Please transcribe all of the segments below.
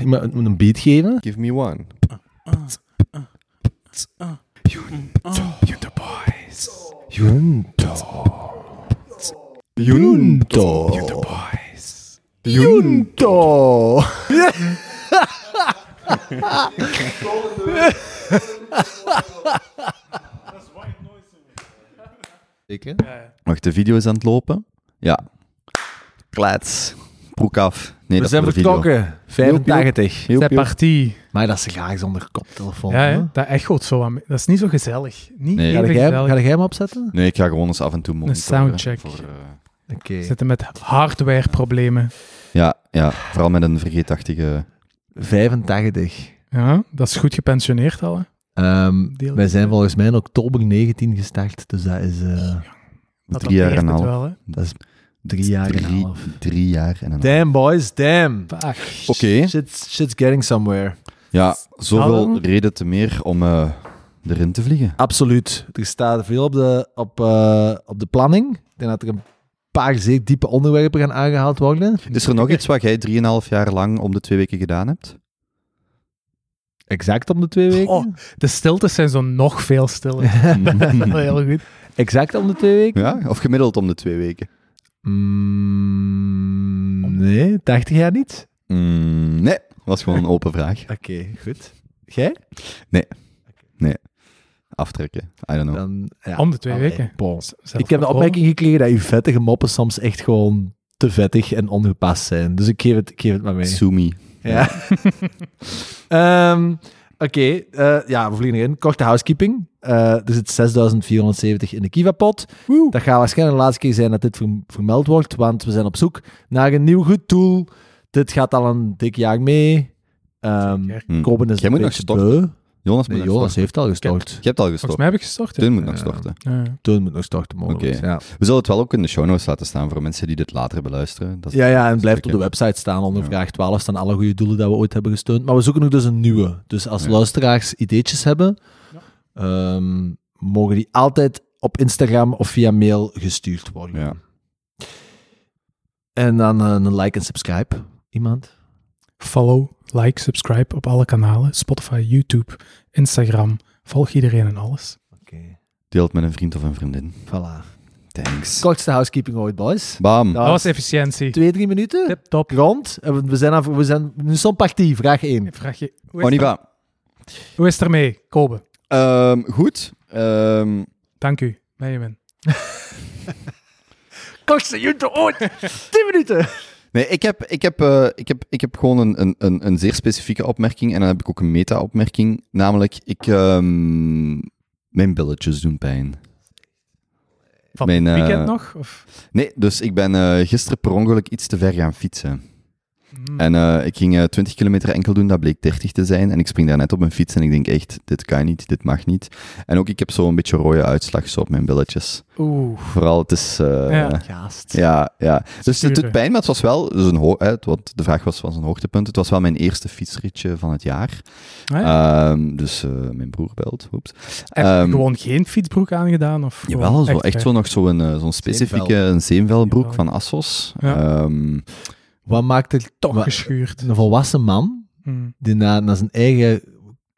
iemand moet een beat geven. Give me one. Junto boys. Junto. Junto. Junto boys. Junto. Zeker? Wacht, de video is aan het lopen. Ja. Klets. Broek af. Nee, We dat zijn is voor de video. vertrokken. 85. Joep, C'est joep. parti. Maar dat is graag zonder koptelefoon. Ja, hè? hè? dat echoot zo aan me. Dat is niet zo gezellig. Niet Nee. Ga even jij, gezellig. ga jij hem opzetten? Nee, ik ga gewoon eens af en toe monitoren. soundcheck. Voor, eh, Oké. We zitten met hardware-problemen. ja, ja, vooral met een vergeetachtige... 85. Ja, dat is goed gepensioneerd al. Hè? Ehm, Deel- wij zijn volgens mij in oktober 19 gestart, dus dat is, eh, Dat drie jaar en een half. wel, hè? dat is drie jaar en een half. drie jaar en een half. Damn, boys, damn. Oké. Shit's, shit's getting somewhere. Ja, zoveel reden te meer om eh, erin te vliegen. Absoluut. Er staat veel op de, op, eh, op de planning. Ik denk dat er een paar zeer diepe onderwerpen gaan aangehaald worden. Is er nog iets wat jij drieënhalf jaar lang om de twee weken gedaan hebt? Exact om de twee weken. Oh. De stiltes zijn zo nog veel stiller. Heel goed. Exact om de twee weken? Ja, of gemiddeld om de twee weken? Mm, nee, 80 jaar niet. Mm, nee, was gewoon een open vraag. Oké, goed. Jij? Aftrekken, I don't know. Dan, ja. Om de twee Allee, weken. bon. Ik heb de opmerking gekregen dat uw vettige moppen soms echt gewoon te vettig en ongepast zijn. Dus ik geef het, ik geef het maar mee. Sumi. Ja. Ehm, Oké, eh, ja, we vliegen erin. Korte housekeeping. Eh, er zit 6470 in de Kiva-pot. Dat gaat waarschijnlijk de laatste keer zijn dat dit verm- vermeld wordt, want we zijn op zoek naar een nieuw goed tool. Dit gaat al een dik jaar mee. Hm. Koben is Jij een moet nog storten. Jonas Nee, heeft al gestort. Je hebt al Volgens gestort. mij heb ik gestort. Teun moet nog storten. Moet nog storten, mogelijk. We zullen het wel ook in de show notes laten staan voor mensen die dit later beluisteren. Dat Ja, ja, en blijft op de website staan. Onder Ja. vraag 12 staan alle goede doelen dat we ooit hebben gesteund. Maar we zoeken nog dus een nieuwe. Dus als Ja. luisteraars ideetjes hebben, ehm, mogen die altijd op Instagram of via mail gestuurd worden. Ja. En dan eh, een like en subscribe. Iemand? Follow, like, subscribe op alle kanalen. Spotify, YouTube, Instagram. Volg iedereen en alles. Oké, Deel het met een vriend of een vriendin. voilà. Thanks. Kortste housekeeping ooit, boys. Bam. Dat was efficiëntie. Twee, drie minuten. Tip top. Rond. En we- zijn, we zijn nu zo'n partie. Vraag 1. Vraag je, hoe, On is y het, va. hoe is het ermee, Kobe? Ehm, goed. Ehm, Dank u, Benjamin. Kortste junto ooit. 10 minuten. Nee, ik heb, ik, heb, eh, ik, heb, ik heb gewoon een, een, een, zeer specifieke opmerking. En dan heb ik ook een meta-opmerking. Namelijk, ik, ehm, mijn billetjes doen pijn. Van Mijn, het eh, weekend nog? Of? Nee, dus ik ben eh, gisteren per ongeluk iets te ver gaan fietsen. Hmm. En eh, ik ging eh, 20 kilometer enkel doen, dat bleek 30 te zijn. En ik spring daar net op mijn fiets en ik denk echt, dit kan niet, dit mag niet. En ook, ik heb zo een beetje rode uitslag zo op mijn billetjes. Oeh. Vooral, het is... eh, Ja. Gaast. Ja, ja. Dus het doet pijn, maar het was wel, dus een hè, het- want de vraag was, was een hoogtepunt. Het was wel mijn eerste fietsritje van het jaar. Ah, ja. Ehm, dus eh, mijn broer belt. Oeps. Heb je ehm, gewoon geen fietsbroek aangedaan? Of Jawel, zo, echt zo nog zo'n eh, zo'n specifieke zeemvelbroek Zeemvel. van Assos. Ja. Ehm, Wat maakt er Toch geschuurd. een volwassen man Hmm. die naar, naar zijn eigen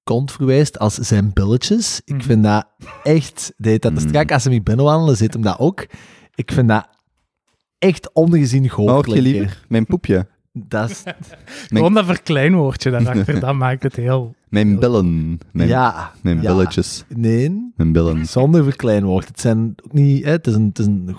kont verwijst als zijn billetjes. Ik Mhm. vind dat echt, heet dat Mhm. strak. Als ze hem binnenwandelen, zit hem dat ook. Ik vind dat echt ongezien wat hoort je liever? Mijn poepje. Dat is, Gewoon dat verkleinwoordje daarachter, dat maakt het heel... Mijn billen. Mijn, ja, mijn ja. billetjes. nee, Mijn billen. zonder verkleinwoord. Het, zijn ook niet, hè, het is een, het is een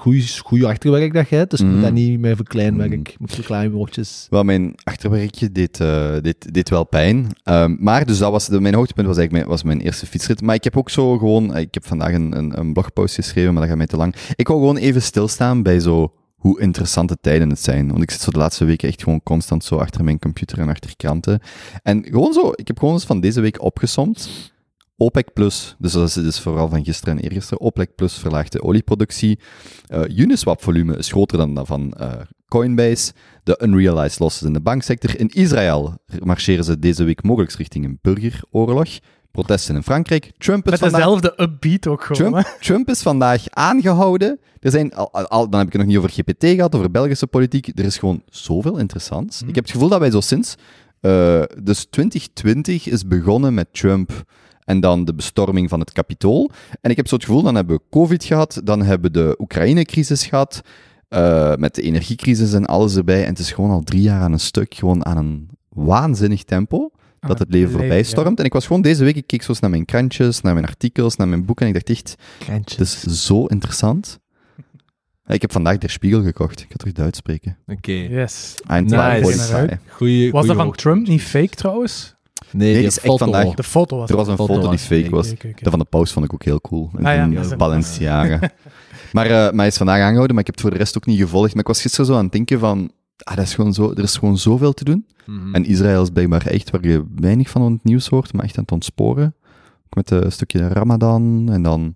goeie achterwerk dat je hebt, dus je Mhm. moet dat niet met verkleinwerk, Mhm. met verkleinwoordjes. Wel, mijn achterwerkje deed, eh, deed, deed wel pijn. Ehm, maar, dus dat was, de, mijn hoogtepunt was eigenlijk mijn, was mijn eerste fietsrit. Maar ik heb ook zo gewoon, eh, ik heb vandaag een, een, een blogpost geschreven, maar dat gaat mij te lang. Ik wil gewoon even stilstaan bij zo hoe interessante tijden het zijn. Want ik zit zo de laatste weken echt gewoon constant zo achter mijn computer en achter kranten. En gewoon zo, ik heb gewoon eens van deze week opgesomd. OPEC Plus, dus dat is, dus vooral van gisteren en eergisteren, OPEC Plus verlaagt de olieproductie. Eh, Uniswap-volume is groter dan dat van eh, Coinbase. De unrealized losses in de banksector. In Israël marcheren ze deze week mogelijk richting een burgeroorlog. Protesten in Frankrijk. Trump is Met vandaag... dezelfde upbeat ook gewoon. Trump, Trump is vandaag aangehouden. Er zijn al, dan heb ik het nog niet over GPT gehad, over Belgische politiek. Er is gewoon zoveel interessants. Hm. Ik heb het gevoel dat wij zo sinds Eh, dus 2020 is begonnen met Trump en dan de bestorming van het Capitool. En ik heb zo het gevoel, dan hebben we COVID gehad, dan hebben we de Oekraïne-crisis gehad, eh, met de energiecrisis en alles erbij. En het is gewoon al drie jaar aan een stuk, gewoon aan een waanzinnig tempo, dat het leven leven, voorbij ja. stormt. En ik was gewoon deze week, ik keek zo eens naar mijn krantjes, naar mijn artikels, naar mijn boeken, en ik dacht echt, Kleintjes. het is zo interessant. Ik heb vandaag Der Spiegel gekocht. Ik ga terug Duits spreken. Oké. Yes. Eindelijk. Nice. Goeie, Was dat van Trump niet fake trouwens? Nee, die is echt vandaag- De foto was Er was een foto foto die was fake was. Oké. Dat van de paus vond ik ook heel cool. Ah ja, Balenciaga. maar, eh, maar hij is vandaag aangehouden, maar ik heb het voor de rest ook niet gevolgd. Maar ik was gisteren zo aan het denken van... Ah, dat is gewoon zo, er is gewoon zoveel te doen. Mhm. En Israël is blijkbaar echt waar je weinig van het nieuws hoort, maar echt aan het ontsporen. Ook met een stukje Ramadan. En dan...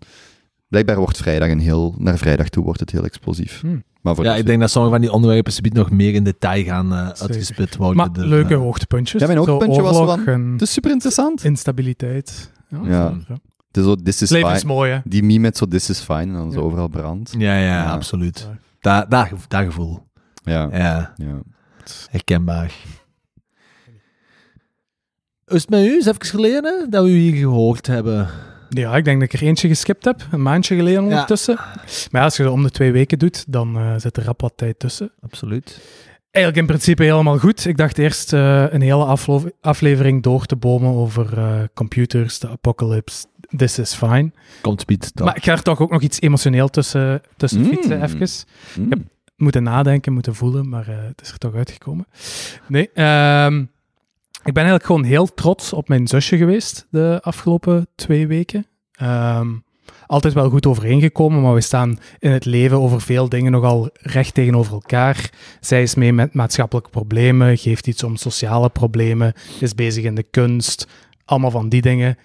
Blijkbaar wordt vrijdag een heel... Naar vrijdag toe wordt het heel explosief. Hmm. Maar voor ja, ik denk dat sommige van die onderwerpen subiet nog meer in detail gaan eh Zeker. uitgespit worden. Maar Dus, leuke eh, hoogtepuntjes. Ja, mijn Zo hoogtepuntje was van- Het is super interessant. instabiliteit. Ja, Ja. is zo, this is fine. mooi, hè? Die meme met zo, this is fine, en dan zo Ja. overal brand. Ja, ja, Ja. absoluut. Dat, gevo- dat gevoel. Ja. Ja, ja. herkenbaar. Is het met u? Is het even geleden dat we u hier gehoord hebben? Ja, ik denk dat ik er eentje geskipt heb, een maandje geleden ondertussen. Maar ja, als je dat om de twee weken doet, dan eh, zit er rap wat tijd tussen. Absoluut. Eigenlijk in principe helemaal goed. Ik dacht eerst eh, een hele aflevering door te bomen over eh, computers, de apocalypse, this is fine. Komt? Maar ik ga er toch ook nog iets emotioneel tussen, tussen Mm. fietsen, even. Mm. heb- Moeten nadenken, moeten voelen, maar eh, het is er toch uitgekomen. Nee, ehm, ik ben eigenlijk gewoon heel trots op mijn zusje geweest de afgelopen twee weken. Ehm, altijd wel goed overeengekomen, maar we staan in het leven over veel dingen nogal recht tegenover elkaar. Zij is mee met maatschappelijke problemen, geeft iets om sociale problemen, is bezig in de kunst, allemaal van die dingen.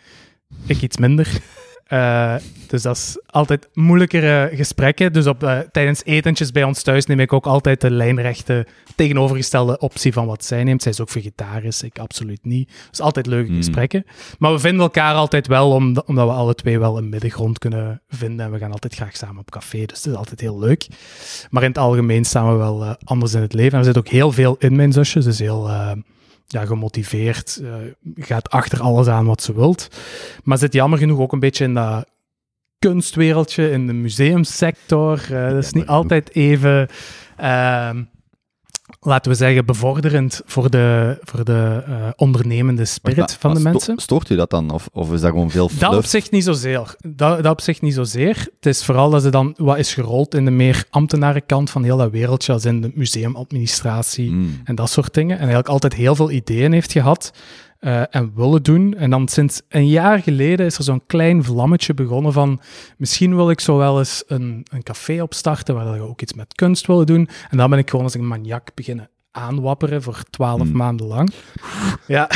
Ik iets minder. Eh, dus dat is altijd moeilijkere gesprekken. Dus op, eh, tijdens etentjes bij ons thuis neem ik ook altijd de lijnrechte tegenovergestelde optie van wat zij neemt. Zij is ook vegetarisch, ik absoluut niet. Dus altijd leuke Mm. gesprekken. Maar we vinden elkaar altijd wel, omdat, omdat we alle twee wel een middengrond kunnen vinden. En we gaan altijd graag samen op café, dus het is altijd heel leuk. Maar in het algemeen staan we wel eh, anders in het leven. En er zit ook heel veel in mijn zusje. Is heel ja, gemotiveerd, eh, gaat achter alles aan wat ze wilt. Maar zit jammer genoeg ook een beetje in dat kunstwereldje, in de museumsector. Eh, dat is niet altijd even, ehm, laten we zeggen, bevorderend voor de, voor de eh, ondernemende spirit Maar- van de sto- mensen. Stoort u dat dan? Of, of is dat gewoon veel Dat op fluff? zich niet zozeer. Dat, dat op zich niet zozeer. Het is vooral dat ze dan wat is gerold in de meer ambtenarenkant van heel dat wereldje, als in de museumadministratie Mm. en dat soort dingen. En eigenlijk altijd heel veel ideeën heeft gehad eh, en willen doen. En dan sinds een jaar geleden is er zo'n klein vlammetje begonnen van misschien wil ik zo wel eens een, een café opstarten waar we ook iets met kunst willen doen. En dan ben ik gewoon als een maniak beginnen aanwapperen voor twaalf Hmm. maanden lang. Ja,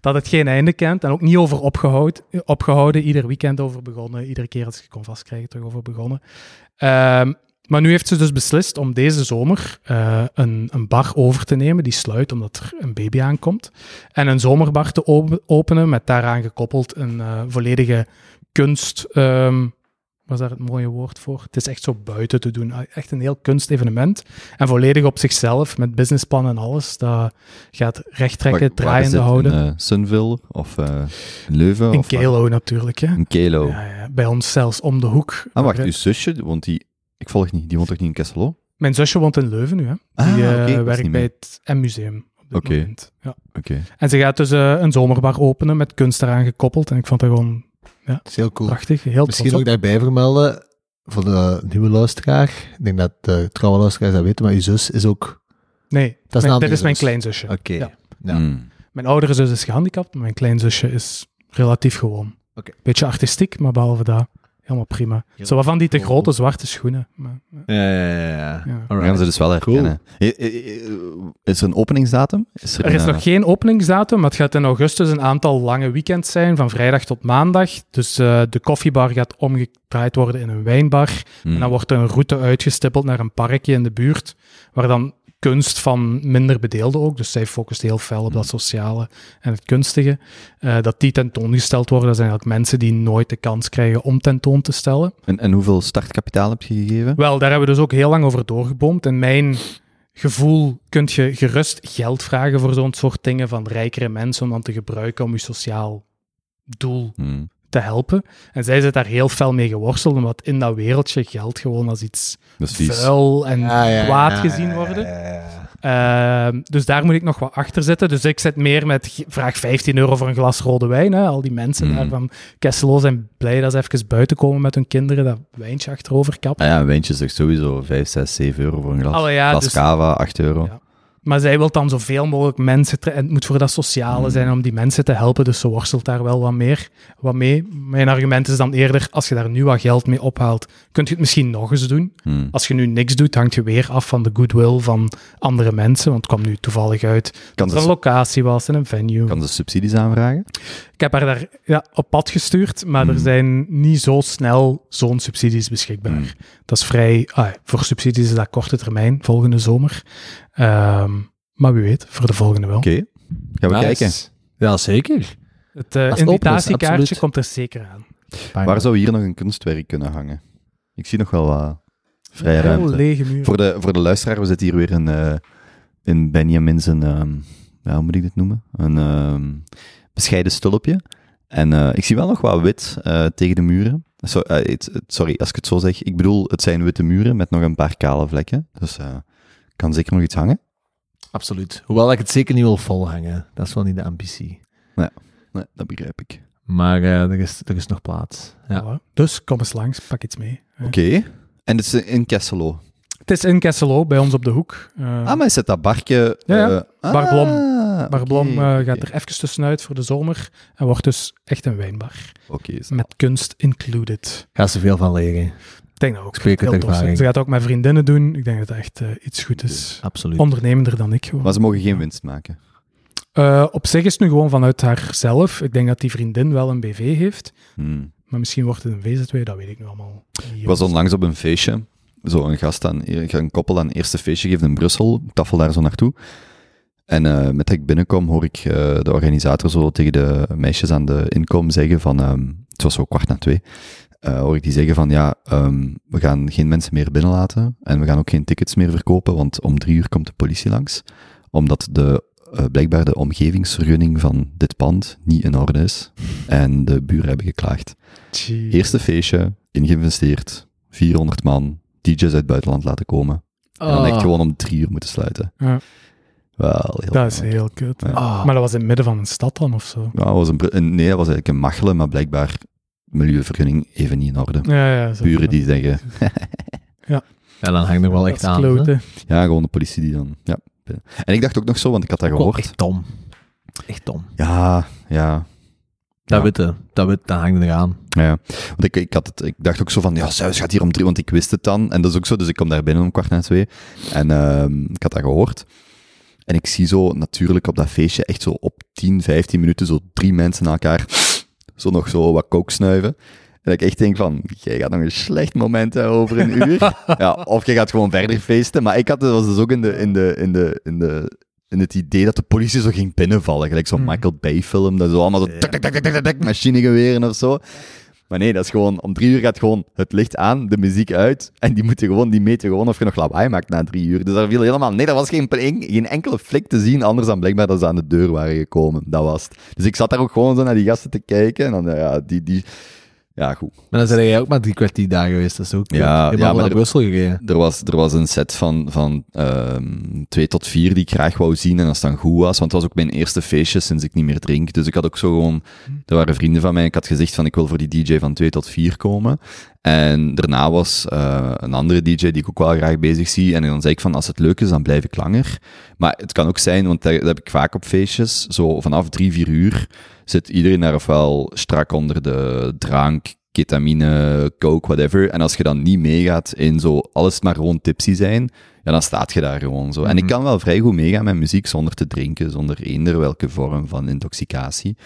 dat het geen einde kent en ook niet over opgehouden. opgehouden. Ieder weekend over begonnen. Iedere keer als ik kon vastkrijgen, terug over begonnen. Ehm, maar nu heeft ze dus beslist om deze zomer eh, een, een bar over te nemen. Die sluit omdat er een baby aankomt. En een zomerbar te op- openen met daaraan gekoppeld een eh, volledige kunst... ehm, was daar het mooie woord voor? Het is echt zo buiten te doen. Echt een heel kunstevenement. En volledig op zichzelf, met businessplan en alles. Dat gaat recht trekken, draaiende houden. In eh, Sunville of in Leuven? In of waar? Kelo natuurlijk, hè. In Kelo. Ja, ja, bij ons zelfs om de hoek. Ah, wacht, uw zusje, woont die... Ik volg niet, die woont toch niet in Kesselo? Mijn zusje woont in Leuven nu, hè. Ah, Die eh, werkt bij het M-museum Oké. Ja. Oké. En ze gaat dus eh, een zomerbar openen met kunst eraan gekoppeld. En ik vond dat gewoon Dat is heel cool. prachtig. Heel Misschien ook daarbij vermelden, voor de nieuwe luisteraar. Ik denk dat de trouwe luisteraars dat weten, maar je zus is ook... Nee, een mijn- dit is mijn zus. kleinzusje. Oké. Ja. Ja. Mm. Mijn oudere zus is gehandicapt, maar mijn kleinzusje is relatief gewoon. Oké. Beetje artistiek, maar behalve dat, helemaal prima. Heel Zo wat van die te cool. grote zwarte schoenen. Maar, ja. Ja, ja, ja. ja. Ja. We gaan ze dus wel herkennen. Is er een openingsdatum? Is Er is een, nog eh, geen openingsdatum, maar het gaat in augustus een aantal lange weekends zijn, van vrijdag tot maandag. Dus eh, de koffiebar gaat omgedraaid worden in een wijnbar. mm. En dan wordt er een route uitgestippeld naar een parkje in de buurt, waar dan kunst van minder bedeelden ook, dus zij focust heel fel op dat sociale en het kunstige, eh, dat die tentoongesteld worden. Dat zijn eigenlijk mensen die nooit de kans krijgen om tentoon te stellen. en, en hoeveel startkapitaal heb je gegeven? Wel, daar hebben we dus ook heel lang over doorgeboomd. En mijn gevoel kun je gerust geld vragen voor zo'n soort dingen van rijkere mensen om dan te gebruiken om je sociaal doel Hmm. Te helpen. En zij zit daar heel fel mee geworsteld, omdat in dat wereldje geld gewoon als iets is vuil en Ja, ja, kwaad ja, gezien worden. ja, ja, ja. Ehm, dus daar moet ik nog wat achter zitten. Dus ik zit meer met vraag 15 euro voor een glas rode wijn. Hè. Al die mensen daar van Kesselo zijn blij dat ze even buiten komen met hun kinderen, dat wijntje achterover kappen. Ah ja, een wijntje zegt sowieso 5, 6, 7 euro voor een glas. Allee, ja, glas dus- cava, 8 euro. Maar zij wil dan zoveel mogelijk mensen... En het moet voor dat sociale Hmm. zijn om die mensen te helpen. Dus ze worstelt daar wel wat meer wat mee. Mijn argument is dan eerder, als je daar nu wat geld mee ophaalt, kun je het misschien nog eens doen. Hmm. Als je nu niks doet, hangt je weer af van de goodwill van andere mensen. Want het kwam nu toevallig uit Kan, dat er een locatie was en een venue. kan ze subsidies aanvragen? Ik heb haar daar ja, op pad gestuurd, maar er Hmm. zijn niet zo snel zo'n subsidies beschikbaar. Hmm. Dat is vrij... ah, voor subsidies is dat korte termijn, volgende zomer. Ehm, maar wie weet, voor de volgende wel. Oké, gaan we Nice. kijken. Ja, zeker. Het eh, invitatiekaartje komt er zeker aan. Waar zou hier nog een kunstwerk kunnen hangen? Ik zie nog wel wat vrije Heel ruimte. lege muur. Voor de, voor de luisteraar, we zitten hier weer in, eh in Benjamin zijn, ehm, ja, hoe moet ik dit noemen? Een ehm, bescheiden stulpje. En eh, ik zie wel nog wat wit eh, tegen de muren. So, sorry, als ik het zo zeg. Ik bedoel, het zijn witte muren met nog een paar kale vlekken. Dus eh kan zeker nog iets hangen. Absoluut. Hoewel ik het zeker niet wil volhangen. Dat is wel niet de ambitie. Nee, dat begrijp ik. Maar eh, er, is, er is nog plaats. Ja. Voilà. Dus kom eens langs, pak iets mee. Oké. En het is in Kesselo. Het is in Kesselo, bij ons op de hoek. Eh, Ah, maar is het dat barkje... Ja, ja. eh, Bar Blom. ah, Bar Blom oké, eh, oké. gaat er even tussenuit voor de zomer en wordt dus echt een wijnbar. Oké. Met kunst included. Ga ze veel van leren. Ik denk dat ook Spreek ervaring. Ze gaat ook met vriendinnen doen. Ik denk dat het echt eh, iets goed is. Absoluut. Ondernemender dan ik gewoon. Maar ze mogen geen winst maken. Eh, op zich is het nu gewoon vanuit haarzelf. Ik denk dat die vriendin wel een BV heeft. Hmm. Maar misschien wordt het een VZW, dat weet ik nu allemaal. Ik was onlangs op een feestje. Zo een gast aan, een koppel aan het eerste feestje geeft in Brussel. Ik tafel daar zo naartoe. En eh, met dat ik binnenkom, hoor ik eh, de organisator zo tegen de meisjes aan de inkom zeggen van... ehm, het was zo kwart na twee. Eh, hoor ik die zeggen van, ja, ehm, we gaan geen mensen meer binnenlaten. En we gaan ook geen tickets meer verkopen, want om drie uur komt de politie langs. Omdat de, eh, blijkbaar de omgevingsvergunning van dit pand niet in orde is. En de buren hebben geklaagd. Gee. Eerste feestje, ingeïnvesteerd, 400 man, DJ's uit het buitenland laten komen. En dan echt Ah. gewoon om drie uur moeten sluiten. Ja. Wel, heel Dat is jammer. heel kut. Ja. Ah. Maar dat was in het midden van een stad dan of zo. Ja, was een- nee, dat was eigenlijk een Machelen, maar blijkbaar milieuvergunning even niet in orde. Ja, ja. Zo. Buren die zeggen, Ja, dan hangt er wel echt aan. ja, gewoon de politie die dan, ja. En ik dacht ook nog zo, want ik had dat Wel gehoord. Echt dom. Echt dom. Ja, ja. Dat Ja. witte, dat wit, dat hangt eraan. Ja, want ik, ik, had het, ik dacht ook zo van, ja, Zeus gaat hier om drie, want ik wist het dan. En dat is ook zo, dus ik kom daar binnen om kwart na twee. En ehm, ik had dat gehoord. En ik zie zo natuurlijk op dat feestje echt zo op 10, 15 minuten zo drie mensen naar elkaar zo nog zo wat kook snuiven. En dat ik echt denk van, jij gaat nog een slecht moment hebben over een uur. ja, of je gaat gewoon verder feesten. Maar ik had, was dus ook in, de, in, de, in, de, in, de, in het idee dat de politie zo ging binnenvallen. Gelijk zo'n Hmm. Michael Bay film, dat zo allemaal zo tak, tak, tak, tak, machinegeweren of zo. Maar nee, dat is gewoon, om drie uur gaat gewoon het licht aan, de muziek uit, en die moeten gewoon, die meten gewoon of je nog lawaai maakt na drie uur. Dus daar viel helemaal, nee, dat was geen, geen enkele flik te zien, anders dan blijkbaar dat ze aan de deur waren gekomen. Dat was het. Dus ik zat daar ook gewoon zo naar die gasten te kijken, en dan, ja, die, die, ja, goed. Maar dan zijn jij ook maar drie kwartier daar geweest. Dat is ook Ja, ja, ja, naar er- Brussel gereden. Er was, er was een set van, van ehm, twee tot vier die ik graag wou zien en als het dan goed was, want het was ook mijn eerste feestje sinds ik niet meer drink. Dus ik had ook zo gewoon, er waren vrienden van mij, ik had gezegd van ik wil voor die DJ van twee tot vier komen. En daarna was eh, een andere DJ die ik ook wel graag bezig zie. En dan zei ik van als het leuk is, dan blijf ik langer. Maar het kan ook zijn, want dat, dat heb ik vaak op feestjes, zo vanaf drie, vier uur zit iedereen daar ofwel strak onder de drank, ketamine, coke, whatever. En als je dan niet meegaat in zo alles maar gewoon tipsy zijn, ja, dan staat je daar gewoon zo. En ik Mhm. kan wel vrij goed meegaan met muziek zonder te drinken, zonder eender welke vorm van intoxicatie.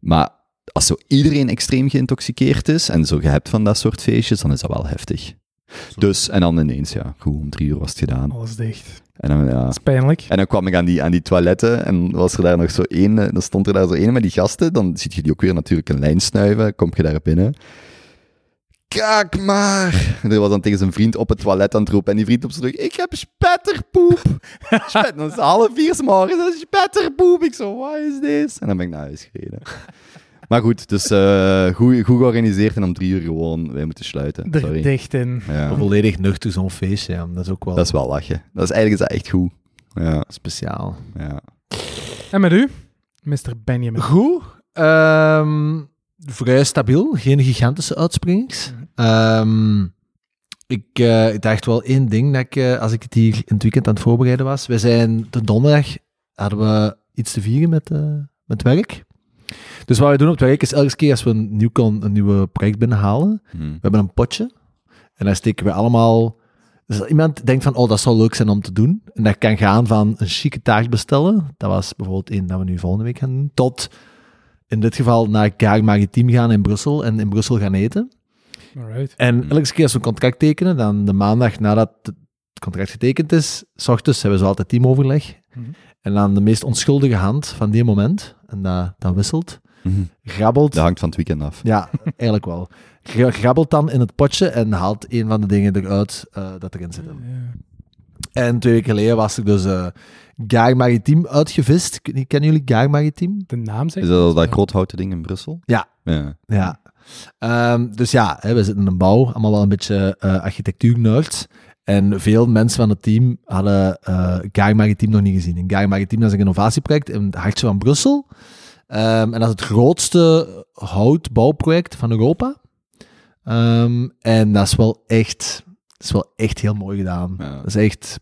Maar als zo iedereen extreem geïntoxiceerd is en zo je hebt van dat soort feestjes, dan is dat wel heftig. Dus, en dan ineens, ja, goed, om drie uur was het gedaan. Alles dicht. En dan, ja, Dat is pijnlijk. en dan kwam ik aan die, aan die toiletten en was er daar nog zo één, eh, dan stond er daar zo één met die gasten, dan ziet je die ook weer natuurlijk een lijn snuiven, kom je daar binnen. kak maar. En was dan tegen zijn vriend op het toilet aan het roepen. En die vriend op zijn rug, ik heb spetterpoep. Spet, dan is het half vier 's morgens, dat is spetterpoep. Ik zo, wat is dit? En dan ben ik naar huis gereden. Maar goed, dus eh, goed, goed georganiseerd en om drie uur gewoon wij moeten sluiten. Er Sorry. dicht in. Ja, Volledig nuchter zo'n feestje, ja. dat is ook wel dat is wel lachen. Dat is eigenlijk is dat echt goed. Ja, speciaal. ja. En met u, Mr. Benjamin? Goed. Ehm, vrij stabiel. Geen gigantische uitspringers. Mhm. Ehm, ik, eh, ik dacht wel één ding, dat ik, eh, als ik het hier in het weekend aan het voorbereiden was. We zijn de donderdag, hadden we iets te vieren met, eh, met werk. Dus wat we doen op het werk is elke keer als we een nieuw, kon- een nieuwe project binnenhalen, Hm. we hebben een potje. En daar steken we allemaal... Dus als iemand denkt van, oh, dat zou leuk zijn om te doen. En dat kan gaan van een chique taart bestellen. Dat was bijvoorbeeld één dat we nu volgende week gaan doen. Tot, in dit geval, naar Kaag Maritiem gaan in Brussel. En in Brussel gaan eten. Alright. En Hmm. elke keer als we een contract tekenen, dan de maandag nadat het contract getekend is, s ochtends hebben ze altijd teamoverleg. Mhm. En dan de meest onschuldige hand van die moment, en dat, dat wisselt, Mhm. grabbelt... Dat hangt van het weekend af. Ja, eigenlijk wel. Gra- Grabbelt dan in het potje en haalt een van de dingen eruit eh, dat erin zit. En twee weken geleden was er dus eh Gaar Maritiem uitgevist. Ken- Kennen jullie Gaar Maritiem? De naam zegt Is dat dat Ja. groothouten ding in Brussel? Ja. Ja. Ja. Ehm, dus ja, hè, we zitten in een bouw, allemaal wel een beetje eh architectuurnerds. En veel mensen van het team hadden eh Gaar Maritiem nog niet gezien. En Gaar Maritiem dat is een innovatieproject in het hartje van Brussel. Ehm, en dat is het grootste houtbouwproject van Europa. Ehm, en dat is wel echt, dat is wel echt heel mooi gedaan. Ja. Dat is echt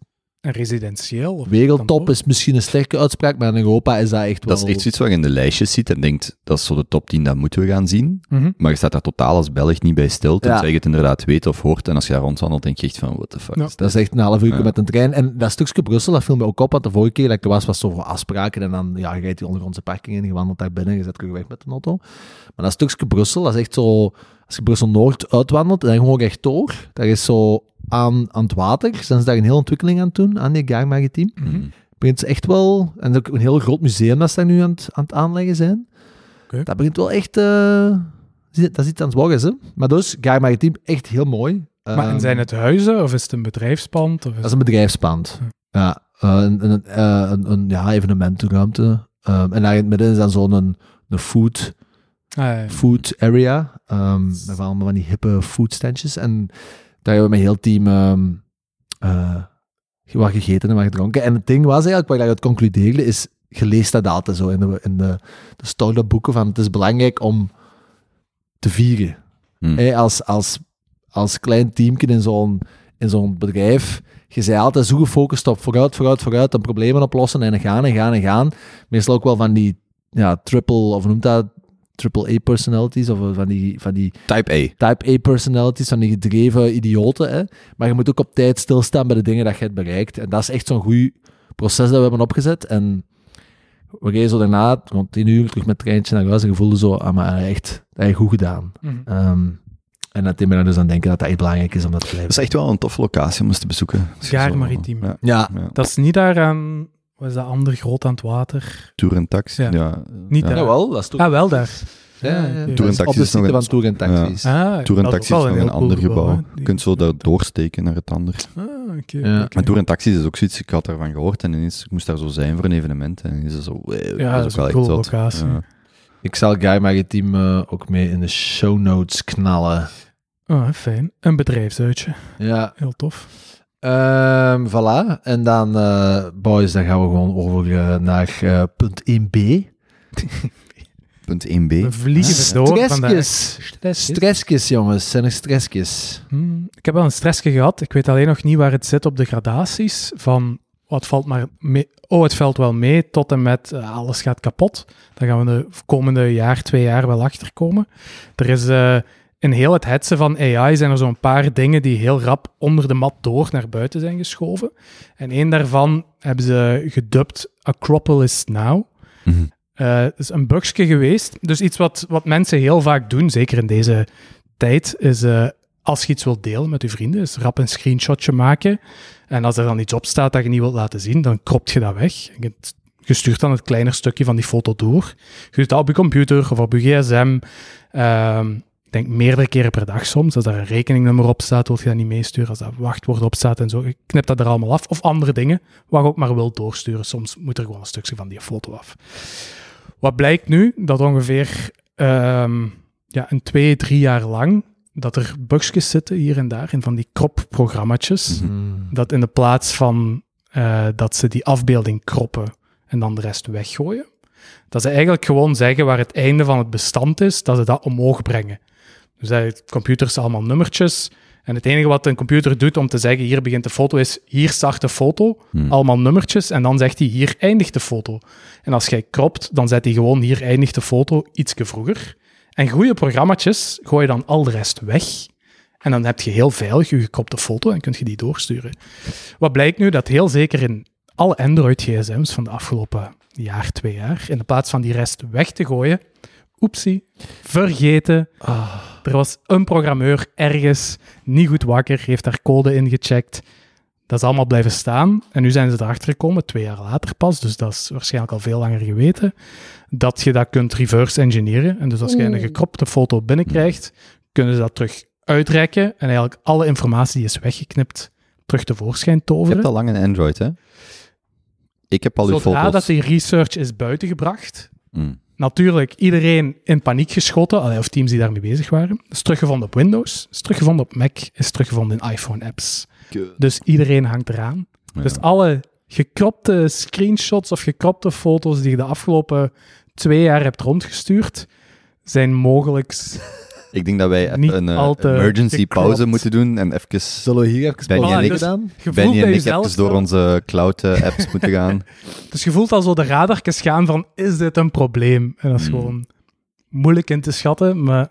residentieel? Of wereldtop, is misschien een sterke uitspraak, maar in Europa is dat echt wel... Dat is echt zoiets wat je in de lijstjes ziet en denkt, dat is zo de top 10, dat moeten we gaan zien. Mhm. Maar je staat daar totaal als Belg niet bij stil, tenzij Ja. je het inderdaad weet of hoort. En als je daar rondwandelt, denk je echt van, what the fuck Ja. is Dat is echt een half uur Ja. met een trein. En dat stukje Brussel, dat viel me ook op, want de vorige keer dat ik er was, was zo voor afspraken. En dan ja, je rijdt die ondergrondse parking in, je wandelt daar binnen, je zet terug weg met de auto. Maar dat stukje Brussel, dat is echt zo... Als je Brussel-Noord uitwandelt, en dan gewoon rechtdoor, dat is zo aan, aan het water. Zijn ze daar een hele ontwikkeling aan het doen, aan die Gaar Maritiem. Mhm. begint ze echt wel... En ook een heel groot museum dat ze daar nu aan het, aan het aanleggen zijn. Oké. Dat begint wel echt... eh, dat is iets aan het worden, hè. Maar dus, Gaar Maritiem, echt heel mooi. Maar en Ehm, zijn het huizen of is het een bedrijfspand? Of is dat is een bedrijfspand. Ja, eh, een, een, eh, een, een ja, evenementenruimte. Ehm, en daar in het midden is dan zo'n een, een food, Ah, ja. food area. Ehm met allemaal van die hippe foodstandjes. En daar hebben we met heel team ehm eh, wat gegeten en wat gedronken. En het ding was eigenlijk, waar ik uit concludeerde, is, je leest dat altijd zo in de, in de, de startup-boeken van het is belangrijk om te vieren. Hm. Hé, als, als, als klein teamje in zo'n, in zo'n bedrijf, je bent altijd zo gefocust op vooruit, vooruit, vooruit, en problemen oplossen en gaan en gaan en gaan. Meestal ook wel van die ja, triple, of noemt dat, triple A personalities, of van die, van die Type A. type A personalities, van die gedreven idioten. Hè. Maar je moet ook op tijd stilstaan bij de dingen dat je hebt bereikt. En dat is echt zo'n goed proces dat we hebben opgezet. En we gingen zo daarna, rond tien uur, terug met het treintje naar huis en je voelde zo, ah, maar echt, dat heb je goed gedaan. Mhm. Ehm, en dat deed me dan dus aan denken dat dat echt belangrijk is om dat te Dat blijven. is echt wel een toffe locatie om eens te bezoeken. Gaar Maritiem. Ja, Ja, ja. Dat is niet daar aan... Wat is dat ander groot aan het water? Tour en taxi. Ja. Ja. Niet ja. daar. jawel, dat is toch... Ah, wel daar. Ja, ja, Ah, ja. Dat Tour en op taxi is nog een- van Tour en Taxis. Ah, Tour en dat taxi wel is nog heel een cool ander gebouw. Je kunt zo daar doorsteken naar het ander. Ah, oké. Ja. Maar Tour en taxi is ook zoiets, ik had daarvan gehoord en ineens, ik moest daar zo zijn voor een evenement. En is het zo, wow, Ja, dat is een coole zot. locatie. Ja. Ik zal Guy Maritiem eh ook mee in de show notes knallen. Ah, fijn. Een bedrijfsuitje. Ja, Heel tof. Ehm voilà. En dan, eh, boys, dan gaan we gewoon over eh, naar eh, punt 1b. Punt 1b. We vliegen door vandaag. Stressjes. Stressjes. Stressjes, jongens. Zijn er stressjes? Hmm, ik heb wel een stressje gehad. Ik weet alleen nog niet waar het zit op de gradaties. Van wat valt maar mee. Oh, het valt wel mee tot en met alles gaat kapot. Daar gaan we de komende jaar, twee jaar wel achterkomen. Er is eh, in heel het hetsen van AI zijn er zo'n paar dingen die heel rap onder de mat door naar buiten zijn geschoven. En één daarvan hebben ze gedubt Acropolis Now. Het is een bugje geweest. Dus iets wat, wat mensen heel vaak doen, zeker in deze tijd, is eh, als je iets wilt delen met je vrienden, is rap een screenshotje maken. En als er dan iets op staat dat je niet wilt laten zien, dan kropt je dat weg. Je, je stuurt dan het kleiner stukje van die foto door. Je doet dat op je computer of op je gsm. Ehm, denk meerdere keren per dag soms. Als daar een rekeningnummer op staat, wil je dat niet meesturen. Als dat wachtwoord op staat en zo, je knipt dat er allemaal af. Of andere dingen, waar je ook maar wilt doorsturen. Soms moet er gewoon een stukje van die foto af. Wat blijkt nu? Dat ongeveer ehm, ja, een twee, drie jaar lang dat er bugjes zitten hier en daar in van die crop-programmaatjes. Hmm. Dat in de plaats van eh, dat ze die afbeelding kroppen en dan de rest weggooien, dat ze eigenlijk gewoon zeggen waar het einde van het bestand is, dat ze dat omhoog brengen. Dus computers allemaal nummertjes. En het enige wat een computer doet om te zeggen, hier begint de foto, is hier start de foto, Hmm. allemaal nummertjes, en dan zegt hij, hier eindigt de foto. En als jij kropt, dan zet hij gewoon, hier eindigt de foto, ietsje vroeger. En goede programmaatjes gooi je dan al de rest weg. En dan heb je heel veilig je gekropte foto en kun je die doorsturen. Wat blijkt nu? Dat heel zeker in alle Android-gsm's van de afgelopen jaar, twee jaar, in de plaats van die rest weg te gooien, oepsie, vergeten. Er was een programmeur ergens niet goed wakker, heeft daar code in gecheckt. Dat is allemaal blijven staan. En nu zijn ze erachter gekomen, twee jaar later pas, dus dat is waarschijnlijk al veel langer geweten, dat je dat kunt reverse engineeren. En dus als je een gekropte foto binnenkrijgt, kunnen ze dat terug uitrekken en eigenlijk alle informatie die is weggeknipt terug tevoorschijn Je toveren. hebt al lang een Android, hè? Ik heb al uw Zodra foto's. dat die research is buitengebracht, Mm. Natuurlijk iedereen in paniek geschoten, of teams die daarmee bezig waren. is teruggevonden op Windows, is teruggevonden op Mac, is teruggevonden in iPhone-apps. Dus iedereen hangt eraan. Ja. Dus alle gekropte screenshots of gekropte foto's die je de afgelopen twee jaar hebt rondgestuurd, zijn mogelijk... Ik denk dat wij Niet een eh, al te emergency gekropt. pauze moeten doen en even... Zullen we hier even Ben je pauze en ik- gedaan? Benny bij en ik jezelf even door onze cloud-apps moeten gaan. Dus je voelt al zo de radartjes gaan van, is dit een probleem? En dat is Hmm. gewoon moeilijk in te schatten, maar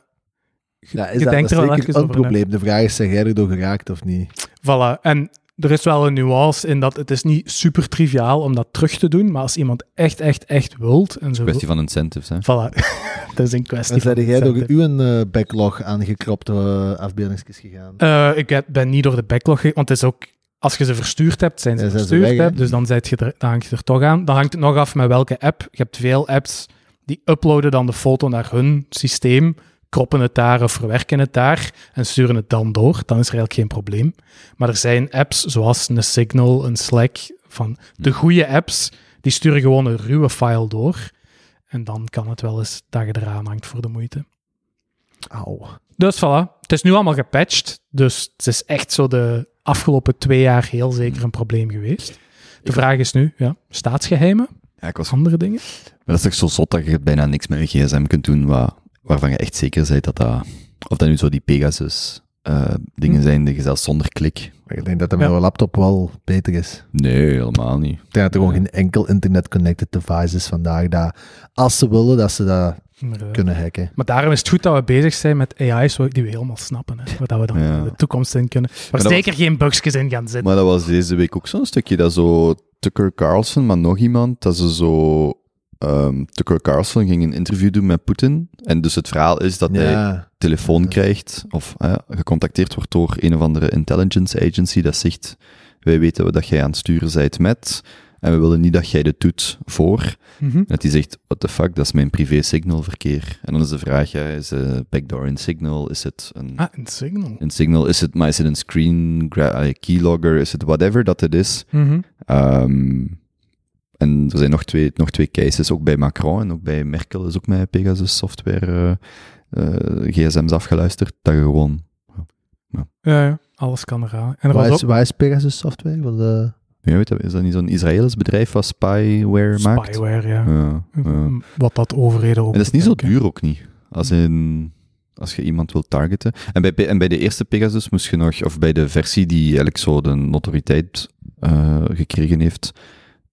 Ja, is Je dat, denkt dat er is wel zeker even een over na. probleem. De vraag is, zeg jij er door geraakt of niet? Voilà. En er is wel een nuance in dat het is niet super triviaal om dat terug te doen, maar als iemand echt, echt, echt wilt en zo... Kwestie van incentives, hè. Voilà. dat is een kwestie En van zijn jij door uw eh, backlog aan gekropte uh, afbeeldingsjes gegaan? Eh, ik heb- ben niet door de backlog, ge- want het is ook... Als je ze verstuurd hebt, zijn ze Ja, zijn ze verstuurd, weg, dus dan, zijt je er, dan hangt je er toch aan. Dan hangt het nog af met welke app. Je hebt veel apps die uploaden dan de foto naar hun systeem, kroppen het daar of verwerken het daar en sturen het dan door. Dan is er eigenlijk geen probleem. Maar er zijn apps zoals een Signal, een Slack, van de goede apps, die sturen gewoon een ruwe file door. En dan kan het wel eens dat je eraan hangt voor de moeite. Auw. Dus voilà, het is nu allemaal gepatcht. Dus het is echt zo de afgelopen twee jaar heel zeker een probleem geweest. De vraag is nu, ja, staatsgeheimen, Ja, ik was... andere dingen? Maar dat is toch zo zot dat je bijna niks met je gsm kunt doen wat, waarvan je echt zeker bent dat dat... Of dat nu zo die Pegasus eh, dingen Hm. zijn die je zelfs zonder klik... Maar ik denk dat dat met Ja. een laptop wel beter is. Nee, helemaal niet. Ik denk dat er gewoon geen enkel internet-connected device is vandaag dat, als ze willen, dat ze dat Maar, eh, kunnen hacken. maar daarom is het goed dat we bezig zijn met AI's die we helemaal snappen. Hè, dat we dan Ja. in de toekomst in kunnen. Waar dat zeker geen bugjes in gaan zitten. Maar dat was deze week ook zo'n stukje dat zo Tucker Carlson, maar nog iemand, dat ze zo... ehm, Tucker Carlson ging een interview doen met Poetin. En dus het verhaal is dat hij telefoon krijgt, of eh, gecontacteerd wordt door een of andere intelligence agency dat zegt, wij weten dat jij aan het sturen bent met, en we willen niet dat jij dit doet voor. Mhm. Dat hij zegt, what the fuck, dat is mijn privé signalverkeer. En dan is de vraag, ja, is een backdoor in Signal, is het een... Ah, een signal. Een Signal, is het, maar is het een screen eh, keylogger, is het whatever dat het is. Ehm, en er zijn nog twee, nog twee cases, ook bij Macron en ook bij Merkel is ook met Pegasus software eh, eh, gsm's afgeluisterd, dat je gewoon... Ja, ja, alles kan eraan. En er waar, was is, ook waar is Pegasus software? Wat, eh, Ja, weet je, is dat niet zo'n Israëlisch bedrijf wat spyware maakt? spyware, ja. Ja, ja. Wat dat overheden ook En dat is niet zo duur ook niet. Als, in, als je iemand wilt targeten. En bij, en bij de eerste Pegasus moest je nog, of bij de versie die eigenlijk zo de notoriteit eh, gekregen heeft,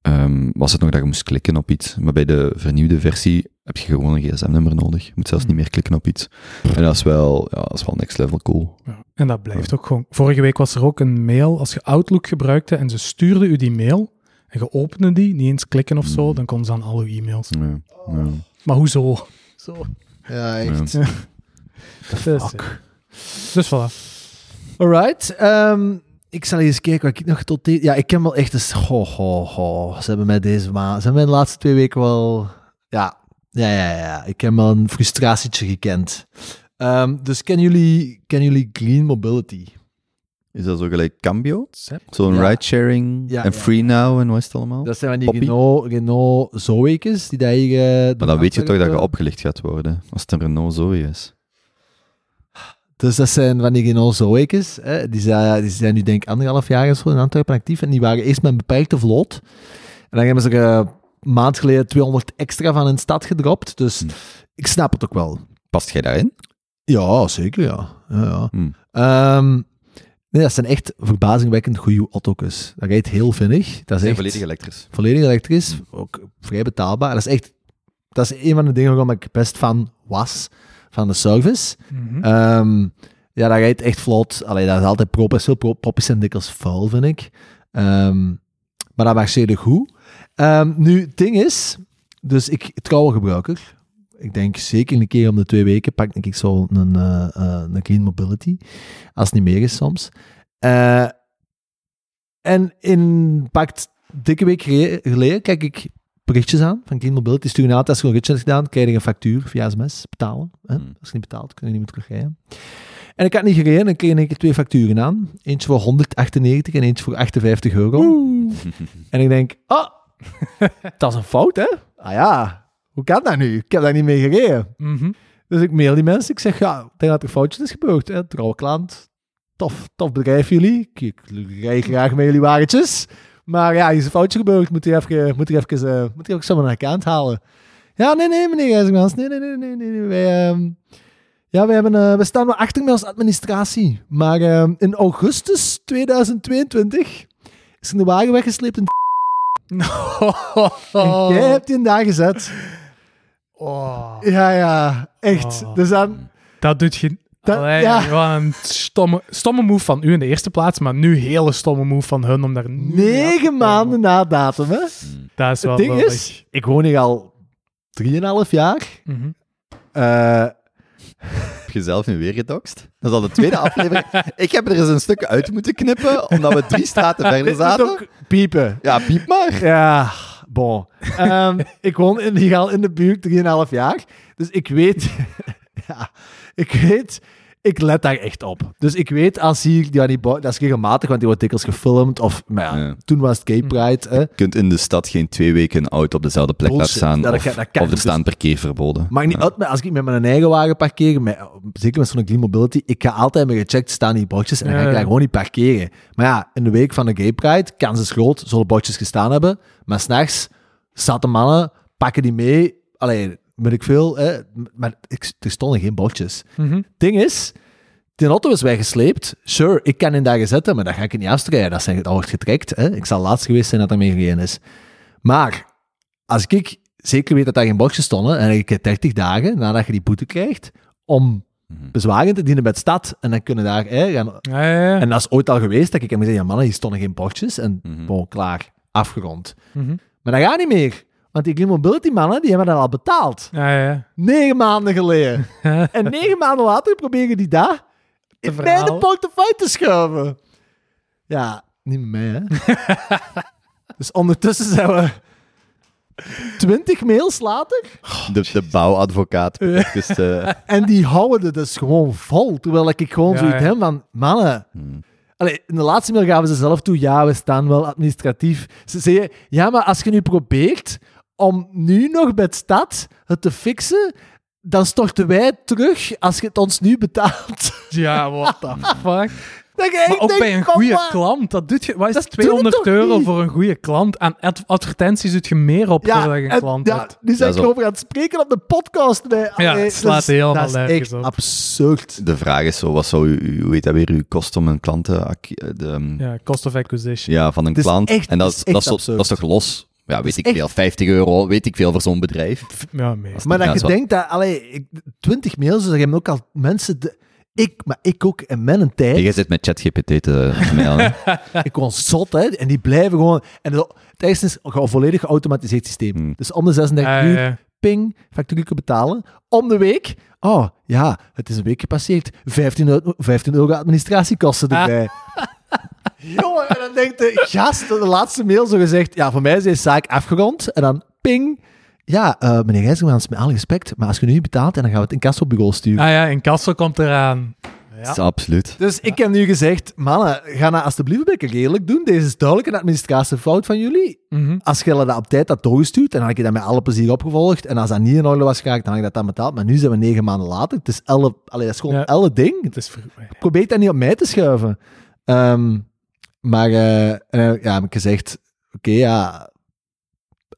ehm, was het nog dat je moest klikken op iets. Maar bij de vernieuwde versie heb je gewoon een gsm-nummer nodig. Je moet zelfs niet meer klikken op iets. En dat is wel, ja, dat is wel next level cool. Ja, en dat blijft ook gewoon. Vorige week was er ook een mail, als je Outlook gebruikte en ze stuurden u die mail en je opende die, niet eens klikken of zo, Mm. dan kon ze aan al uw e-mails. Ja, ja. Maar hoezo? Zo. ja, echt. Ja. Dus, Fuck. dus voilà. Alright. ehm, ik zal eens kijken wat ik nog tot... de- Ja, ik heb wel echt eens... Ho, ho, ho. Ze hebben mij deze maand... Ze hebben mij de laatste twee weken wel... Ja, ja, ja, ja. Ik heb wel een frustratietje gekend. Ehm, dus kennen jullie, kennen jullie Clean Mobility? Is dat zo gelijk Cambio? Zo'n Ja. ridesharing Ja, en ja. Free Now en wat is het allemaal? Dat zijn van die Poppy? Renault, Renault Zoe's die daar hier... eh, maar dan weet je toch dat je opgelicht gaat worden, als het een Renault Zoe is. Dus dat zijn van die Renault Zoe's. Hè. Die, zijn, die zijn nu denk ik anderhalf jaar of zo in Antwerpen actief. En die waren eerst met een beperkte vloot. En dan hebben ze er eh, een maand geleden 200 extra van in de stad gedropt. Dus Hm. ik snap het ook wel. Past jij daarin? Ja, zeker ja. ja, ja. Hm. Ehm, nee, dat zijn echt verbazingwekkend goede auto's. Dat rijdt heel vinnig. Dat is echt volledig elektrisch. volledig elektrisch. Ook vrij betaalbaar. Dat is echt... Dat is een van de dingen waarom ik best fan was van de service. Mhm. Ehm, ja, dat rijdt echt vlot. Allee, dat is altijd prop. Is veel pro- propjes zijn dikwijls vuil, vind ik. Ehm, maar dat marcheerde goed. Ehm, nu, het ding is... Dus ik, trouwe gebruiker. Ik denk zeker een keer om de twee weken pak ik zo een, eh, een Clean Mobility. Als het niet meer is soms. Eh, en in pakt dikke week gele- geleden kijk ik berichtjes aan van Clean Mobility. Stuur een als je een ritje hebt gedaan, krijg je een factuur via sms betalen. Hè? Hmm. Als je niet betaalt, kun je niet meer terugrijden. En ik had niet gereden en ik kreeg keer twee facturen aan. Eentje voor 198 en eentje voor 58 euro. En ik denk, oh, dat is een fout, hè? Ah ja, hoe kan dat nu? Ik heb daar niet mee gereden. Mhm. Dus ik mail die mensen. Ik zeg, ja, ik denk dat er foutjes is gebeurd. Hè? Trouwe klant. Tof, tof bedrijf jullie. Ik, ik rij graag met jullie wagentjes. Maar ja, hier is een foutje gebeurd. Moet u even, moet u even, eh, moet u even zo naar de kant halen. Ja, nee, nee, meneer Rijzigmans. Nee, nee, nee, nee, nee. nee. Wij, ehm, ja, wij hebben, eh, we staan wel achter met als administratie. Maar ehm, in augustus 2022 is er een wagen weggesleept in en jij hebt die daar gezet. Oh, Ja, ja, echt. Oh. Dus dan... dat doet je... Dat- Allee, ja. Wat een stomme, stomme move van u in de eerste plaats, maar nu hele stomme move van hun om daar Negen maanden na datum, hè? Dat is wel Het ding lullig. is, ik woon hier al 3,5 jaar. Eh, Heb je zelf nu weer gedoxt? Dat is al de tweede aflevering. Ik heb er eens een stuk uit moeten knippen, omdat we drie straten verder zaten. ook piepen. Ja, piep maar. Ja, bon. Ehm, ik woon in, hier al in de buurt 3,5 jaar. Dus ik weet... ja, ik weet... Ik let daar echt op. Dus ik weet als hier... Bou- dat is regelmatig, want die wordt dikwijls gefilmd. Of, maar ja, Ja. toen was het Gay Pride. Hè. Je kunt in de stad geen twee weken een auto op dezelfde plek laten staan. Ja, dat of, kan- dat kan of er dus. staan parkeer verboden. Maakt niet Ja. uit, maar als ik met mijn eigen wagen parkeer, met, zeker met zo'n Clean Mobility, ik ga altijd met gecheckt staan die bordjes en dan ga ik daar gewoon niet parkeren. Maar ja, in de week van de Gay Pride, kans is groot, zullen bordjes gestaan hebben, maar s'nachts zaten mannen, pakken die mee, allee, weet ik veel, hè, maar ik, er stonden geen bordjes. Mhm. Ding is, die auto is weggesleept. Sure, ik kan in daar zetten, maar dan ga ik het niet afstrijden. Dat, zijn, dat wordt getrekt. Hè. Ik zal laatst geweest zijn dat er mee gereden is. Maar als ik zeker weet dat daar geen bordjes stonden, en ik heb 30 dagen nadat je die boete krijgt, om Mhm. bezwaren te dienen bij het stad, en dan kunnen daar hè, gaan... Ja, ja, ja. En dat is ooit al geweest, dat ik heb gezegd, ja mannen, hier stonden geen bordjes, en Mhm. bon, klaar, afgerond. Mhm. Maar dat gaat niet meer. Want die Clean Mobility mannen, die hebben dat al betaald. ja, ja. Negen maanden geleden. En negen maanden later proberen die daar in verhaal. portefeuille te schuiven. Ja, niet met mij, hè. dus ondertussen zijn we twintig mails later De, de bouwadvocaat. Dus, eh, en die houden het dus gewoon vol. Terwijl ik gewoon Ja, zoiets ja. heb van, mannen... hmm. Allee, in de laatste mail gaven ze zelf toe, ja, we staan wel administratief. Ze zeiden, ja, maar als je nu probeert om nu nog bij het stad het te fixen, dan storten wij het terug als je het ons nu betaalt. Ja, what the fuck. Maar ook denk, bij een goede klant, dat doet je... Wat is Dat het? doe je 200 toch euro niet? voor een goede klant? Aan ad- advertenties doet je meer op Ja, je een en, klant ja, hebt. nu zijn is over aan het spreken op de podcast. Nee, Ja, het slaat dat is- helemaal Dat is echt op. absurd. De vraag is zo, wat zou u, hoe heet dat weer, uw kost om een klant te... eh, De, ja. Ja, cost of acquisition. van een klant. echt- en dat is, dat, echt is, dat is toch los? Ja, weet is ik echt- veel. 50 euro, weet ik veel voor zo'n bedrijf. Ja, meestal. Maar dat is je denkt dat, allee, ik, 20 mails, dus er hebben ook al mensen, de, ik, maar ik ook, en met een tijd. Jij zit met ChatGPT te mailen. Ik kon zot, hè. En die blijven gewoon... En het eerste is een volledig geautomatiseerd systeem. Hmm. Dus om de 36 Ja, uur, ping, factuur betalen. Om de week, oh, ja, het is een week gepasseerd. 15 euro, 15 euro administratiekosten Ah. Jongen, en dan denkt de gast, de laatste mail zo gezegd, ja, voor mij is deze zaak afgerond. En dan ping, ja, eh, meneer Rijsselmans, met alle respect, maar als je nu niet betaalt, en dan gaan we het in kassobureau sturen. Ah ja, in Kassel komt eraan. Ja. Dat is absoluut. Dus ik heb nu gezegd, mannen, ga nou alsjeblieft een beetje redelijk doen. Deze is duidelijk een administratiefout van jullie. Mhm. Als je dat op tijd had doorgestuurd, dan had ik je dat met alle plezier opgevolgd. En als dat niet in orde was geraakt, dan had ik dat dan betaald. Maar nu zijn we negen maanden later. Het is elle, allee, dat is gewoon Ja. elle ding. Het is Probeer dat niet op mij te schuiven. Ehm, maar ja, heb ik gezegd, oké, ja,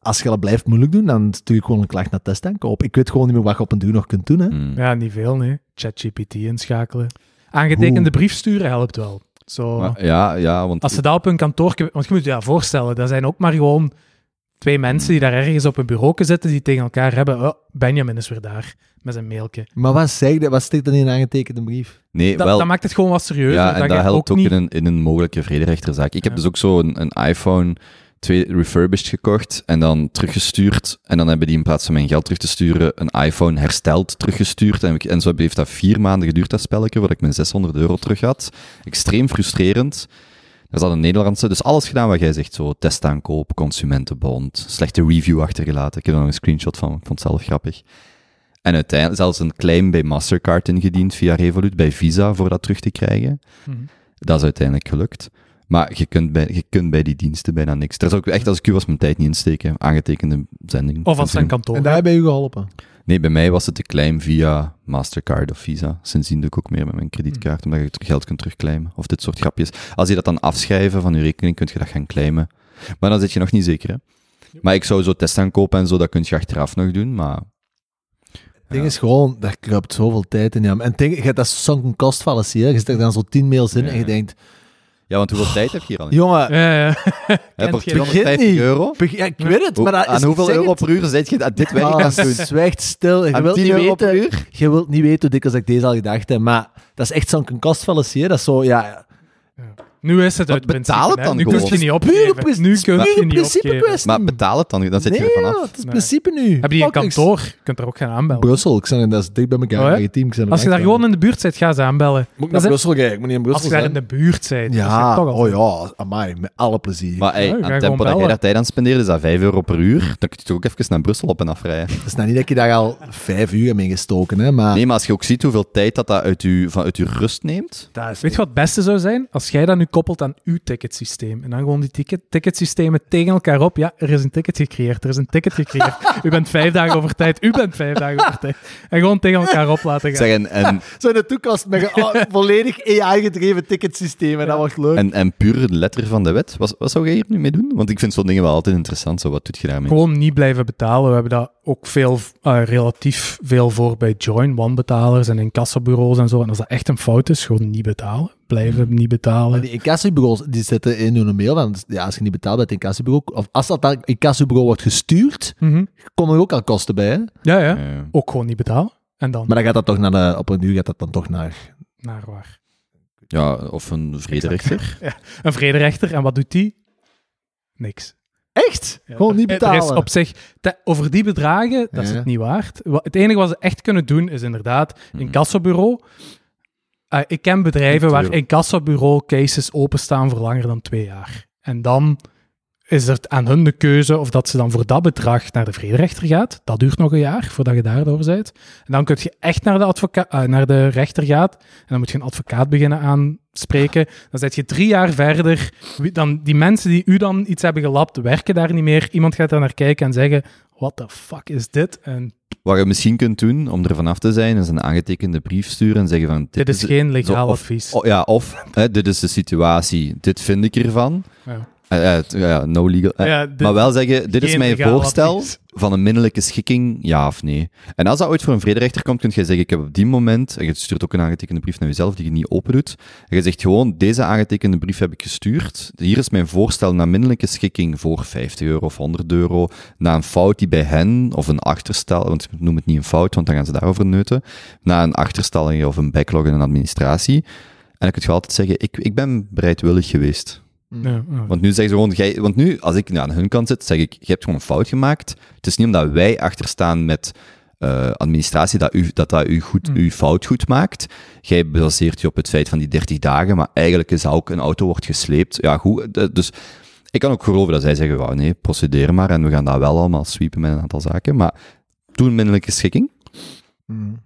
als je dat blijft moeilijk doen, dan stuur ik gewoon een klacht naar testaankoop. Ik weet gewoon niet meer wat je op een duur nog kunt doen. Hè. Mm. Ja, niet veel, nee. ChatGPT inschakelen. Aangetekende brief sturen helpt wel. Zo. Maar ja, ja, want Als ze dat op hun kantoor... Want je moet je dat voorstellen, dat zijn ook maar gewoon twee mensen die daar ergens op een bureau zitten, die tegen elkaar hebben, oh, Benjamin is weer daar, met zijn mailtje. Maar wat, zeg je, wat stikt er in een aangetekende brief? nee, Dat, wel, dat maakt het gewoon wat serieuzer. ja, en dat, helpt ook, niet... in, een, in een mogelijke vrederechterzaak. Ik heb Ja. dus ook zo een, een iPhone 2 refurbished gekocht en dan teruggestuurd. En dan hebben die in plaats van mijn geld terug te sturen, een iPhone hersteld teruggestuurd. En, ik- en zo heeft dat vier maanden geduurd, dat spelletje, voordat ik mijn 600 euro terug had. Extreem frustrerend. Er zat een Nederlandse, dus alles gedaan wat jij zegt, zo testaankoop, consumentenbond, slechte review achtergelaten. Ik heb er nog een screenshot van, ik vond het zelf grappig. En uiteindelijk zelfs een claim bij Mastercard ingediend via Revolut, bij Visa, voor dat terug te krijgen. Mhm. Dat is uiteindelijk gelukt. Maar je kunt bij, je kunt bij die diensten bijna niks. Daar zou ik echt, als ik u was, mijn tijd niet insteken. Aangetekende zending. Of als een kantoor En daar heb je u geholpen. Nee, bij mij was het te claim via Mastercard of Visa. Sindsdien doe ik ook meer met mijn kredietkaart, omdat je het geld kunt terugclaimen. Of dit soort grapjes. Als je dat dan afschrijven van je rekening, kun je dat gaan claimen. Maar dan zit je nog niet zeker, hè. Maar ik zou zo testaankopen en zo, dat kun je achteraf nog doen, maar... Het ding is gewoon, daar kruipt zoveel tijd in. Ja. En hebt dat sunken cost fallacy. hè. Je zet er dan zo tien mails in Ja. en je denkt, Ja, want hoeveel tijd heb je hier al? in? jongen, Ja, ja. Voor geen- 250 niet. euro? beg- ja, ik weet het, maar dat is aan hoeveel euro het. per uur zit je dat dit werk Ah, aan het doen? zwijgt stil. Je wilt, 10 niet euro per weten, uur? je wilt niet weten hoe dikwijls ik deze al gedacht heb, maar dat is echt fallacy. hè. Dat is zo, ja, Nu is het uit principe, betaal het dan Nu kun gewoon? je niet opgeven. Nu kun je niet principe kwestie. Maar betaal het dan, dan zit je er ja, vanaf. het is principe nu. Heb je een kantoor? Je kunt er ook gaan aanbellen. Brussel, ik zeg, dat is dicht bij elkaar. Oh, ja? je team, ik zeg, Als je daar gewoon in de buurt zit, ga ze aanbellen. Moet ik naar Brussel gaan? Ik moet niet in Als Brussel je daar in de buurt bent. Ja, toch al oh ja, amai, met alle plezier. Maar hey, aan het tempo dat jij daar tijd aan spendeert, is dat 5 euro per uur. Dan kun je toch ook even naar Brussel op en afrijden. Het is nou niet dat je daar al vijf uur mee gestoken, hè, maar... Nee, maar als je ook ziet hoeveel tijd dat, dat uit, je, van, uit je rust neemt. dat is Weet je wat het beste zou zijn? Als jij dat nu koppelt aan uw ticketsysteem. En dan gewoon die ticket, ticketsystemen tegen elkaar op. Ja, er is een ticket gecreëerd. Er is een ticket gecreëerd. u bent vijf dagen over tijd. U bent vijf dagen over tijd. En gewoon tegen elkaar op laten gaan. Zeg, en, en, Zo in de toekomst met een oh, volledig AI-gedreven ticketsysteem. En dat wordt leuk. en, en puur de letter van de wet. Wat, wat zou jij hier nu mee doen? Want ik vind zo'n dingen wel altijd interessant. Zo, wat doet je daarmee? Gewoon niet blijven betalen. We hebben dat ook veel, eh, relatief veel voor bij Join, wanbetalers en incassobureaus en zo. En als dat echt een fout is, gewoon niet betalen. Blijven niet betalen. Maar die incassobureaus die zitten in hun mail. Dan, ja, als je niet betaalt bij het incassobureau, of als dat dan incassobureau wordt gestuurd, Mhm. komen er ook al kosten bij. Hè? Ja, ja. Ook gewoon niet betalen. En dan Maar dan gaat dat toch naar de, op een duur gaat dat dan toch naar... naar waar? ja, of een vrederechter. Een vrederechter. En wat doet die? Niks. Echt? Ja, Gewoon niet Er is betalen? op zich, te- over die bedragen, dat is het niet waard. Wa- Het enige wat ze echt kunnen doen, is inderdaad Mhm. incassobureau. Uh, ik ken bedrijven waar incassobureau cases openstaan voor langer dan twee jaar. En dan is het aan hun de keuze of dat ze dan voor dat bedrag naar de vrederechter gaat. Dat duurt nog een jaar voordat je daardoor bent. En dan kun je echt naar de, advoca- eh, naar de rechter gaat. En dan moet je een advocaat beginnen aanspreken. Dan zit je drie jaar verder. Dan, die mensen die u dan iets hebben gelapt, werken daar niet meer. Iemand gaat daar naar kijken en zeggen: What the fuck is dit? En Wat je misschien kunt doen, om er vanaf te zijn, is een aangetekende brief sturen en zeggen van... Dit, dit is geen legaal of- advies. Oh, ja, of hè, dit is de situatie, dit vind ik ervan. Ja. Ja, no legal. eh, Ja, maar wel zeggen, dit is mijn voorstel advies. van een minnelijke schikking, ja of nee. En als dat ooit voor een vrederechter komt, kun je zeggen, ik heb op die moment, en je stuurt ook een aangetekende brief naar jezelf die je niet open doet, en je zegt gewoon, deze aangetekende brief heb ik gestuurd, hier is mijn voorstel naar minnelijke schikking voor 50 euro of 100 euro, na een fout die bij hen, of een achterstal, want ik noem het niet een fout, want dan gaan ze daarover neuten, na een achterstalling of een backlog in een administratie. En dan kun je altijd zeggen, ik, ik ben bereidwillig geweest. Ja, ja. Want nu zeggen ze gewoon, jij, want nu, als ik aan hun kant zit, zeg ik, je hebt gewoon een fout gemaakt. Het is niet omdat wij achterstaan met eh, administratie dat u, dat, dat u goed, Hmm. uw fout goed maakt. Jij baseert je op het feit van die 30 dagen, maar eigenlijk is dat ook een auto wordt gesleept. Ja, goed. eh, Dus Ik kan ook geloven dat zij zeggen, wauw, nee, procedeer maar en we gaan dat wel allemaal sweepen met een aantal zaken. Maar doe een minderlijke schikking. Mm.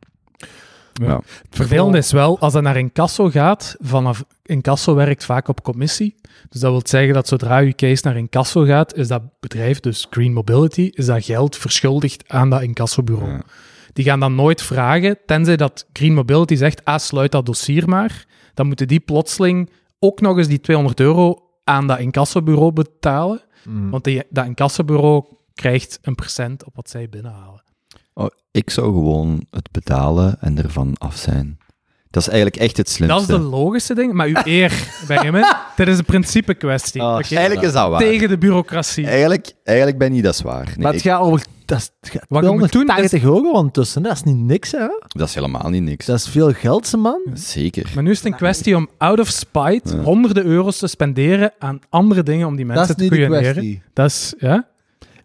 Ja. Het vervelende is wel, als dat naar incasso gaat, vanaf incasso werkt vaak op commissie. Dus dat wil zeggen dat zodra je case naar incasso gaat, is dat bedrijf, dus Green Mobility, is dat geld verschuldigd aan dat incassobureau. Ja. Die gaan dan nooit vragen, tenzij dat Green Mobility zegt, ah, sluit dat dossier maar. Dan moeten die plotseling ook nog eens die 200 euro aan dat incassobureau betalen. Mm. Want die, dat incassobureau krijgt een percent op wat zij binnenhalen. Oh, ik zou gewoon het betalen en ervan af zijn. Dat is eigenlijk echt het slimste. Dat is de logische ding. Maar uw eer, Benjamin, dit is een principe kwestie. Oké? Eigenlijk is dat waar. Tegen de bureaucratie. Eigenlijk, eigenlijk ben je dat zwaar. Nee, maar het ik- gaat over... Dat is, gaat Wat doen is- 280 euro ondertussen. Dat is niet niks, hè? dat is helemaal niet niks. Dat is veel geld, ze man. Zeker. Maar nu is het een kwestie om out of spite Ja. honderden euro's te spenderen aan andere dingen om die mensen Dat is te niet de kwestie. Dat is, ja?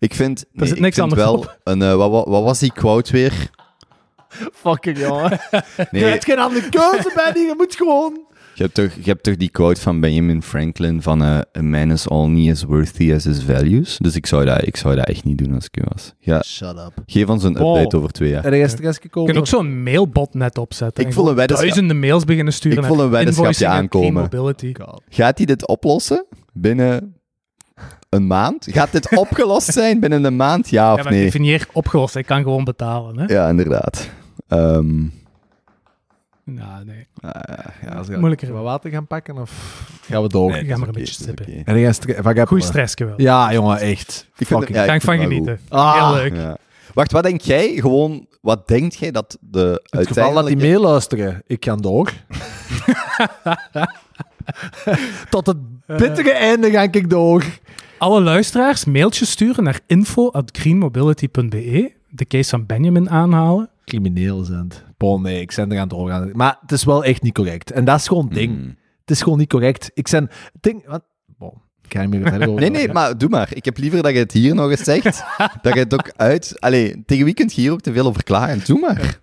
Ik vind, nee, zit ik niks vind anders wel op. een... eh, wat, wat, wat was die quote weer? Fucking jongen. Nee, Je hebt geen andere keuze, Benny. Je moet gewoon... je hebt, toch, je hebt toch die quote van Benjamin Franklin van eh, A man is only as worthy as his values. Dus ik zou dat, ik zou dat echt niet doen als ik u was. Ja, Shut up. geef ons een update over twee jaar. Er is stress Je gekomen. kunt ook zo'n mailbot net opzetten. Ik en voel een weddenschap. Duizenden mails beginnen sturen. Ik voel naar een weddenschapje invoicing en aankomen. Gaat hij dit oplossen binnen een maand? Gaat dit opgelost zijn binnen een maand? Ja Ja, of maar nee? definieer opgelost. Ik kan gewoon betalen. Hè? Ja, inderdaad. Ehm, Nou, nee. Ah, ja, we Moeilijker. wat water gaan pakken of gaan we door? nee, ga maar een beetje stippen. En jij heb Goeie je? stressje wel. Ja, jongen, echt. Ik vind Fucking. het- Ga ik vind van het wel genieten. Ah, Heel leuk. Ja. Wacht, wat denk jij? Gewoon, wat denkt jij dat de het geval dat die meeluisteren, ik ga door. Tot het bittere einde ga ik door. Alle luisteraars mailtjes sturen naar info.greenmobility.be. De case van Benjamin aanhalen. Crimineel zijn het. Bon, nee, ik ben er aan het doorgaan. Maar het is wel echt niet correct. En dat is gewoon het ding. Hmm. Het is gewoon niet correct. Ik ben... het Ding, wat? Bon, ik ga niet meer verder over Nee, nee, maar doe maar. Ik heb liever dat je het hier nog eens zegt, dat je het ook uit... Allee, tegen wie kunt je hier ook te veel over klagen? Doe maar.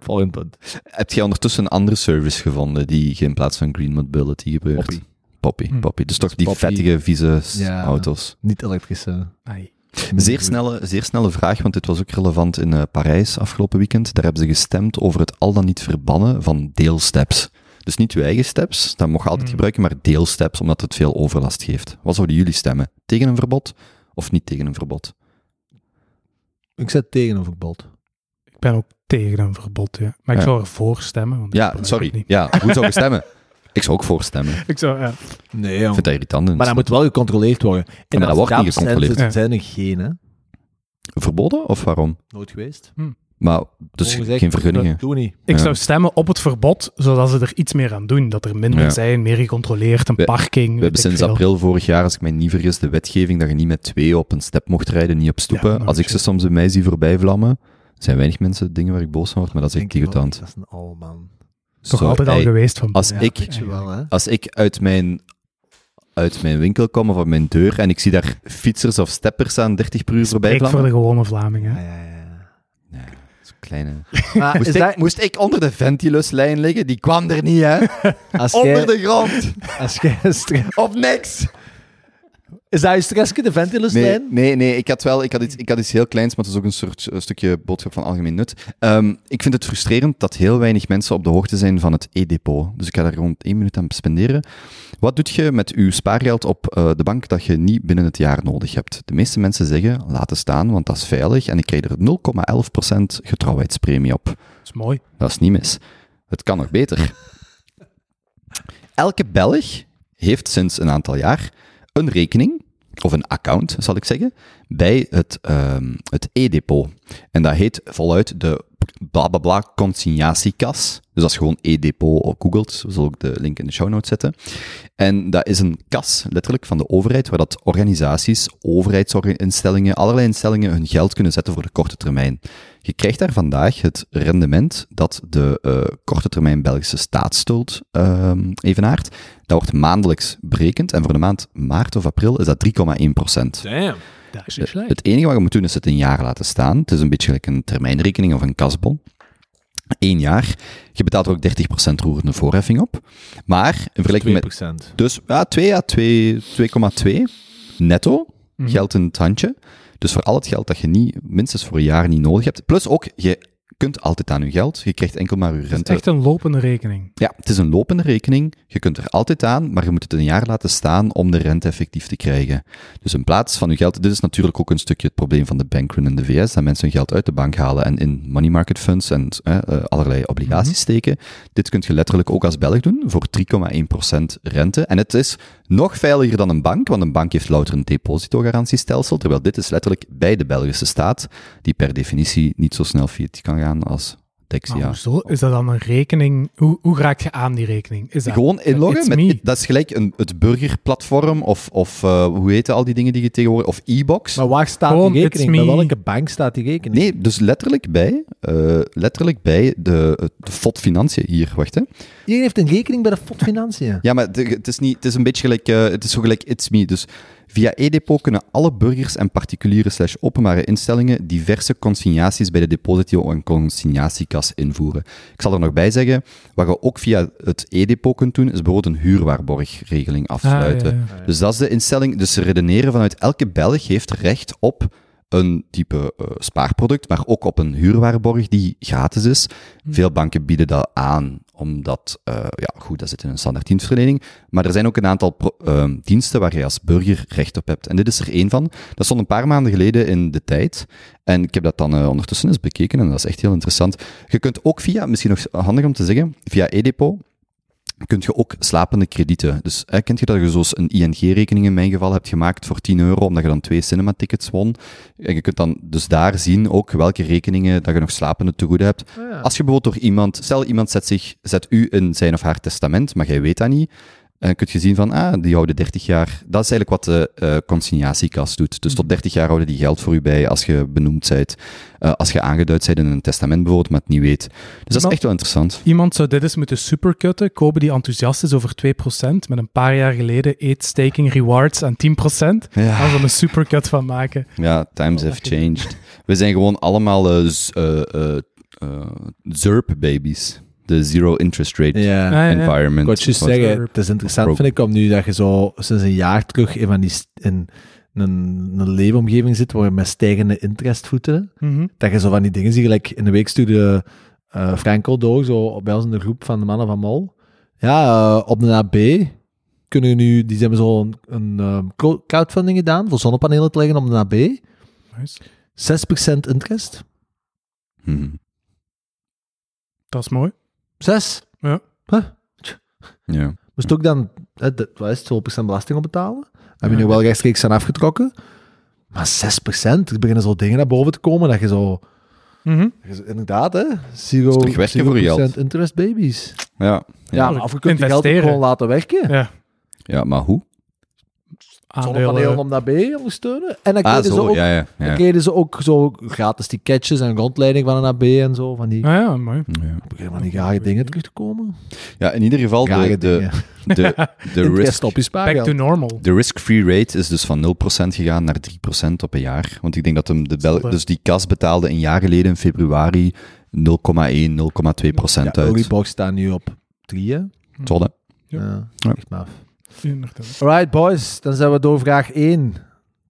Volgend punt. Heb jij ondertussen een andere service gevonden die je in plaats van Green Mobility gebeurt? Poppy. Poppy, Hm. Poppy. Dus toch die Poppy. vettige, vieze Ja. auto's. Niet elektrische. Ai. Zeer snelle, zeer snelle vraag, want dit was ook relevant in eh, Parijs afgelopen weekend. Daar hebben ze gestemd over het al dan niet verbannen van deelsteps. Dus niet uw eigen steps, dat mocht je altijd Hmm. gebruiken, maar deelsteps, omdat het veel overlast geeft. Wat zouden jullie stemmen? Tegen een verbod of niet tegen een verbod? Ik zet tegen een verbod. Ik ben ook tegen een verbod, ja. Maar ik Ja. zou ervoor stemmen. Want Ja, sorry. Ja, hoe zou je stemmen? Ik zou ook voor stemmen. Ik zou, ja. Nee, jong. vind dat irritant. Maar dat moet wel gecontroleerd worden. In maar dat wordt niet gecontroleerd. Zijn, zijn er geen, hè? Verboden of waarom? Nooit geweest. Maar dus geen vergunningen. Doe niet. Ik Ja. zou stemmen op het verbod, zodat ze er iets meer aan doen. Dat er minder Ja. zijn, meer gecontroleerd, een We- parking. We hebben sinds veel. april vorig jaar, als ik mij niet vergis, de wetgeving dat je niet met twee op een step mocht rijden, niet op stoepen. Ja, als ik ze soms bij mij zie voorbij vlammen, er zijn weinig mensen dingen waar ik boos van word, maar dat is echt irritant. Dat is een oude man. Toch Zo, altijd al ey, geweest van als ja, ik- wel, hè? Als ik uit mijn, uit mijn winkel kom of uit mijn deur en ik zie daar fietsers of steppers aan 30 per uur voorbij Spreek voor de vlammen. gewone Vlamingen. Ja, ja, ja. Ja, zo'n kleine... Maar Moest, ik, dat, moest ik onder de ventiluslijn liggen? Die kwam er niet, hè? als onder de grond! als stre- Of niks! Is dat je stressje, de ventiluslijn? Nee, nee, nee ik, had wel, ik, had iets, ik had iets heel kleins, maar het is ook een soort een stukje boodschap van algemeen nut. Ehm, ik vind het frustrerend dat heel weinig mensen op de hoogte zijn van het e-depot. Dus ik ga daar rond één minuut aan spenderen. Wat doet je met uw spaargeld op eh, de bank dat je niet binnen het jaar nodig hebt? De meeste mensen zeggen, laten staan, want dat is veilig en ik krijg er 0,11% getrouwheidspremie op. Dat is mooi. Dat is niet mis. Het kan nog beter. Elke Belg heeft sinds een aantal jaar een rekening, of een account, zal ik zeggen, bij het, ehm, het e-depot. En dat heet voluit de blablabla consignatiekas. Dus als je gewoon e-depot googelt, we zullen ook de link in de show notes zetten. En dat is een kas, letterlijk, van de overheid, waar dat organisaties, overheidsinstellingen, allerlei instellingen hun geld kunnen zetten voor de korte termijn. Je krijgt daar vandaag het rendement dat de eh, korte termijn Belgische staatsschuld ehm evenaart. Dat wordt maandelijks berekend en voor de maand maart of april is dat 3,1 procent. Damn. Dat is niet slecht. Het enige wat je moet doen is het een jaar laten staan. Het is een beetje gelijk een termijnrekening of een kasbon. Eén jaar. Je betaalt er ook 30% roerende voorheffing op. Maar in vergelijking met 2%. dus ja, 2 à 2, 2,2. netto, Mhm. geld in het handje. Dus voor al het geld dat je niet, minstens voor een jaar niet nodig hebt. Plus ook, je kunt altijd aan je geld. Je krijgt enkel maar je Het is rente. echt een lopende rekening. Ja, het is een lopende rekening. Je kunt er altijd aan, maar je moet het een jaar laten staan om de rente effectief te krijgen. Dus in plaats van je geld, dit is natuurlijk ook een stukje het probleem van de bankrun in de VS, dat mensen hun geld uit de bank halen en in money market funds en eh, allerlei obligaties steken. Dit kun je letterlijk ook als Belg doen voor 3,1% rente. En het is nog veiliger dan een bank, want een bank heeft louter een depositogarantiestelsel, terwijl dit is letterlijk bij de Belgische staat, die per definitie niet zo snel failliet kan gaan als Maar hoezo? Is dat dan een rekening? Hoe, hoe raak je aan die rekening? Is dat Gewoon inloggen. Met, me. dat is gelijk een, het burgerplatform of, of eh, hoe heten al die dingen die je tegenwoordig... Of e-box. Maar waar staat Gewoon, die rekening? Bij welke bank staat die rekening? Nee, dus letterlijk bij, eh, letterlijk bij de, de FOD Financiën hier. Wacht, hè. Iedereen heeft een rekening bij de FOD Financiën. Ja, maar het, het is, niet, het is een beetje gelijk... eh, het is zo gelijk It's Me. Dus via e-depot kunnen alle burgers en particuliere slash openbare instellingen diverse consignaties bij de deposito- en consignatiekas invoeren. Ik zal er nog bij zeggen, wat je ook via het e-depot kunt doen, is bijvoorbeeld een huurwaarborgregeling afsluiten. Ah, ja, ja. Dus dat is de instelling. Dus redeneren vanuit elke Belg heeft recht op een type eh, spaarproduct, maar ook op een huurwaarborg die gratis is. Veel banken bieden dat aan, omdat, eh, ja, goed, dat zit in een standaard dienstverlening. Maar er zijn ook een aantal pro- eh, diensten waar je als burger recht op hebt. En dit is er één van. Dat stond een paar maanden geleden in de tijd. En ik heb dat dan eh, ondertussen eens bekeken en dat is echt heel interessant. Je kunt ook via, misschien nog handig om te zeggen, via e-depot kun je ook slapende kredieten. Dus eh, kent je dat je zoals een ING-rekening in mijn geval hebt gemaakt voor 10 euro, omdat je dan twee cinema-tickets won. En je kunt dan dus daar zien ook welke rekeningen dat je nog slapende te goede hebt. Ah, ja. Als je bijvoorbeeld door iemand, stel iemand zet, zich, zet u in zijn of haar testament, maar jij weet dat niet, en dan kun je zien van, ah, die houden 30 jaar. Dat is eigenlijk wat de eh consignatiekas doet. Dus tot 30 jaar houden die geld voor u bij als je benoemd bent. Eh, als je aangeduid bent in een testament bijvoorbeeld, maar het niet weet. Dus dat is echt wel interessant. Iemand zou dit eens moeten supercutten, kopen die enthousiast is over 2%, met een paar jaar geleden eat-staking rewards aan 10%. Ja. Daar er een supercut van maken. Ja, times Oh, have changed. We zijn gewoon allemaal eh, z- eh, eh, eh, ZERP-babies. De Zero Interest Rate Ja. Ah, ja. Environment. Ik Wat- zeggen, het is interessant vind ik om nu dat je zo sinds een jaar terug in, van die, st- in een, een leefomgeving zit waar je met stijgende interestvoeten, Mhm. dat je zo van die dingen ziet, gelijk in de week stuurde eh Franco door, zo bij ons in de groep van de mannen van Mol. Ja, eh, op de AB kunnen nu, die hebben zo een, een ehm, cro- crowdfunding gedaan voor zonnepanelen te leggen op de AB. Nice. 6% interest. Mhm. Dat is mooi. 6. Ja. Huh? Ja. Moest ook dan, hè, de, wat is het, 12% belasting op betalen? Heb je Ja. nu wel rechtstreeks aan afgetrokken. Maar 6%, er beginnen zo dingen naar boven te komen dat je zo, Mhm. dat je zo- inderdaad hè, zero, voor je geld. 0% interest babies. Ja. Ja, Ja. maar of je kunt je geld gewoon laten werken. Ja. ja, maar hoe? Zonnepanelen om dat B ondersteunen. En dan Ah, kregen ze zo. ook, Ja, ja. dan ja. kregen ze ook zo gratis ticketjes en rondleiding van een AB en zo. Van die, Ah ja, mooi. Ja. beginnen van die rare dingen terug te komen. ja, in ieder geval, de, de, de, de, risk, op Back to normal. de risk-free rate is dus van 0% gegaan naar 3% op een jaar. Want ik denk dat hem de Bel dus die kas betaalde een jaar geleden in februari 0,1, 0,2% Ja, uit. Oliebox staat nu op 3, hè? Zot, hè? Ja. Ja, Ja. echt maf. Inderdaad. Alright, boys. Dan zijn we door vraag 1.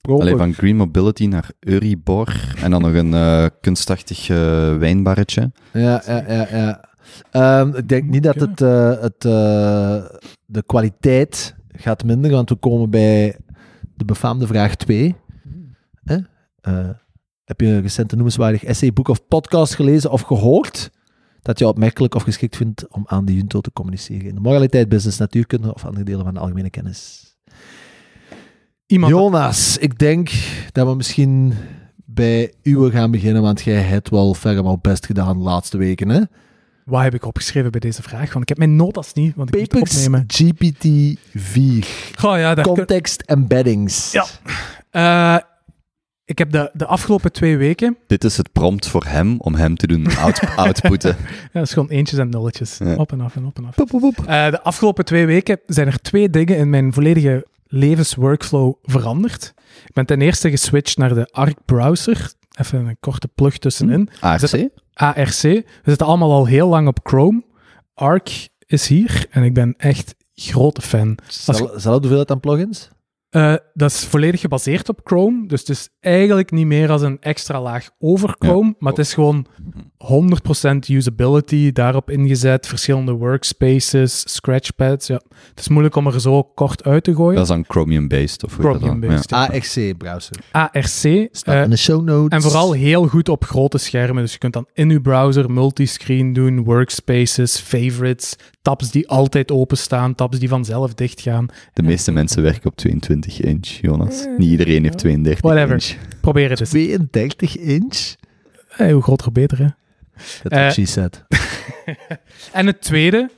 Proper. Allee, van Green Mobility naar Euribor. En dan nog een eh, kunstachtig eh, wijnbarretje. Ja, ja, ja. ja. Ehm, ik denk niet dat het, eh, het, eh, de kwaliteit gaat minderen, want we komen bij de befaamde vraag 2. Hè? Eh, heb je een recente noemenswaardig essay, boek of podcast gelezen of gehoord dat je opmerkelijk of geschikt vindt om aan de junto te communiceren in de moraliteit, business, natuurkunde of andere delen van de algemene kennis? Iemand, Jonas, ik denk dat we misschien bij u gaan beginnen, want jij hebt wel verre best gedaan de laatste weken, hè? wat heb ik opgeschreven bij deze vraag? Want ik heb mijn notas niet, want ik moet het Papex opnemen. GPT-4. Oh ja, daar kun- Context embeddings. Ja. Eh, ik heb de, de afgelopen twee weken... Dit is het prompt voor hem om hem te doen out outputten. Ja, dat is gewoon eentjes en nulletjes. Ja. Op en af en op en af. Eh, de afgelopen twee weken zijn er twee dingen in mijn volledige levensworkflow veranderd. Ik ben ten eerste geswitcht naar de Arc browser. Even een korte plug tussenin. ARC? ARC. We zitten allemaal al heel lang op Chrome. Arc is hier en ik ben echt grote fan. Zal het hoeveelheid aan plugins? Eh, dat is volledig gebaseerd op Chrome. Dus het is eigenlijk niet meer als een extra laag over Chrome. Maar het is gewoon 100% usability daarop ingezet. Verschillende workspaces, scratchpads. Ja. Het is moeilijk om er zo kort uit te gooien. Dat is dan Chromium-based, of? Chromium-based. ja. ARC-browser. ARC. Staat eh, in de show notes. en vooral heel goed op grote schermen. Dus je kunt dan in je browser multiscreen doen, workspaces, favorites, tabs die altijd openstaan, tabs die vanzelf dichtgaan. De meeste mensen werken op 22 inch, Jonas. Niet iedereen heeft 32 Whatever. inch. Probeer het eens. 32 inch? Hey, hoe groter, hoe beter, hè? Dat Eh, is she said. En het tweede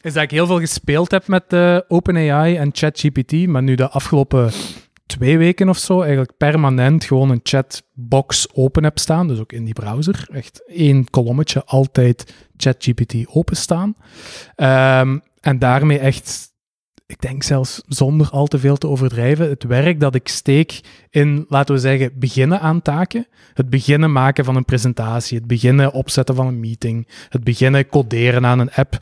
is dat ik heel veel gespeeld heb met eh, OpenAI en ChatGPT, maar nu de afgelopen twee weken of zo eigenlijk permanent gewoon een chatbox open heb staan, dus ook in die browser. Echt één kolommetje, altijd ChatGPT openstaan. Ehm, en daarmee echt, ik denk zelfs zonder al te veel te overdrijven, het werk dat ik steek in, laten we zeggen, beginnen aan taken. Het beginnen maken van een presentatie, het beginnen opzetten van een meeting, het beginnen coderen aan een app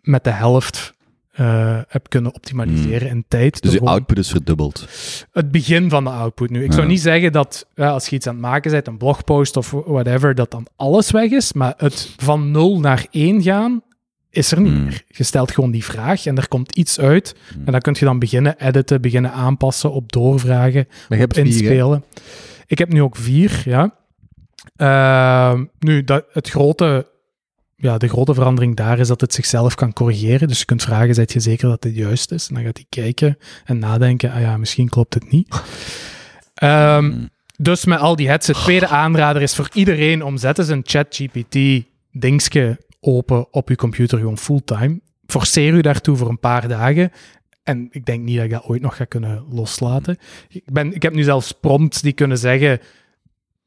met de helft eh, heb kunnen optimaliseren in tijd. Dus je output is verdubbeld. het begin van de output nu. Ik zou niet zeggen dat ja, als je iets aan het maken bent, een blogpost of whatever, dat dan alles weg is, maar het van 0 naar 1 gaan is er niet Hmm. meer. Je stelt gewoon die vraag en er komt iets uit en dan kun je dan beginnen editen, beginnen aanpassen, op doorvragen, Maar je hebt vier, hè? inspelen. Ik heb nu ook vier, ja. Ehm, nu, dat, het grote, ja, de grote verandering daar is dat het zichzelf kan corrigeren. Dus je kunt vragen, zet je zeker dat dit juist is? En dan gaat hij kijken en nadenken, ah ja, misschien klopt het niet. Ehm, Hmm. dus met al die het tweede aanrader is voor iedereen om zet eens een ChatGPT dingske open op je computer gewoon fulltime. Forceer u daartoe voor een paar dagen. En ik denk niet dat ik dat ooit nog ga kunnen loslaten. Ik, ben, ik heb nu zelfs prompts die kunnen zeggen: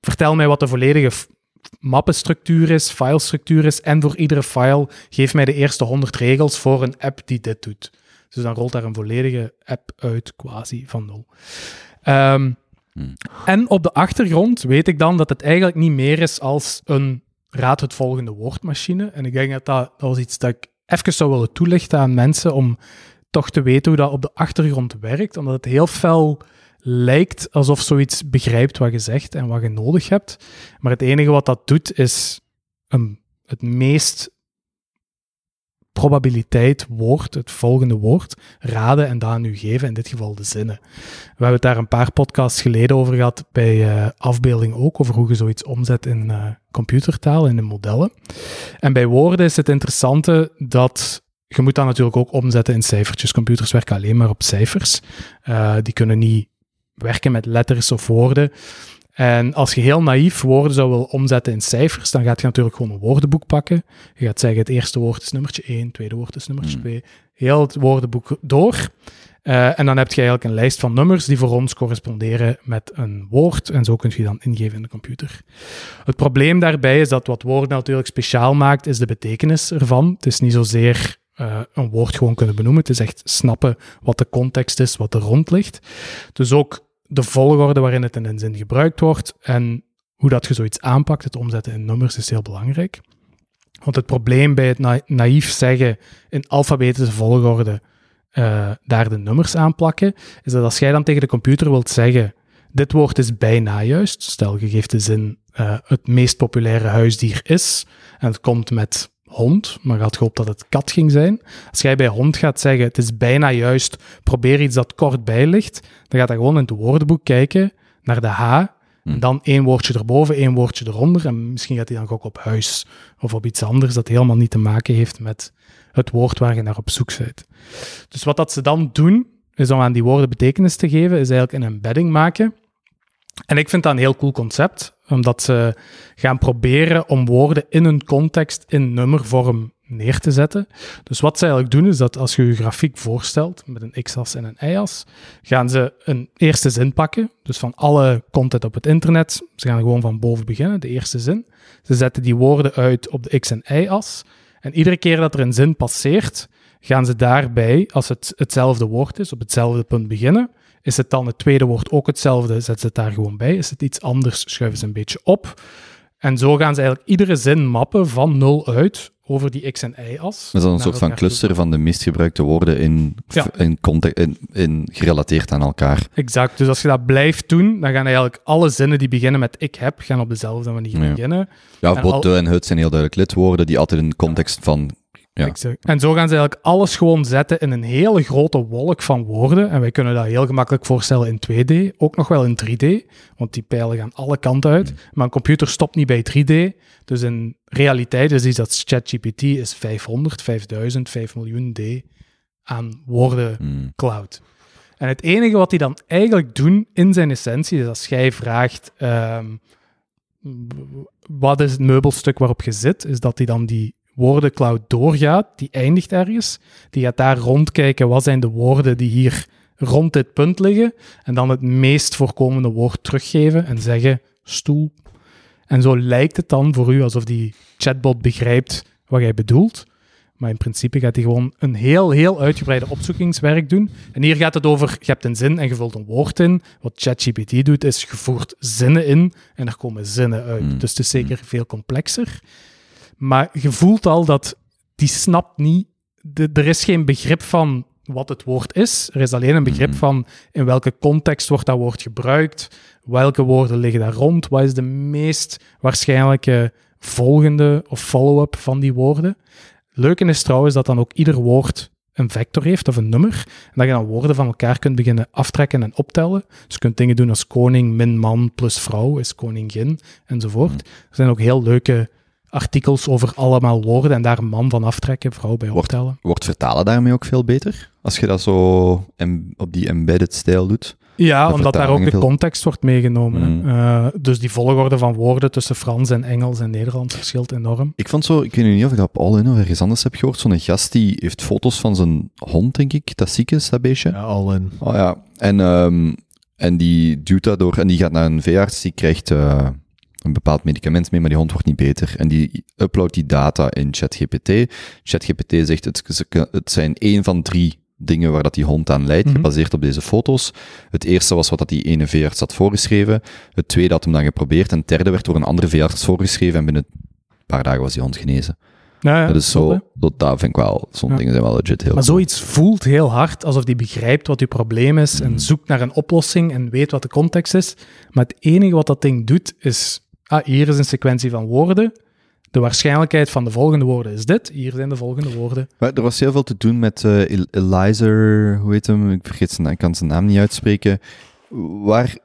vertel mij wat de volledige mappenstructuur is, filestructuur is. En voor iedere file geef mij de eerste 100 regels voor een app die dit doet. Dus dan rolt daar een volledige app uit, quasi van nul. Ehm, Hmm. En op de achtergrond weet ik dan dat het eigenlijk niet meer is als een raad het volgende woordmachine. En ik denk dat dat, dat was iets dat ik even zou willen toelichten aan mensen om toch te weten hoe dat op de achtergrond werkt. Omdat het heel fel lijkt alsof zoiets begrijpt wat je zegt en wat je nodig hebt. Maar het enige wat dat doet is een, het meest probabiliteit woord, het volgende woord, raden en dat aan u geven, in dit geval de zinnen. We hebben het daar een paar podcasts geleden over gehad, bij eh, afbeelding ook, over hoe je zoiets omzet in eh, computertaal, in de modellen. En bij woorden is het interessante dat je moet dat natuurlijk ook omzetten in cijfertjes. Computers werken alleen maar op cijfers. Eh, die kunnen niet werken met letters of woorden. En als je heel naïef woorden zou willen omzetten in cijfers, dan gaat je natuurlijk gewoon een woordenboek pakken. Je gaat zeggen, het eerste woord is nummertje 1, het tweede woord is nummertje Hmm. 2. Heel het woordenboek door. Eh, en dan heb je eigenlijk een lijst van nummers die voor ons corresponderen met een woord. En zo kun je dan ingeven in de computer. Het probleem daarbij is dat wat woorden natuurlijk speciaal maakt, is de betekenis ervan. Het is niet zozeer eh, een woord gewoon kunnen benoemen. Het is echt snappen wat de context is, wat er rond ligt. Dus ook de volgorde waarin het in een zin gebruikt wordt en hoe dat je zoiets aanpakt, het omzetten in nummers, is heel belangrijk. Want het probleem bij het na- naïef zeggen in alfabetische volgorde eh, daar de nummers aan plakken, is dat als jij dan tegen de computer wilt zeggen, dit woord is bijna juist, stel je geeft de zin eh, het meest populaire huisdier is, en het komt met hond, maar had gehoopt dat het kat ging zijn. Als jij bij hond gaat zeggen, het is bijna juist, probeer iets dat kort bij ligt, dan gaat hij gewoon in het woordenboek kijken naar de H, en dan één woordje erboven, één woordje eronder, en misschien gaat hij dan ook op huis, of op iets anders dat helemaal niet te maken heeft met het woord waar je naar op zoek bent. Dus wat dat ze dan doen, is om aan die woorden betekenis te geven, is eigenlijk een embedding maken. En ik vind dat een heel cool concept, omdat ze gaan proberen om woorden in een context, in nummervorm neer te zetten. Dus wat ze eigenlijk doen, is dat als je je grafiek voorstelt met een x-as en een y-as, gaan ze een eerste zin pakken, dus van alle content op het internet. Ze gaan gewoon van boven beginnen, de eerste zin. Ze zetten die woorden uit op de x- en y-as. En iedere keer dat er een zin passeert, gaan ze daarbij, als het hetzelfde woord is, op hetzelfde punt beginnen. Is het dan het tweede woord ook hetzelfde, zetten ze het daar gewoon bij. Is het iets anders, schuiven ze een beetje op. En zo gaan ze eigenlijk iedere zin mappen van nul uit over die x- en y-as. Dat is dan een soort van cluster van de meest gebruikte woorden in, Ja. in, context, in, in gerelateerd aan elkaar. Exact. Dus als je dat blijft doen, dan gaan eigenlijk alle zinnen die beginnen met ik heb, gaan op dezelfde manier Ja. beginnen. Ja, En bot, al- en het zijn heel duidelijk lidwoorden die altijd in de context van... Ja. En zo gaan ze eigenlijk alles gewoon zetten in een hele grote wolk van woorden. En wij kunnen dat heel gemakkelijk voorstellen in 2D, ook nog wel in 3D, want die pijlen gaan alle kanten uit. Maar een computer stopt niet bij 3D. Dus in realiteit is iets dat ChatGPT is 500, 5000, 5 miljoen D aan woorden Hmm. cloud. En het enige wat die dan eigenlijk doen in zijn essentie is als jij vraagt ehm, wat is het meubelstuk waarop je zit, is dat hij dan die woordencloud doorgaat, die eindigt ergens, die gaat daar rondkijken wat zijn de woorden die hier rond dit punt liggen en dan het meest voorkomende woord teruggeven en zeggen stoel. En zo lijkt het dan voor u alsof die chatbot begrijpt wat jij bedoelt. Maar in principe gaat hij gewoon een heel, heel uitgebreide opzoekingswerk doen. En hier gaat het over, je hebt een zin en je vult een woord in. Wat ChatGPT doet, is je voert zinnen in en er komen zinnen uit. Mm. Dus het is zeker veel complexer. Maar je voelt al dat die snapt niet... De, er is geen begrip van wat het woord is. Er is alleen een begrip Mm. van in welke context wordt dat woord gebruikt. Welke woorden liggen daar rond? Wat is de meest waarschijnlijke volgende of follow-up van die woorden? Leuke is trouwens dat dan ook ieder woord een vector heeft of een nummer. En dat je dan woorden van elkaar kunt beginnen aftrekken en optellen. Dus je kunt dingen doen als koning min man plus vrouw is koningin enzovoort. Er zijn ook heel leuke artikels over allemaal woorden en daar een man van aftrekken, vrouw bij optellen. Wordt vertalen daarmee ook veel beter? Als je dat zo em- op die embedded stijl doet? Ja, omdat daar ook de context wordt meegenomen. Mm. Eh, dus die volgorde van woorden tussen Frans en Engels en Nederlands verschilt enorm. Ik vond zo, ik weet niet of ik dat op All In of ergens anders heb gehoord, zo'n gast die heeft foto's van zijn hond, denk ik, dat ziek is, dat beestje. Ja, al in. Oh ja, en, ehm, en die duwt dat door, en die gaat naar een veearts, die krijgt eh, een bepaald medicament mee, maar die hond wordt niet beter. En die uploadt die data in ChatGPT. ChatGPT zegt, het, het zijn één van drie dingen waar dat die hond aan leidt, Mhm. gebaseerd op deze foto's. Het eerste was wat dat die ene veearts had voorgeschreven. Het tweede had hem dan geprobeerd. En het derde werd door een andere veearts voorgeschreven en binnen een paar dagen was die hond genezen. Ja, ja, dat is zo, dat, dat vind ik wel, zo'n Ja. dingen zijn wel legit heel Maar cool. zoiets voelt heel hard alsof die begrijpt wat je probleem is en Mhm. zoekt naar een oplossing en weet wat de context is. Maar het enige wat dat ding doet is, ah, hier is een sequentie van woorden. De waarschijnlijkheid van de volgende woorden is dit. Hier zijn de volgende woorden. Maar er was heel veel te doen met eh El- Eliza, hoe heet hem? Ik vergeet zijn ik kan zijn naam niet uitspreken. Waar,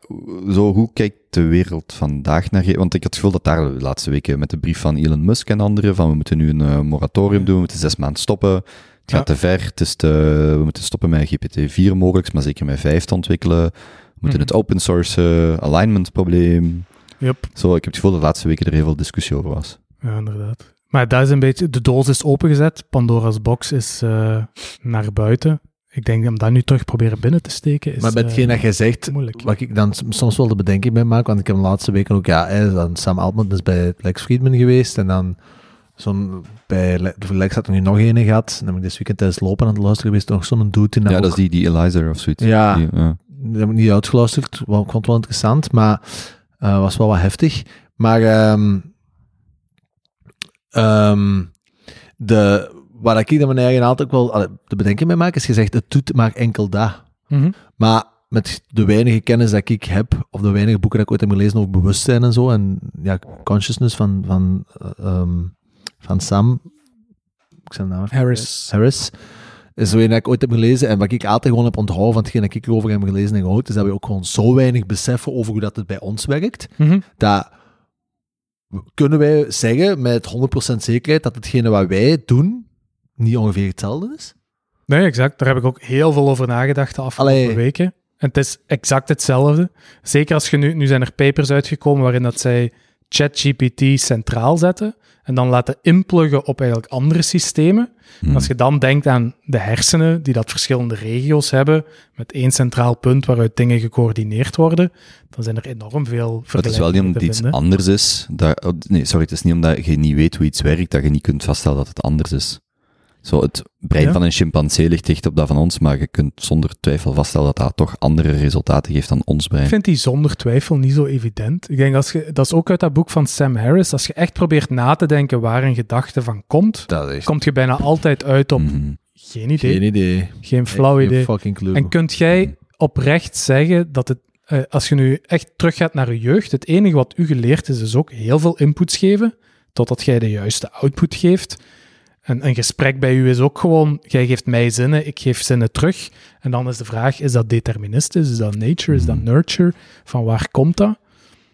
zo, hoe kijkt de wereld vandaag naar je? Want ik had het gevoel dat daar de laatste weken met de brief van Elon Musk en anderen, van we moeten nu een eh, moratorium doen, we moeten zes maanden stoppen. Het gaat te ver, het is te, we moeten stoppen met GPT-4 mogelijk, maar zeker met 5 te ontwikkelen. We moeten Mhm. het open source, alignment probleem. Yep. Zo, ik heb het gevoel dat de laatste weken er heel veel discussie over was. Ja, inderdaad. Maar dat is een beetje, de doos is opengezet, Pandora's box is eh, naar buiten. Ik denk om dat nu terug proberen binnen te steken is Maar met eh, hetgeen dat jij zegt, moeilijk. wat ik dan soms wel de bedenking bij maak, want ik heb de laatste weken ook, ja, hè, dan Sam Altman is bij Lex Friedman geweest en dan zo'n, bij Lex had er nu nog een gehad, en dan ben ik dit weekend tijdens lopen aan het luisteren geweest, nog zo'n dude in Ja, dat is die, die Eliza of zoiets. Ja. Die, ja. Dat heb ik niet uitgeluisterd, ik vond het wel interessant, maar eh was wel wat heftig. Maar ehm, ehm, de, waar ik dan mijn eigen altijd ook wel allee, de bedenking mee maak, is gezegd, het doet maar enkel dat. Mhm. Maar met de weinige kennis dat ik heb, of de weinige boeken dat ik ooit heb gelezen over bewustzijn en zo, en ja, consciousness van, van, eh, ehm, van Sam, ik zijn naam Harris. Harris, is zo een dat ik ooit heb gelezen, en wat ik altijd gewoon heb onthouden van hetgeen dat ik erover heb gelezen en gehoord, is dat we ook gewoon zo weinig beseffen over hoe dat het bij ons werkt, Mhm. dat kunnen wij zeggen met 100% zekerheid dat hetgene wat wij doen niet ongeveer hetzelfde is? Nee, exact. Daar heb ik ook heel veel over nagedacht de afgelopen Allee. weken. En het is exact hetzelfde. Zeker als je nu... Nu zijn er papers uitgekomen waarin dat zij ChatGPT centraal zetten en dan laten inpluggen op eigenlijk andere systemen. Hm. Als je dan denkt aan de hersenen, die dat verschillende regio's hebben, met één centraal punt waaruit dingen gecoördineerd worden, dan zijn er enorm veel Maar het is wel niet omdat iets vinden. anders is. Dat, oh, nee, sorry, het is niet omdat je niet weet hoe iets werkt dat je niet kunt vaststellen dat het anders is. Zo, het brein Ja. van een chimpansee ligt dicht op dat van ons, maar je kunt zonder twijfel vaststellen dat dat toch andere resultaten geeft dan ons brein. Ik vind die zonder twijfel niet zo evident. Ik denk als je, dat is ook uit dat boek van Sam Harris. Als je echt probeert na te denken waar een gedachte van komt, Dat is echt komt je bijna altijd uit op Mhm. geen idee, geen idee. geen flauw Geen idee. fucking clue. En kunt jij oprecht zeggen dat het, eh, als je nu echt teruggaat naar je jeugd, het enige wat u geleerd is, is ook heel veel inputs geven, totdat jij de juiste output geeft. En een gesprek bij u is ook gewoon, jij geeft mij zinnen, ik geef zinnen terug. En dan is de vraag, is dat deterministisch, is dat nature, is dat Mhm. nurture? Van waar komt dat?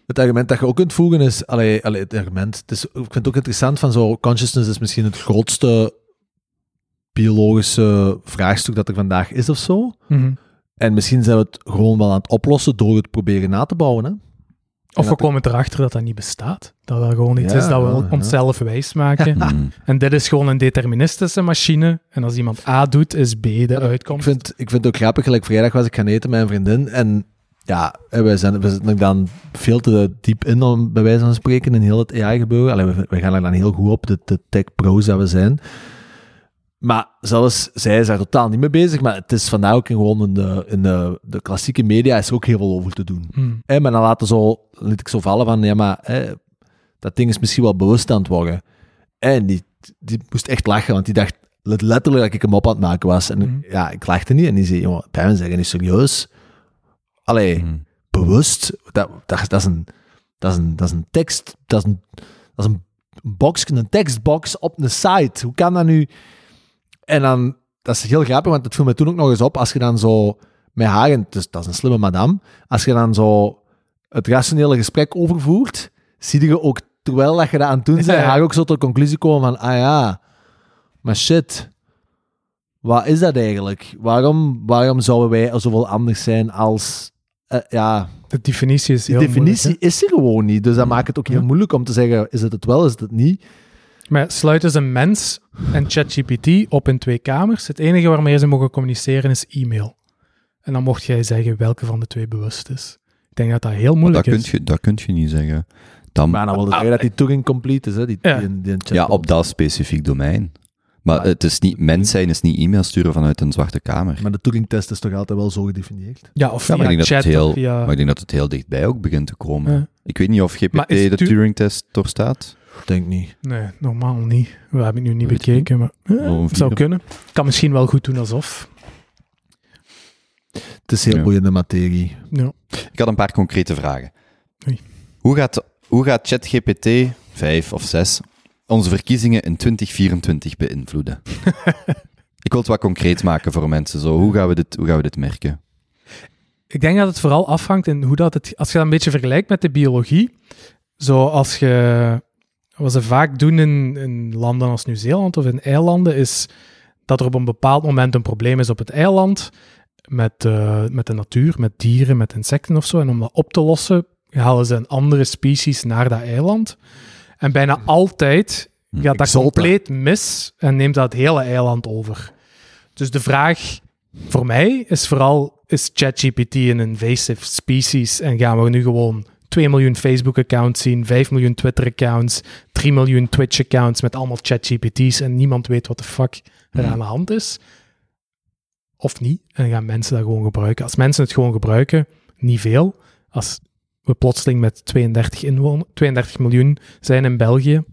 Het argument dat je ook kunt voegen is, allee, allee, het argument, het is, ik vind het ook interessant van zo, consciousness is misschien het grootste biologische vraagstuk dat er vandaag is of zo. En misschien zijn we het gewoon wel aan het oplossen door het proberen na te bouwen. Hè? Of we komen erachter dat dat niet bestaat. Dat dat gewoon iets Ja, is dat we ja, ja. onszelf wijs maken. Mhm. En dit is gewoon een deterministische machine. En als iemand A doet, is B de Ik uitkomst. vind, ik vind het ook grappig, gelijk vrijdag was ik gaan eten met een vriendin en ja, wij, zijn, we zitten dan veel te diep in om bij wijze van spreken in heel het AI-gebeuren. We, we gaan er dan heel goed op, de, de tech-pro's dat we zijn. Maar zelfs zij is daar totaal niet mee bezig, maar het is vandaag ook gewoon in de, in de, de klassieke media is er ook heel veel over te doen. Hmm. Hè, maar dan laten zo, liet ik zo vallen van, ja, maar hè, dat ding is misschien wel bewust aan het worden. En die, die moest echt lachen, want die dacht letterlijk dat ik hem op aan het maken was. En Mhm. ja, ik lachte niet. En die zei, jongen, bij zeggen niet serieus. Allee, Mhm. bewust, dat, dat, dat, is een, dat, is een, dat is een tekst, dat is een, dat is een box, een tekstbox op een site. Hoe kan dat nu? En dan, dat is heel grappig, want het viel me toen ook nog eens op, als je dan zo met haar, en dus, dat is een slimme madame, als je dan zo het rationele gesprek overvoert, zie je ook, terwijl dat je dat aan het doen bent, Ja, haar ook zo tot de conclusie komen van, ah ja, maar shit, wat is dat eigenlijk? Waarom, waarom zouden wij zoveel anders zijn als, eh, ja, De definitie is heel definitie moeilijk, is er gewoon niet. Dus dat maakt het ook heel moeilijk om te zeggen, is het het wel, is het het niet? Maar sluiten ze een mens en ChatGPT op in twee kamers. Het enige waarmee ze mogen communiceren is e-mail. En dan mocht jij zeggen welke van de twee bewust is. Ik denk dat dat heel moeilijk dat, kun is. je, dat kun je niet zeggen. Dan, Maar dan wil Ah, zeggen dat die Turing complete is, hè? Die, Ja. die, die ja, op dat specifiek domein. Maar het is niet, mens zijn is niet e-mail sturen vanuit een zwarte kamer. Maar de Turing-test is toch altijd wel zo gedefinieerd? Ja, of Ja, maar via ik denk dat chat het heel- of via... Maar ik denk dat het heel dichtbij ook begint te komen. Ja. Ik weet niet of GPT de tu- Turing-test doorstaat. Denk niet. Nee, normaal niet. We hebben het nu niet Weet bekeken, maar eh, het zou kunnen. kan misschien wel goed doen alsof. Het is heel Ja. boeiende materie. Ja. Ik had een paar concrete vragen. Oei. Hoe gaat, hoe gaat ChatGPT 5 of 6 onze verkiezingen in 2024 beïnvloeden? ik wil het wat concreet maken voor mensen. Zo, hoe, gaan we dit, hoe gaan we dit merken? Ik denk dat het vooral afhangt in hoe dat het... Als je dat een beetje vergelijkt met de biologie, zoals je... Wat ze vaak doen in, in landen als Nieuw-Zeeland of in eilanden, is dat er op een bepaald moment een probleem is op het eiland met, eh, met de natuur, met dieren, met insecten of zo. En om dat op te lossen, halen ze een andere species naar dat eiland. En bijna altijd Hm. gaat dat compleet mis en neemt dat het hele eiland over. Dus de vraag voor mij is vooral, is ChatGPT een invasive species en gaan we nu gewoon 2 miljoen Facebook-accounts zien, 5 miljoen Twitter-accounts, 3 miljoen Twitch-accounts met allemaal ChatGPT's en niemand weet wat de fuck er Hmm. aan de hand is? Of niet? En gaan mensen dat gewoon gebruiken? Als mensen het gewoon gebruiken, niet veel. Als we plotseling met 32, inwoners, 32 miljoen zijn in België,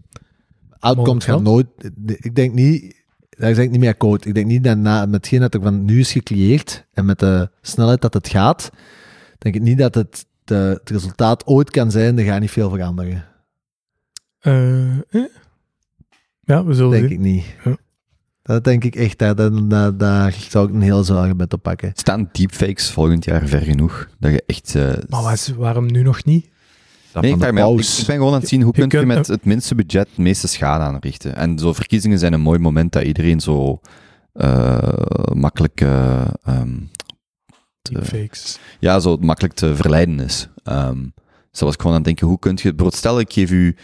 Outcomes gaan nooit... Ik denk niet... Daar zeg ik niet meer akkoord. Ik denk niet dat na, met hetgeen dat er van nu is gecreëerd en met de snelheid dat het gaat, denk ik niet dat het, de, het resultaat ooit kan zijn, er gaat niet veel veranderen. eh, eh? ja, we zullen Denk zien. ik niet. Ja. Dat denk ik echt, daar, daar, daar, daar zou ik een heel zwaar met op pakken. Staan deepfakes volgend jaar ver genoeg? Dat je echt... eh, Maar waarom nu nog niet? Nee, ik, de mij ik, ik ben gewoon aan het zien hoe Je kun je met het minste budget het meeste schade aanrichten. En zo verkiezingen zijn een mooi moment dat iedereen zo eh, makkelijk, eh, ehm, Deepfakes. ja, zo makkelijk te verleiden is. Zo was ik gewoon aan het denken, hoe kun je, bijvoorbeeld stel ik geef u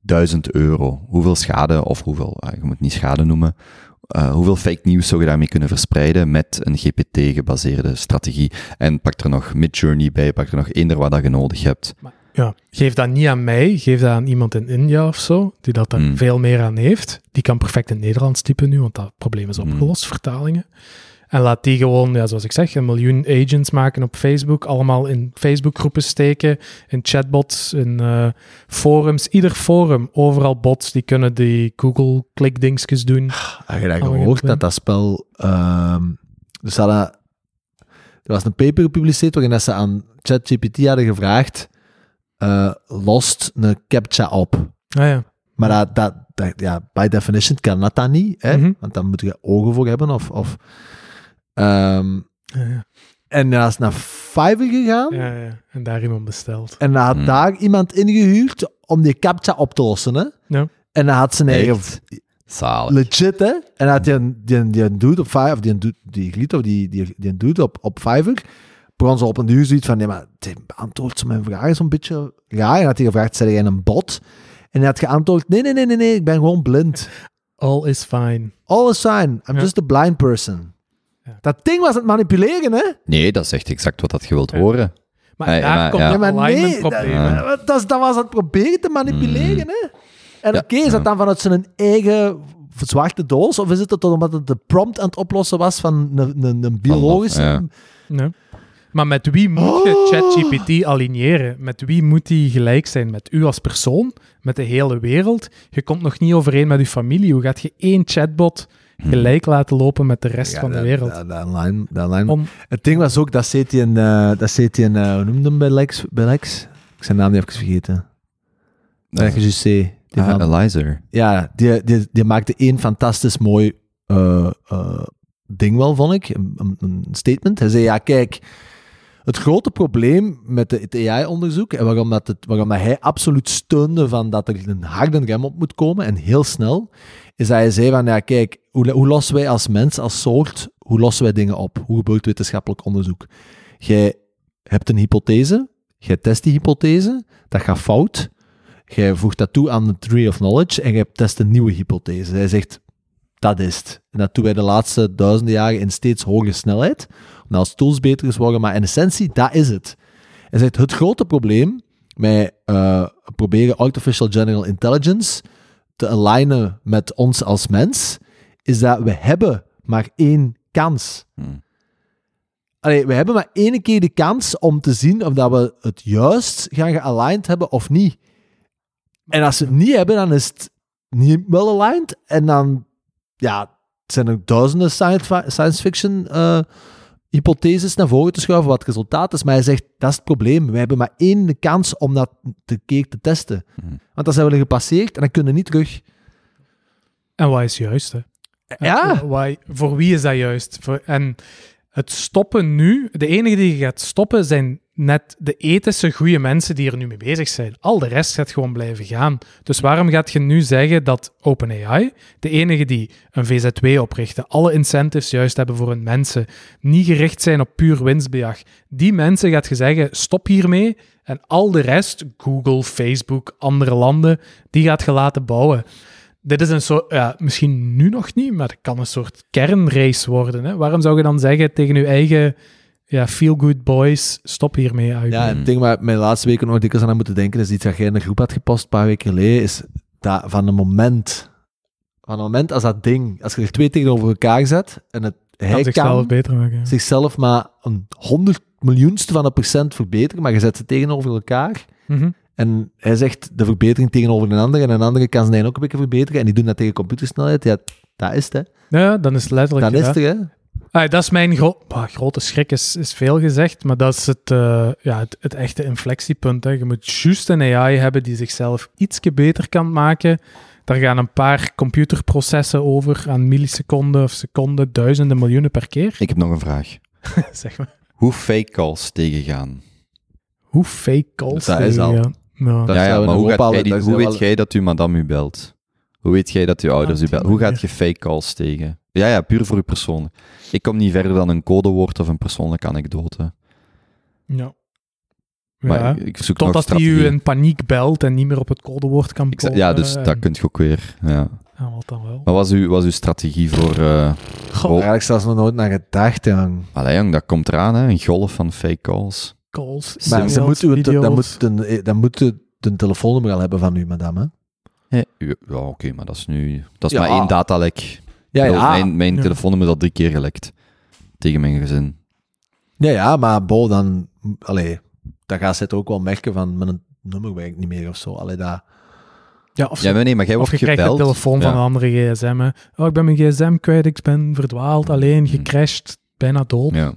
1000 euro, hoeveel schade, of hoeveel, ah, je moet het niet schade noemen, eh, hoeveel fake nieuws zou je daarmee kunnen verspreiden met een GPT-gebaseerde strategie? En pak er nog Midjourney bij, pak er nog eender wat dat je nodig hebt. Ja, geef dat niet aan mij, geef dat aan iemand in India of zo, die dat daar Hmm. veel meer aan heeft. Die kan perfect in Nederlands typen nu, want dat probleem is Hmm. opgelost, vertalingen. En laat die gewoon, ja, zoals ik zeg, een miljoen agents maken op Facebook, allemaal in Facebookgroepen steken, in chatbots, in eh, forums. Ieder forum, overal bots, die kunnen die Google-klikdingsjes doen. Heb je dat gehoord, dat dat spel... ehm dus hadden, er was een paper gepubliceerd waarin dat ze aan ChatGPT hadden gevraagd eh, lost een captcha op. Ah ja, Maar dat, dat, dat- ja, by definition kan dat dan niet, hè? Mhm. want daar moet je ogen voor hebben. Of, of, ehm, ja, ja. en dan is naar Fiverr gegaan ja, ja. En daar iemand besteld. en dan had Hmm. daar iemand ingehuurd om die captcha op te lossen. Hè? Ja. En dan had ze een eigen? Zalig. Legit, hè? En dan had die, een- die, een- die een dude op Fiverr, of die, een dude- die of die, die, die een dude op, op Fiverr, begon ze op een duur zoiets van, nee, maar die beantwoordt ze mijn vragen zo'n beetje raar. En had hij gevraagd, zei jij een bot? En hij had geantwoord, nee, nee, nee, nee, nee, ik ben gewoon blind. All is fine. All is fine, I'm Ja. just a blind person. Dat ding was het manipuleren, hè? Nee, dat is echt exact wat dat je wilt Ja. horen. Maar Ja, daar maar- komt ja. maar nee, dat, dat, was het proberen te manipuleren, hè? En Ja. oké, is dat dan vanuit zijn eigen zwarte doos? Of is het dat omdat het de prompt aan het oplossen was van een, een, een biologische... ja. Nee. Maar met wie moet je Oh. ChatGPT aligneren? Met wie moet die gelijk zijn? Met u als persoon? Met de hele wereld? Je komt nog niet overeen met uw familie. Hoe gaat je één chatbot gelijk laten lopen met de rest Ja, van de wereld? dat- dat line- dat line- Om, Het ding was ook, dat zit hij in, eh, dat zit hij in hoe noemde hem bij Lex? Bij Lex? Ik zijn naam niet even vergeten. Lex Jussé. Die Ah. Eliza. Ja, die, die, die maakte één fantastisch mooi eh, eh, ding wel, vond ik. Een, een- een statement. Hij zei, ja, kijk, het grote probleem met het AI-onderzoek en waarom, dat waarom dat hij absoluut steunde van dat er een harde rem op moet komen en heel snel, is dat hij zei van, ja, kijk, hoe, hoe lossen wij als mens, als soort, hoe lossen wij dingen op? Hoe gebeurt wetenschappelijk onderzoek? Jij hebt een hypothese, jij test die hypothese, dat gaat fout. Jij voegt dat toe aan de tree of knowledge en jij test een nieuwe hypothese. Hij zegt, dat is het. En dat doen wij de laatste duizenden jaren in steeds hogere snelheid, omdat als tools beter is worden, maar in essentie, dat is het. Hij zegt, het grote probleem met eh, proberen artificial general intelligence te alignen met ons als mens, is dat we hebben maar één kans. Hmm. Allee, we hebben maar één keer de kans om te zien of dat we het juist gaan gealigned hebben of niet. En als we het niet hebben, dan is het niet wel aligned. En dan, ja, zijn er duizenden science, fi- science fiction eh, hypotheses naar voren te schuiven wat het resultaat is. Maar hij zegt, dat is het probleem. We hebben maar één de kans om dat een keer te testen. Mhm. Want dan zijn we er gepasseerd en dan kunnen we niet terug. en wat is juist? Hè? Ja. Eh, voor wie is dat juist? Voor, en het stoppen nu, de enige die gaat stoppen zijn net de ethische goede mensen die er nu mee bezig zijn. Al de rest gaat gewoon blijven gaan. Dus waarom gaat je nu zeggen dat OpenAI, de enige die een VZ2 oprichten, alle incentives juist hebben voor hun mensen, niet gericht zijn op puur winstbejag, die mensen gaat je zeggen, stop hiermee en al de rest, Google, Facebook, andere landen, die gaat je laten bouwen. Dit is een soort, ja, misschien nu nog niet, maar het kan een soort kernrace worden. Hè? Waarom zou je dan zeggen tegen je eigen ja, feel-good boys, stop hiermee uit? Ja, het ding waar ik mij de laatste weken nog dikwijls aan moeten denken, is iets dat jij in de groep had gepost een paar weken geleden, is dat van het moment, van het moment als dat ding, als je er twee tegenover elkaar zet, en het, hij kan zichzelf kan beter maken. zichzelf maar een honderd miljoenste van een procent verbeteren, maar je zet ze tegenover elkaar, Mhm. en hij zegt de verbetering tegenover een ander, en een andere kan zijn ook een beetje verbeteren, en die doen dat tegen computersnelheid, ja, dat is het, hè. Ja, dan is het letterlijk. Dat is het, hè. Ah, dat is mijn gro bah, grote schrik, is, is veel gezegd, maar dat is het, eh, ja, het, het echte inflectiepunt. Hè. Je moet juist een AI hebben die zichzelf ietsje beter kan maken. Daar gaan een paar computerprocessen over aan milliseconden of seconden, duizenden, miljoenen per keer. Ik heb nog een vraag. zeg maar. Hoe fake calls tegengaan? Hoe fake calls Dat is al. Ja. Ja. Dat ja, ja, zou maar hoe, gaat jij die- weet wel- jij dat uw madame u belt? Hoe weet jij dat uw ouders Ah, u bellen? Hoe gaat je fake calls tegen? Ja, ja, puur voor uw persoon. Ik kom niet verder dan een codewoord of een persoonlijke anekdote. ja. Maar Ja. ik, zoek Totdat hij u in paniek belt en niet meer op het codewoord kan komen. Ja, dus en- dat kun je ook weer. Ja. Ja, wat dan wel. Maar was uw, was uw strategie voor... eh Goh, Eigenlijk zelfs nog nooit naar gedacht, jong. Allee, jong, dat komt eraan, hè. Een golf van fake calls. calls, Maar e-mails, dan moet, u, dan, moet de, dan moet u de telefoonnummer al hebben van u, madame. hè? Ja, ja, oké, maar dat is nu... Dat is Ja. maar één datalek. Ja, ja. Mijn, mijn Ja. telefoonnummer is al drie keer gelekt. Tegen mijn gezin. ja, ja, maar Bo, dan... Allee, dan gaat ze het ook wel merken van mijn nummer werkt niet meer of zo. Allee, dat... Ja, of, Ja, maar nee, maar jij of wordt je krijgt gebeld. de telefoon van een andere gsm. Hè. Oh, ik ben mijn gsm kwijt, ik ben verdwaald, alleen, Mhm. gecrashed, bijna dood. Ja.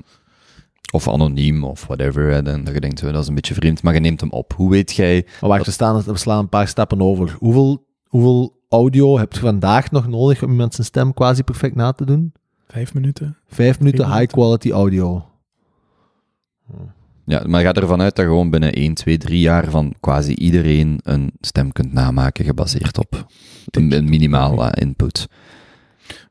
Of anoniem, of whatever. Hè. Dan, dan je denkt, dat is een beetje vreemd, maar je neemt hem op. Hoe weet jij... Maar wacht, we, staan, we slaan een paar stappen over. Hoeveel, hoeveel audio heb je vandaag nog nodig om iemand zijn stem quasi perfect na te doen? Vijf minuten. Vijf minuten high quality audio. Ja, maar ga ervan uit dat gewoon binnen 1, 2, 3 jaar van quasi iedereen een stem kunt namaken gebaseerd op een, een minimale input.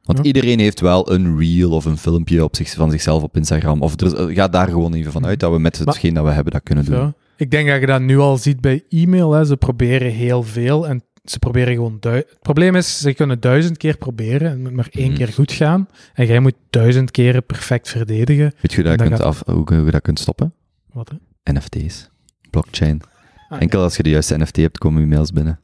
Want Ja. iedereen heeft wel een reel of een filmpje op zich, van zichzelf op Instagram. Of er, ga daar gewoon even van uit dat we met hetgeen dat we hebben dat kunnen doen. Ja. Ik denk dat je dat nu al ziet bij e-mail. Hè. Ze proberen heel veel en ze proberen gewoon... Het probleem is, ze kunnen duizend keer proberen en maar één Mhm. keer goed gaan. En jij moet duizend keren perfect verdedigen. Weet je dat dan kunt af, hoe, hoe je dat kunt stoppen? Wat, hè? NFT's. Blockchain. Ah, Enkel als je de juiste NFT hebt, komen je mails binnen.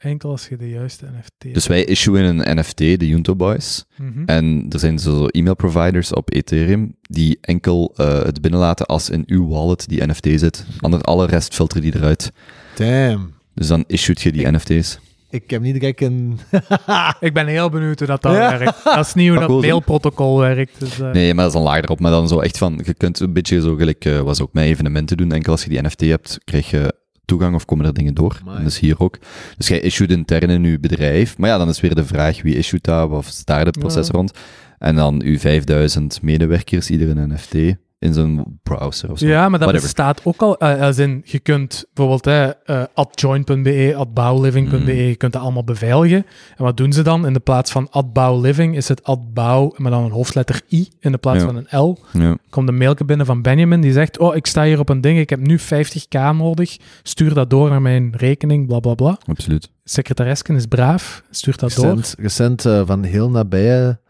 Enkel als je de juiste NFT Dus wij issuen een NFT, de Junto Boys. Mhm. En er zijn zo e-mail providers op Ethereum die enkel eh, het binnenlaten als in uw wallet die NFT zit. Ander, alle rest filter die eruit. Damn. Dus dan issued je die NFT's. Ik heb niet direct een... Ik ben heel benieuwd hoe dat, dan Ja. werkt. Dat is niet hoe dat cool, zo. mailprotocol werkt. Dus, eh, Nee, maar dat is een laag erop. Maar dan zo echt van, je kunt een beetje zo gelijk, eh, was ook met evenementen doen. Enkel als je die NFT hebt, krijg je toegang of komen er dingen door. Amai. En dus hier ook. Dus jij issued intern in je bedrijf. Maar ja, dan is weer de vraag wie issued dat, of staat het proces Ja. rond. En dan uw 5000 medewerkers, ieder een NFT in zijn browser of zo. Ja, maar dat Whatever. bestaat ook al. eh, als in, je kunt bijvoorbeeld hè, eh, @join.be, @bouwliving.be, Mm. je kunt dat allemaal beveiligen. En wat doen ze dan? In de plaats van @bouwliving is het @bouw, maar dan een hoofdletter i in de plaats Ja. van een l. Ja. Komt een mailje binnen van Benjamin die zegt: Oh, ik sta hier op een ding, ik heb nu 50k nodig. Stuur dat door naar mijn rekening, bla bla bla. Absoluut. Secretaresken is braaf, stuurt dat door. recent, recent eh, van heel nabije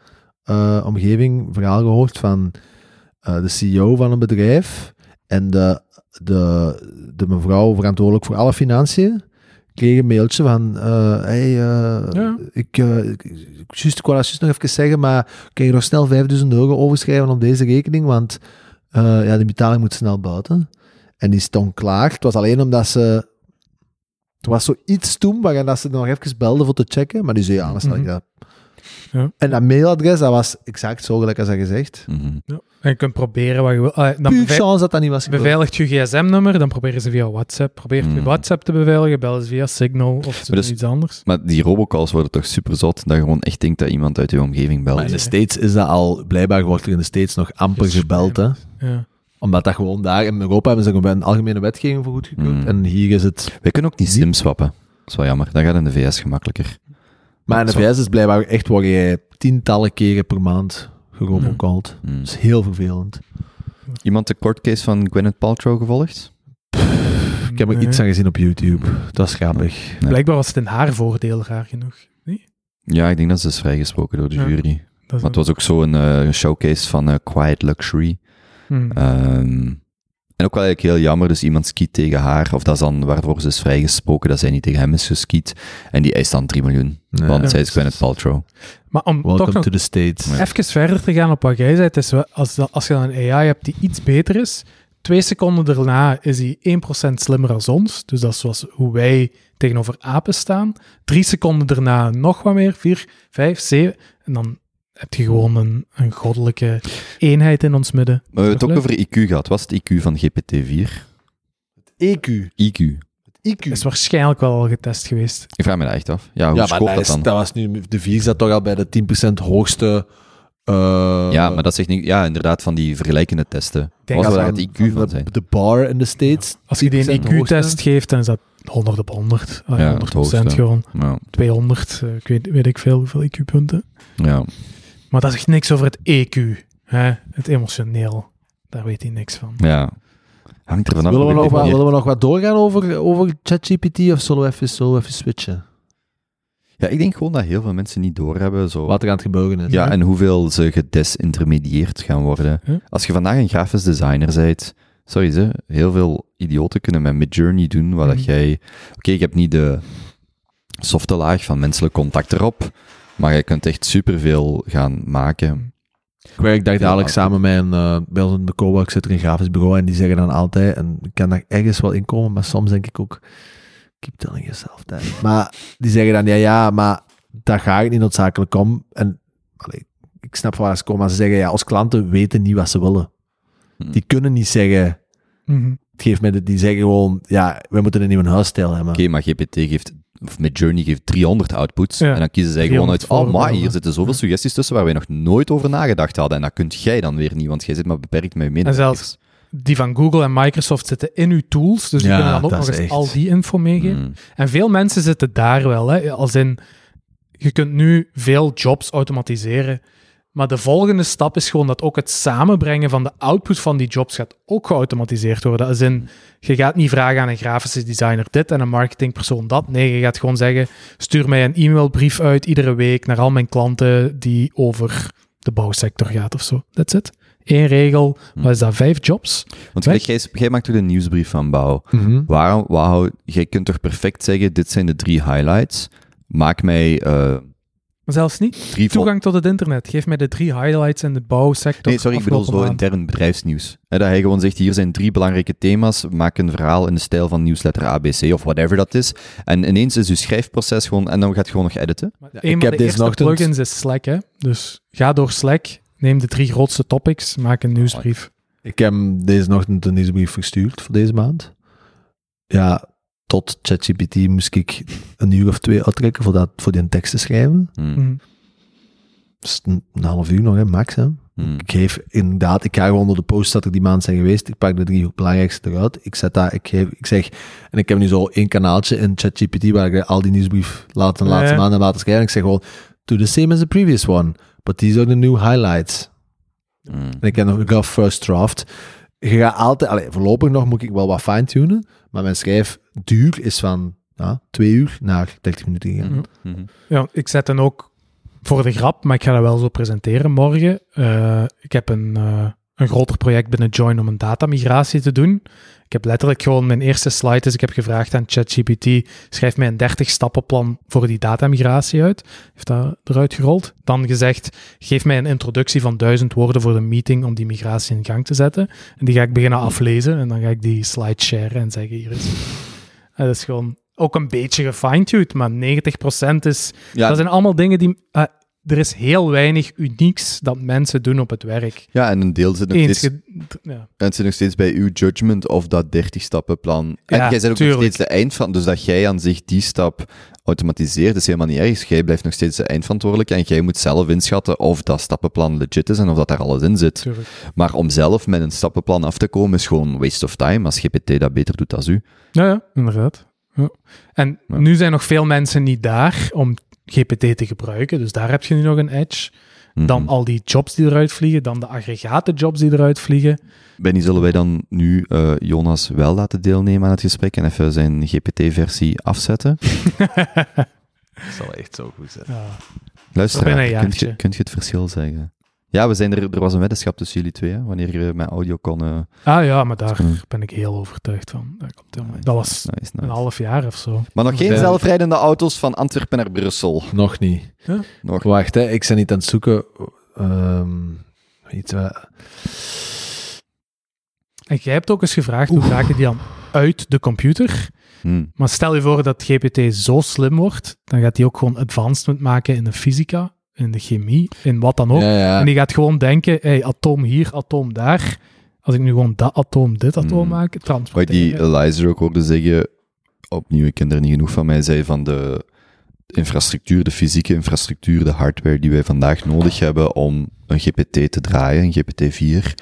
eh, omgeving verhaal gehoord van de CEO van een bedrijf en de, de, de mevrouw verantwoordelijk voor alle financiën kreeg een mailtje van eh, hey, eh, Ja. ik, eh, ik, ik, juist, ik wou dat juist nog even zeggen, maar kan je nog snel 5000 euro overschrijven op deze rekening, want eh, ja, de betaling moet snel buiten. En die stond klaar. Het was alleen omdat ze... Er was zoiets toen waarin dat ze nog even belden voor te checken, maar die zei, ja, dan stel ik Mhm. dat. Ja. En dat mailadres, dat was exact zo gelijk als dat gezegd. Mhm. En je kunt proberen wat je wil. Ah, dan Puur chance dat dat niet was gebeurd. beveiligt je gsm-nummer, dan proberen ze via WhatsApp. Probeer je Hmm. WhatsApp te beveiligen, bellen ze via Signal of dus- iets anders. Maar die robocalls worden toch super zot, dat je gewoon echt denkt dat iemand uit je omgeving belt. Maar in de States is dat al, blijkbaar wordt er in de States nog amper gebeld, hè. Ja. Omdat dat gewoon daar, in Europa hebben ze gewoon een algemene wetgeving voor goedgekeurd. Hmm. En hier is het... Wij kunnen ook niet sim swappen. Dat is wel jammer. Dat gaat in de VS gemakkelijker. Maar in de. VS is blijkbaar echt waar je tientallen keren per maand gerobocalled. Hmm. Dat is heel vervelend. Iemand de court case van Gwyneth Paltrow gevolgd? Ik heb er Nee. iets aan gezien op YouTube. Dat is grappig. Ja. Blijkbaar was het in haar voordeel, raar genoeg. Nee? Ja, ik denk dat ze is vrijgesproken door de Ja. jury. Maar het was ook zo'n eh, showcase van eh, Quiet Luxury. Hmm. Ehm, en ook wel eigenlijk heel jammer, dus iemand skiet tegen haar, of dat is dan waarvoor ze is vrijgesproken, dat zij niet tegen hem is geskiet. En die eist dan 3 miljoen, Ja. want zij is Gwyneth Paltrow. Maar om toch nog to the States. Ja. even verder te gaan op wat jij zei, het is wel, als, dat- als je dan een AI hebt die iets beter is, twee seconden daarna is hij 1% slimmer als ons. Dus dat is zoals hoe wij tegenover apen staan. Drie seconden daarna nog wat meer, vier, vijf, zeven. En dan heb je gewoon een, een goddelijke eenheid in ons midden. Maar we hebben het ook over IQ gehad. Wat is het IQ van GPT-4? EQ. IQ. IQ. is waarschijnlijk wel al getest geweest. Ik vraag me dat echt af. Ja, hoe ja, maar dat, dat is, dan? dat was nu, de 4 zat toch al bij de 10% hoogste. eh, Ja, maar dat zegt niet... Ja, inderdaad, van die vergelijkende testen. denk Wat dat zou van- het IQ van de, zijn? de bar in de States. Als je die 10% een. IQ-test geeft, dan is dat 100 op 100. Ah, Ja, 100% het hoogste. gewoon. Ja, 200, eh, ik weet, weet ik veel hoeveel IQ-punten. ja. Maar dat zegt niks over het EQ, hè? het emotioneel. Daar weet hij niks van. ja. Hangt er vanaf. Willen we, nog wat, willen we nog wat doorgaan over, over ChatGPT of zullen we even, zullen we even switchen? Ja, ik denk gewoon dat heel veel mensen niet doorhebben. Zo. Wat er aan het gebeuren is. Ja, Ja. en hoeveel ze gedesintermedieerd gaan worden. Als je vandaag een grafisch designer bent, sorry ze, heel veel idioten kunnen met Midjourney doen, waar dat Mhm. jij... Oké, ik heb niet de softe laag van menselijk contact erop, maar je kunt echt superveel gaan maken. Ik werk Ja, dadelijk samen met een, eh bij ons in de cowork zit er een grafisch bureau en die zeggen dan altijd, en ik kan daar ergens wel in komen, maar soms denk ik ook, keep telling yourself that. Maar die zeggen dan, ja, ja, maar daar ga ik niet noodzakelijk om. En allee, ik snap waar ze komen, maar ze zeggen, ja, als klanten weten niet wat ze willen. Hm. Die kunnen niet zeggen, Mhm. geef mij de, die zeggen gewoon, ja, we moeten een nieuwe huisstijl hebben. Oké, maar GPT geeft, of Midjourney geeft 300 outputs, Ja. en dan kiezen zij gewoon uit, 300 oh maar, hier zitten zoveel suggesties tussen waar wij nog nooit over nagedacht hadden, en dat kunt jij dan weer niet, want jij zit maar beperkt met je En medewerkers. zelfs die van Google en Microsoft zitten in uw tools, dus die kunnen dan ook nog eens echt- al die info meegeven. Hmm. En veel mensen zitten daar wel, hè, als in, je kunt nu veel jobs automatiseren, maar de volgende stap is gewoon dat ook het samenbrengen van de output van die jobs gaat ook geautomatiseerd worden. Als in, je gaat niet vragen aan een grafische designer dit en een marketingpersoon dat. Nee, je gaat gewoon zeggen, stuur mij een e-mailbrief uit iedere week naar al mijn klanten die over de bouwsector gaat of zo. That's it. Eén regel, wat is dat, vijf jobs? Want gelijk, jij, jij maakt ook de nieuwsbrief van Bouw. Mhm. Waarom, wauw, jij kunt toch perfect zeggen, dit zijn de drie highlights. Maak mij eh, zelfs niet. drie... Toegang tot het internet. Geef mij de drie highlights in de bouwsector. Nee, sorry, ik bedoel zo maand. intern bedrijfsnieuws. Hè, dat hij gewoon zegt, hier zijn drie belangrijke thema's, maak een verhaal in de stijl van nieuwsletter ABC of whatever dat is. En ineens is je schrijfproces gewoon, en dan gaat je gewoon nog editen. Maar Ja, een ik van heb de deze eerste ochtend- plugins is Slack, hè. Dus ga door Slack, neem de drie grootste topics, maak een nieuwsbrief. Ik heb deze ochtend een nieuwsbrief verstuurd voor deze maand. Ja, tot ChatGPT moest ik een uur of twee uittrekken voor, dat, voor die tekst te schrijven. Mhm. Dus een, een half uur nog, hè, max. Hè. hmm. Ik geef inderdaad, ik ga gewoon door de posts dat er die maand zijn geweest. Ik pak de drie belangrijkste eruit. Ik zet daar, ik, geef, ik zeg, en ik heb nu zo één kanaaltje in ChatGPT waar ik al die nieuwsbrief laat de laatste Ja. maanden laten schrijven. Ik zeg gewoon, do the same as the previous one, but these are the new highlights. Hmm. En ik heb nog een rough first draft. Je gaat altijd, allee, voorlopig nog moet ik wel wat fine-tunen, maar mijn schrijfduur is van ja, twee uur naar 30 minuten gegaan. Mhm. Mhm. Ja, ik zet dan ook voor de grap, maar ik ga dat wel zo presenteren morgen. Eh, ik heb een, eh, een groter project binnen Join om een datamigratie te doen. Ik heb letterlijk gewoon mijn eerste slide is, ik heb gevraagd aan ChatGPT, schrijf mij een 30 stappenplan voor die datamigratie uit. Heeft dat eruit gerold. Dan gezegd, geef mij een introductie van duizend woorden voor de meeting om die migratie in gang te zetten. En die ga ik beginnen aflezen en dan ga ik die slide sharen en zeggen, hier is... En dat is gewoon ook een beetje gefine-tuned, maar 90% is Ja, dat zijn allemaal dingen die. eh, er is heel weinig unieks dat mensen doen op het werk. ja, en een deel zit nog Eens steeds, ja. en het zit nog steeds bij uw judgment of dat 30-stappenplan. En Ja, jij bent ook tuurlijk. nog steeds de eind van, dus dat jij aan zich die stap automatiseert, is helemaal niet erg. Jij blijft nog steeds de eindverantwoordelijke en jij moet zelf inschatten of dat stappenplan legit is en of dat daar alles in zit. Tuurlijk. Maar om zelf met een stappenplan af te komen is gewoon waste of time als GPT dat beter doet dan u. Ja, ja, inderdaad. Ja. En nu zijn nog veel mensen niet daar om GPT te gebruiken, dus daar heb je nu nog een edge. Dan Mhm. al die jobs die eruit vliegen, dan de aggregate jobs die eruit vliegen. Benny, zullen wij dan nu eh, Jonas wel laten deelnemen aan het gesprek en even zijn GPT-versie afzetten? Dat zal echt zo goed zijn. Ja. Luister, kunt je, kunt je het verschil zeggen? Ja, we zijn er, er was een weddenschap tussen jullie twee, hè, wanneer je met audio kon... Ah ja, maar daar Hmm. ben ik heel overtuigd van. Dat, komt helemaal- nice, dat was nice, een half jaar of zo. Maar nog geen Ja. zelfrijdende auto's van Antwerpen naar Brussel. Nog niet. Nog. Wacht, hè, ik ben niet aan het zoeken. ehm iets wat- En jij hebt ook eens gevraagd hoe raken die dan uit de computer? Hm. Maar stel je voor dat GPT zo slim wordt, dan gaat hij ook gewoon advancement maken in de fysica, in de chemie, in wat dan ook. Ja, ja. En die gaat gewoon denken, hey, atoom hier, atoom daar. Als ik nu gewoon dat atoom, dit atoom Hmm. maak, Wat transporteren. die Eliza ook hoorde zeggen, opnieuw, ik ken er niet genoeg van mij, zei van de infrastructuur, de fysieke infrastructuur, de hardware die wij vandaag nodig hebben om een GPT te draaien, een GPT-4,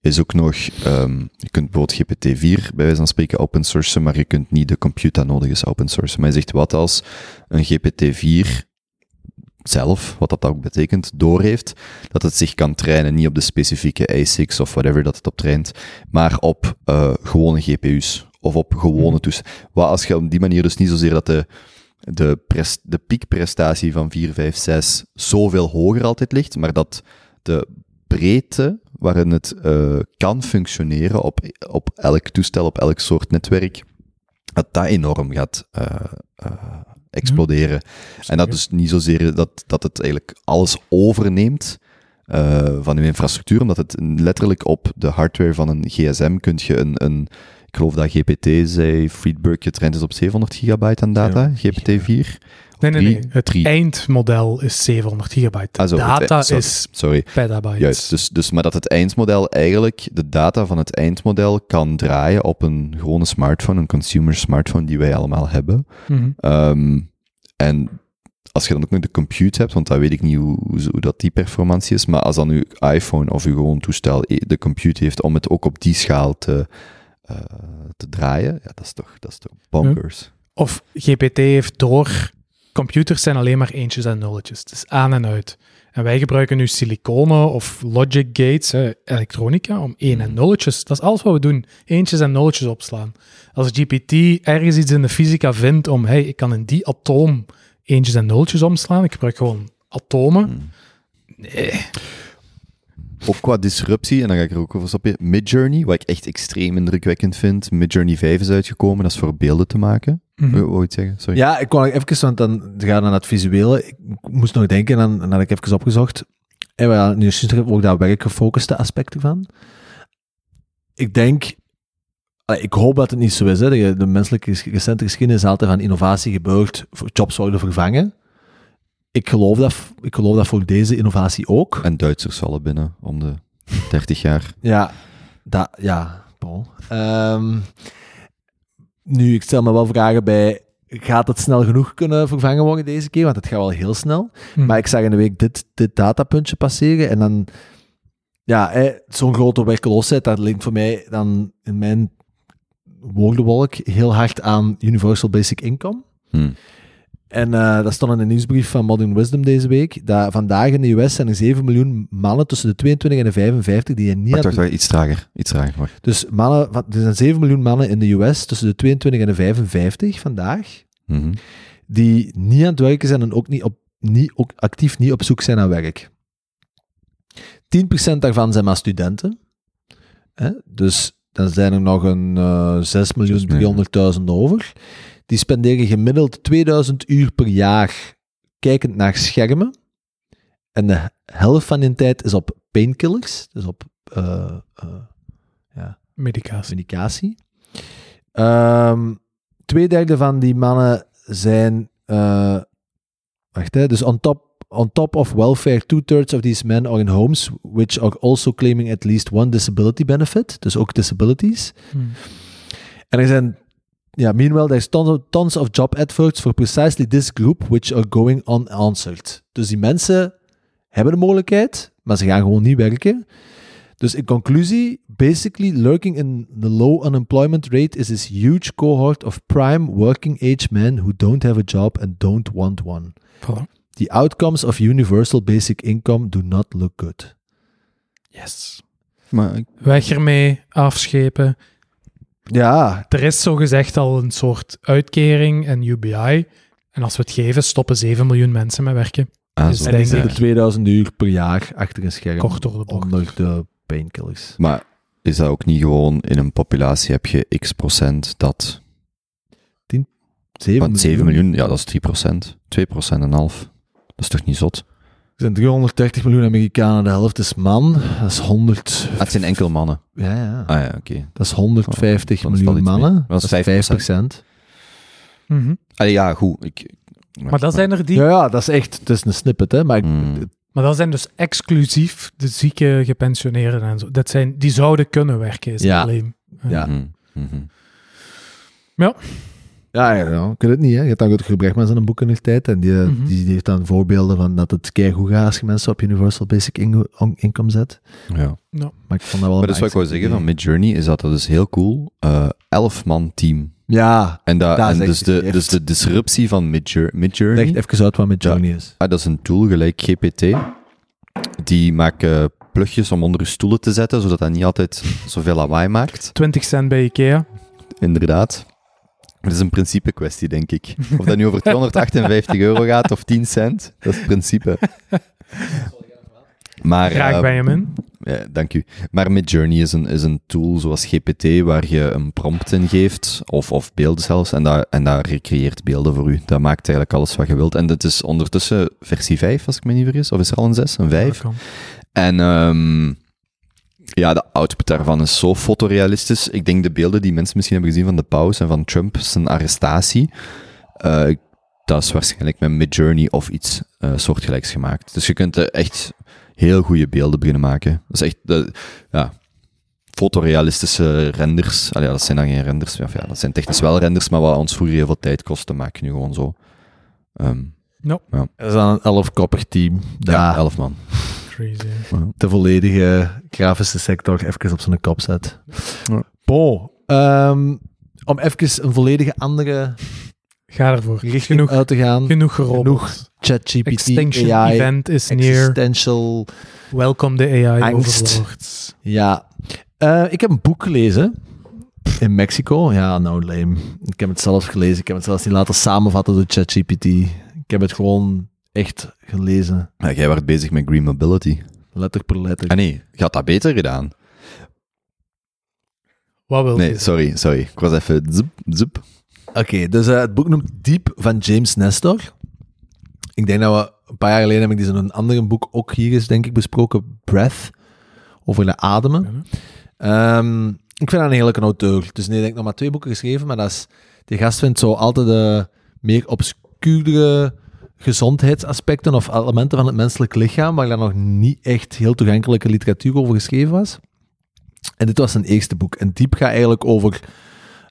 is ook nog, ehm, je kunt bijvoorbeeld GPT-4 bij wijze van spreken open sourcen, maar je kunt niet de compute dat nodig is open sourcen. Maar hij zegt, wat als een GPT-4 zelf, wat dat ook betekent, doorheeft, dat het zich kan trainen, niet op de specifieke ASICs of whatever dat het op traint, maar op eh, gewone GPU's of op gewone toestellen. Wat als je op die manier dus niet zozeer dat de, de, pres- de piekprestatie van 4, 5, 6 zoveel hoger altijd ligt, maar dat de breedte waarin het eh, kan functioneren op, op elk toestel, op elk soort netwerk, dat dat enorm gaat eh, exploderen. En dat is niet zozeer dat, dat het eigenlijk alles overneemt eh, van uw infrastructuur, omdat het letterlijk op de hardware van een gsm kunt je een, een ik geloof dat GPT zei, Friedberg getraind is op 700 gigabyte aan data, GPT-4. Nee, nee, nee. Het drie. eindmodel is 700 gigabyte. De Ah, zo, het- data sorry, is Sorry, petabytes. juist. Dus, dus, maar dat het eindmodel eigenlijk, de data van het eindmodel kan draaien op een gewone smartphone, een consumer smartphone die wij allemaal hebben. Mhm. Ehm, en als je dan ook nog de compute hebt, want dat weet ik niet hoe, hoe, hoe dat die performantie is, maar als dan uw iPhone of uw gewoon toestel eh, de compute heeft om het ook op die schaal te, eh, te draaien, ja, dat is toch, dat is toch bonkers. Of GPT heeft door, computers zijn alleen maar eentjes en nulletjes. Het is aan en uit. En wij gebruiken nu siliconen of logic gates, elektronica, om één en nulletjes. Dat is alles wat we doen. Eentjes en nulletjes opslaan. Als GPT ergens iets in de fysica vindt om, hey, ik kan in die atoom eentjes en nulletjes omslaan, ik gebruik gewoon atomen. Hmm. Nee. Ook qua disruptie, en dan ga ik er ook over stapje, Midjourney, wat ik echt extreem indrukwekkend vind. Midjourney 5 is uitgekomen, dat is voor beelden te maken. Wil wou je iets zeggen? Sorry. Ja, ik kwam even, want dan gaan we naar het visuele. Ik moest nog denken, en dan, dan had ik even opgezocht. En we hadden nu ook dat werkgefocuste aspect ervan. Ik denk, ik hoop dat het niet zo is. Hè. De, de menselijke recente geschiedenis is altijd van innovatie gebeurd, voor jobs worden vervangen. Ik geloof dat, ik geloof dat voor deze innovatie ook. En Duitsers vallen binnen om de 30 jaar. Ja, dat, ja, Paul. Ehm, nu, ik stel me wel vragen bij, gaat het snel genoeg kunnen vervangen worden deze keer? Want het gaat wel heel snel. Mhm. Maar ik zag in de week dit, dit datapuntje passeren en dan, ja, zo'n grote werkloosheid, dat linkt voor mij dan in mijn woordenwolk heel hard aan Universal Basic Income. Hm. En eh, dat stond in een nieuwsbrief van Modern Wisdom deze week. Dat vandaag in de US zijn er 7 miljoen mannen tussen de 22 en de 55 die er niet Wacht, aan wacht, wacht, iets trager. Iets trager, wacht. dus mannen, er zijn 7 miljoen mannen in de US tussen de 22 en de 55 vandaag, Mhm. die niet aan het werken zijn en ook, niet op, niet, ook actief niet op zoek zijn naar werk. 10% daarvan zijn maar studenten. Hè? Dus dan zijn er nog een eh 6.300.000 over. Die spenderen gemiddeld 2000 uur per jaar kijkend naar schermen. En de helft van hun tijd is op painkillers, dus op eh, eh, ja, Medicatie. medicatie. Ehm tweederde van die mannen zijn. eh, wacht, hè, dus on top, on top of welfare, two-thirds of these men are in homes which are also claiming at least one disability benefit. Dus ook disabilities. Mhm. En er zijn. Ja, meanwhile, there's tons of, tons of job adverts for precisely this group which are going unanswered. Dus die mensen hebben de mogelijkheid, maar ze gaan gewoon niet werken. Dus in conclusie, basically lurking in the low unemployment rate is this huge cohort of prime working age men who don't have a job and don't want one. Voilà. The outcomes of universal basic income do not look good. Yes. Maar ik- Weg ermee, afschepen. Ja, Er is zogezegd al een soort uitkering en UBI. En als we het geven, stoppen 7 miljoen mensen met werken. ah, Dus en denk die ik- zitten 2000 uur per jaar achter een scherm. Kort door de bocht. Onder de painkillers. Maar is dat ook niet gewoon in een populatie heb je x procent dat... 7 Want 7 miljoen, ja, dat is 3 procent. 2 procent en een half. Dat is toch niet zot? Er zijn 330 miljoen Amerikanen, de helft is man. Dat is 100. Ah, het zijn enkel mannen. Ja, ja. Ah ja, oké. Dat is 150 Oh, dan is het al miljoen mannen. Dat Dat is is 5 procent. Mhm. Allee, ja, goed. Ik, Maar dat zijn er die... Ja, ja, dat is echt, het is een snippet, hè. Maar ik- Hmm. Maar dat zijn dus exclusief de zieke gepensioneerden en zo. Dat zijn, die zouden kunnen werken, is Ja. het probleem. ja. Mhm, mhm. Ja, ja, ja, ik weet het niet. Hè. Je hebt dan Rutger Bregmans in een boek in de tijd en die, Mhm. die, die heeft dan voorbeelden van dat het keigoed gaat als je mensen op Universal Basic In- on- Income zet. Ja. Maar ik vond dat wel Maar een dus wat ik wou zeggen van. Midjourney is dat dat is heel cool. eh elf man team. Ja, En, dat, Dat is en dus, de, dus de disruptie van Midjour- Midjourney, leg even uit wat met Johnny is. ah, dat is een tool gelijk GPT. Die maken plugjes om onder je stoelen te zetten, zodat dat niet altijd zoveel lawaai maakt. 20 cent bij Ikea. Inderdaad. Dat is een principe kwestie, denk ik. Of dat nu over 258 euro gaat of 10 cent, dat is het principe. Maar, Graag eh, bij hem in. ja, dank u. Maar Midjourney is een, is een tool zoals GPT waar je een prompt in geeft, of, of beelden zelfs, en dat, en dat recreëert beelden voor u. Dat maakt eigenlijk alles wat je wilt. En dit is ondertussen versie 5, als ik me niet vergis. Of is er al een 6? Een 5? Dat kan. En ehm, ja, de output daarvan is zo fotorealistisch. Ik denk de beelden die mensen misschien hebben gezien van de paus en van Trump, zijn arrestatie, eh, dat is waarschijnlijk met Midjourney of iets eh, soortgelijks gemaakt. Dus je kunt er echt heel goede beelden beginnen maken. Dat is echt, de, ja, fotorealistische renders. Allee, ja, dat zijn dan geen renders, ja, ja, dat zijn technisch wel renders, maar wat ons vroeger heel veel tijd kostte, maak je nu gewoon zo. Ehm, Dat is dan een elfkoppig team. ja, elf man. Crazy. de volledige grafische sector even op zijn kop zet. Ja. Bon, ehm, om even een volledige andere Ga ervoor. richting Genoeg, uit te gaan. genoeg gerommeld. Genoeg ChatGPT, Extinction AI, event is near. existential... Welcome the AI Angst. overlords. Ja. Eh, ik heb een boek gelezen in Mexico. Ja, nou lame. Ik heb het zelf gelezen. Ik heb het zelfs niet laten samenvatten door ChatGPT. Ik heb het gewoon echt gelezen. Ja, jij werd bezig met Green Mobility. Letter per letter. Ah nee, je had dat beter gedaan. Wat wil Nee, je? sorry, sorry. Ik was even zup, zup. Oké, dus eh, het boek noemt Diep van James Nestor. Ik denk dat we een paar jaar geleden heb ik die in een ander boek ook hier is, denk ik, besproken. Breath. Over de ademen. Ehm, ik vind dat een heerlijke auteur. Dus nee, ik denk nog maar twee boeken geschreven, maar dat is, die gast vindt zo altijd de meer obscure gezondheidsaspecten of elementen van het menselijk lichaam, waar daar nog niet echt heel toegankelijke literatuur over geschreven was. En dit was zijn eerste boek. En Diep gaat eigenlijk over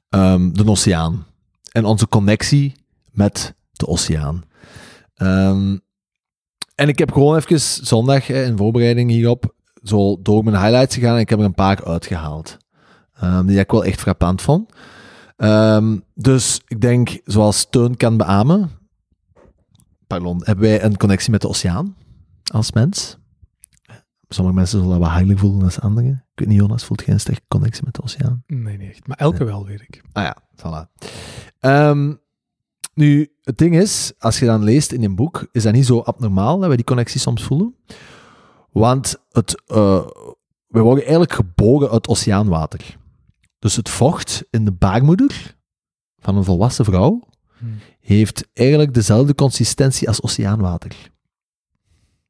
ehm, de oceaan en onze connectie met de oceaan. Ehm, en ik heb gewoon even zondag in voorbereiding hierop zo door mijn highlights gegaan en ik heb er een paar uitgehaald. Ehm, die ik wel echt frappant vond. Dus ik denk, zoals Teun kan beamen, pardon, hebben wij een connectie met de oceaan als mens. Sommige mensen zullen dat wat heilig voelen dan anderen. Ik weet niet, Jonas, voelt geen sterke connectie met de oceaan? Nee, niet echt. Maar elke wel, weet ik. Ah ja, voilà. Ehm, nu, het ding is, als je dan leest in een boek, is dat niet zo abnormaal dat wij die connectie soms voelen. Want het, eh, we worden eigenlijk geboren uit oceaanwater. Dus het vocht in de baarmoeder van een volwassen vrouw Hmm. heeft eigenlijk dezelfde consistentie als oceaanwater.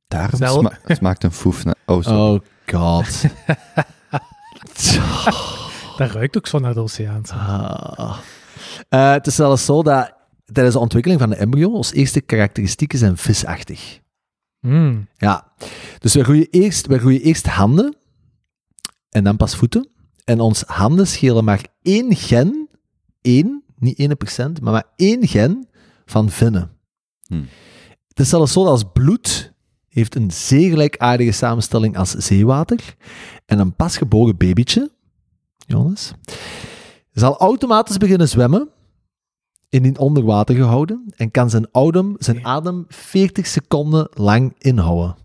Daarom Zel- sma smaakt een foef naar... Oh, sorry. Oh god. Dat ruikt ook zo naar de oceaan. Ah. Eh, het is zelfs zo dat tijdens de ontwikkeling van de embryo ons eerste karakteristieken zijn visachtig. Mm. Ja, dus we groeien eerst, we groeien eerst handen en dan pas voeten. En ons handen schelen maar één gen, één, niet 1%, maar maar één gen van vinnen. Hmm. Het is zelfs zo dat als bloed heeft een zeer gelijkaardige samenstelling als zeewater. En een pasgeboren babytje, Jonas, zal automatisch beginnen zwemmen, indien onder water gehouden, en kan zijn, adem, zijn adem 40 seconden lang inhouden.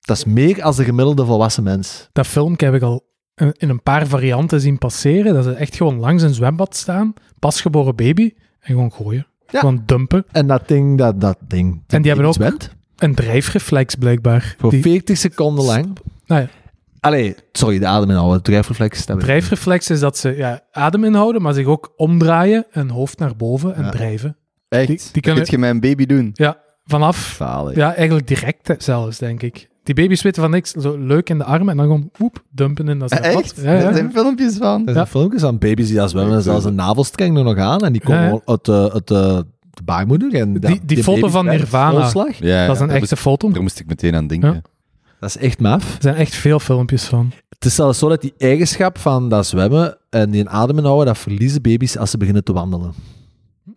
Dat is meer als de gemiddelde volwassen mens. Dat filmpje heb ik al in een paar varianten zien passeren. Dat ze echt gewoon langs een zwembad staan, pasgeboren baby, en gewoon gooien. Ja. Gewoon dumpen. En dat ding, dat, dat ding. En die hebben ook- zwemt Een drijfreflex blijkbaar. voor Die 40 seconden lang. Nou ja. Allee, sorry, de adem inhouden, het drijfreflex. dat drijfreflex is dat ze ja, adem inhouden, maar zich ook omdraaien, een hoofd naar boven en Ja. drijven. Echt? die- die Dat kunnen- kun je met een baby doen? Ja, vanaf, ja, eigenlijk direct zelfs, denk ik. Die baby's weten van niks, zo leuk in de armen en dan gewoon woep, dumpen in dat zwembad. Echt? Ja, ja. Er zijn filmpjes van. Er Ja. zijn filmpjes van baby's die daar zwemmen, zelfs een navelstreng er nog aan. En die komen Ja, ja. uit, de, uit de, de baarmoeder. En Die- die foto van Nirvana. Ja, ja, dat is een echte foto. Daar moest ik meteen aan denken. Ja. Dat is echt maf. Er zijn echt veel filmpjes van. Het is zelfs zo dat die eigenschap van dat zwemmen en die adem inhouden, dat verliezen baby's als ze beginnen te wandelen.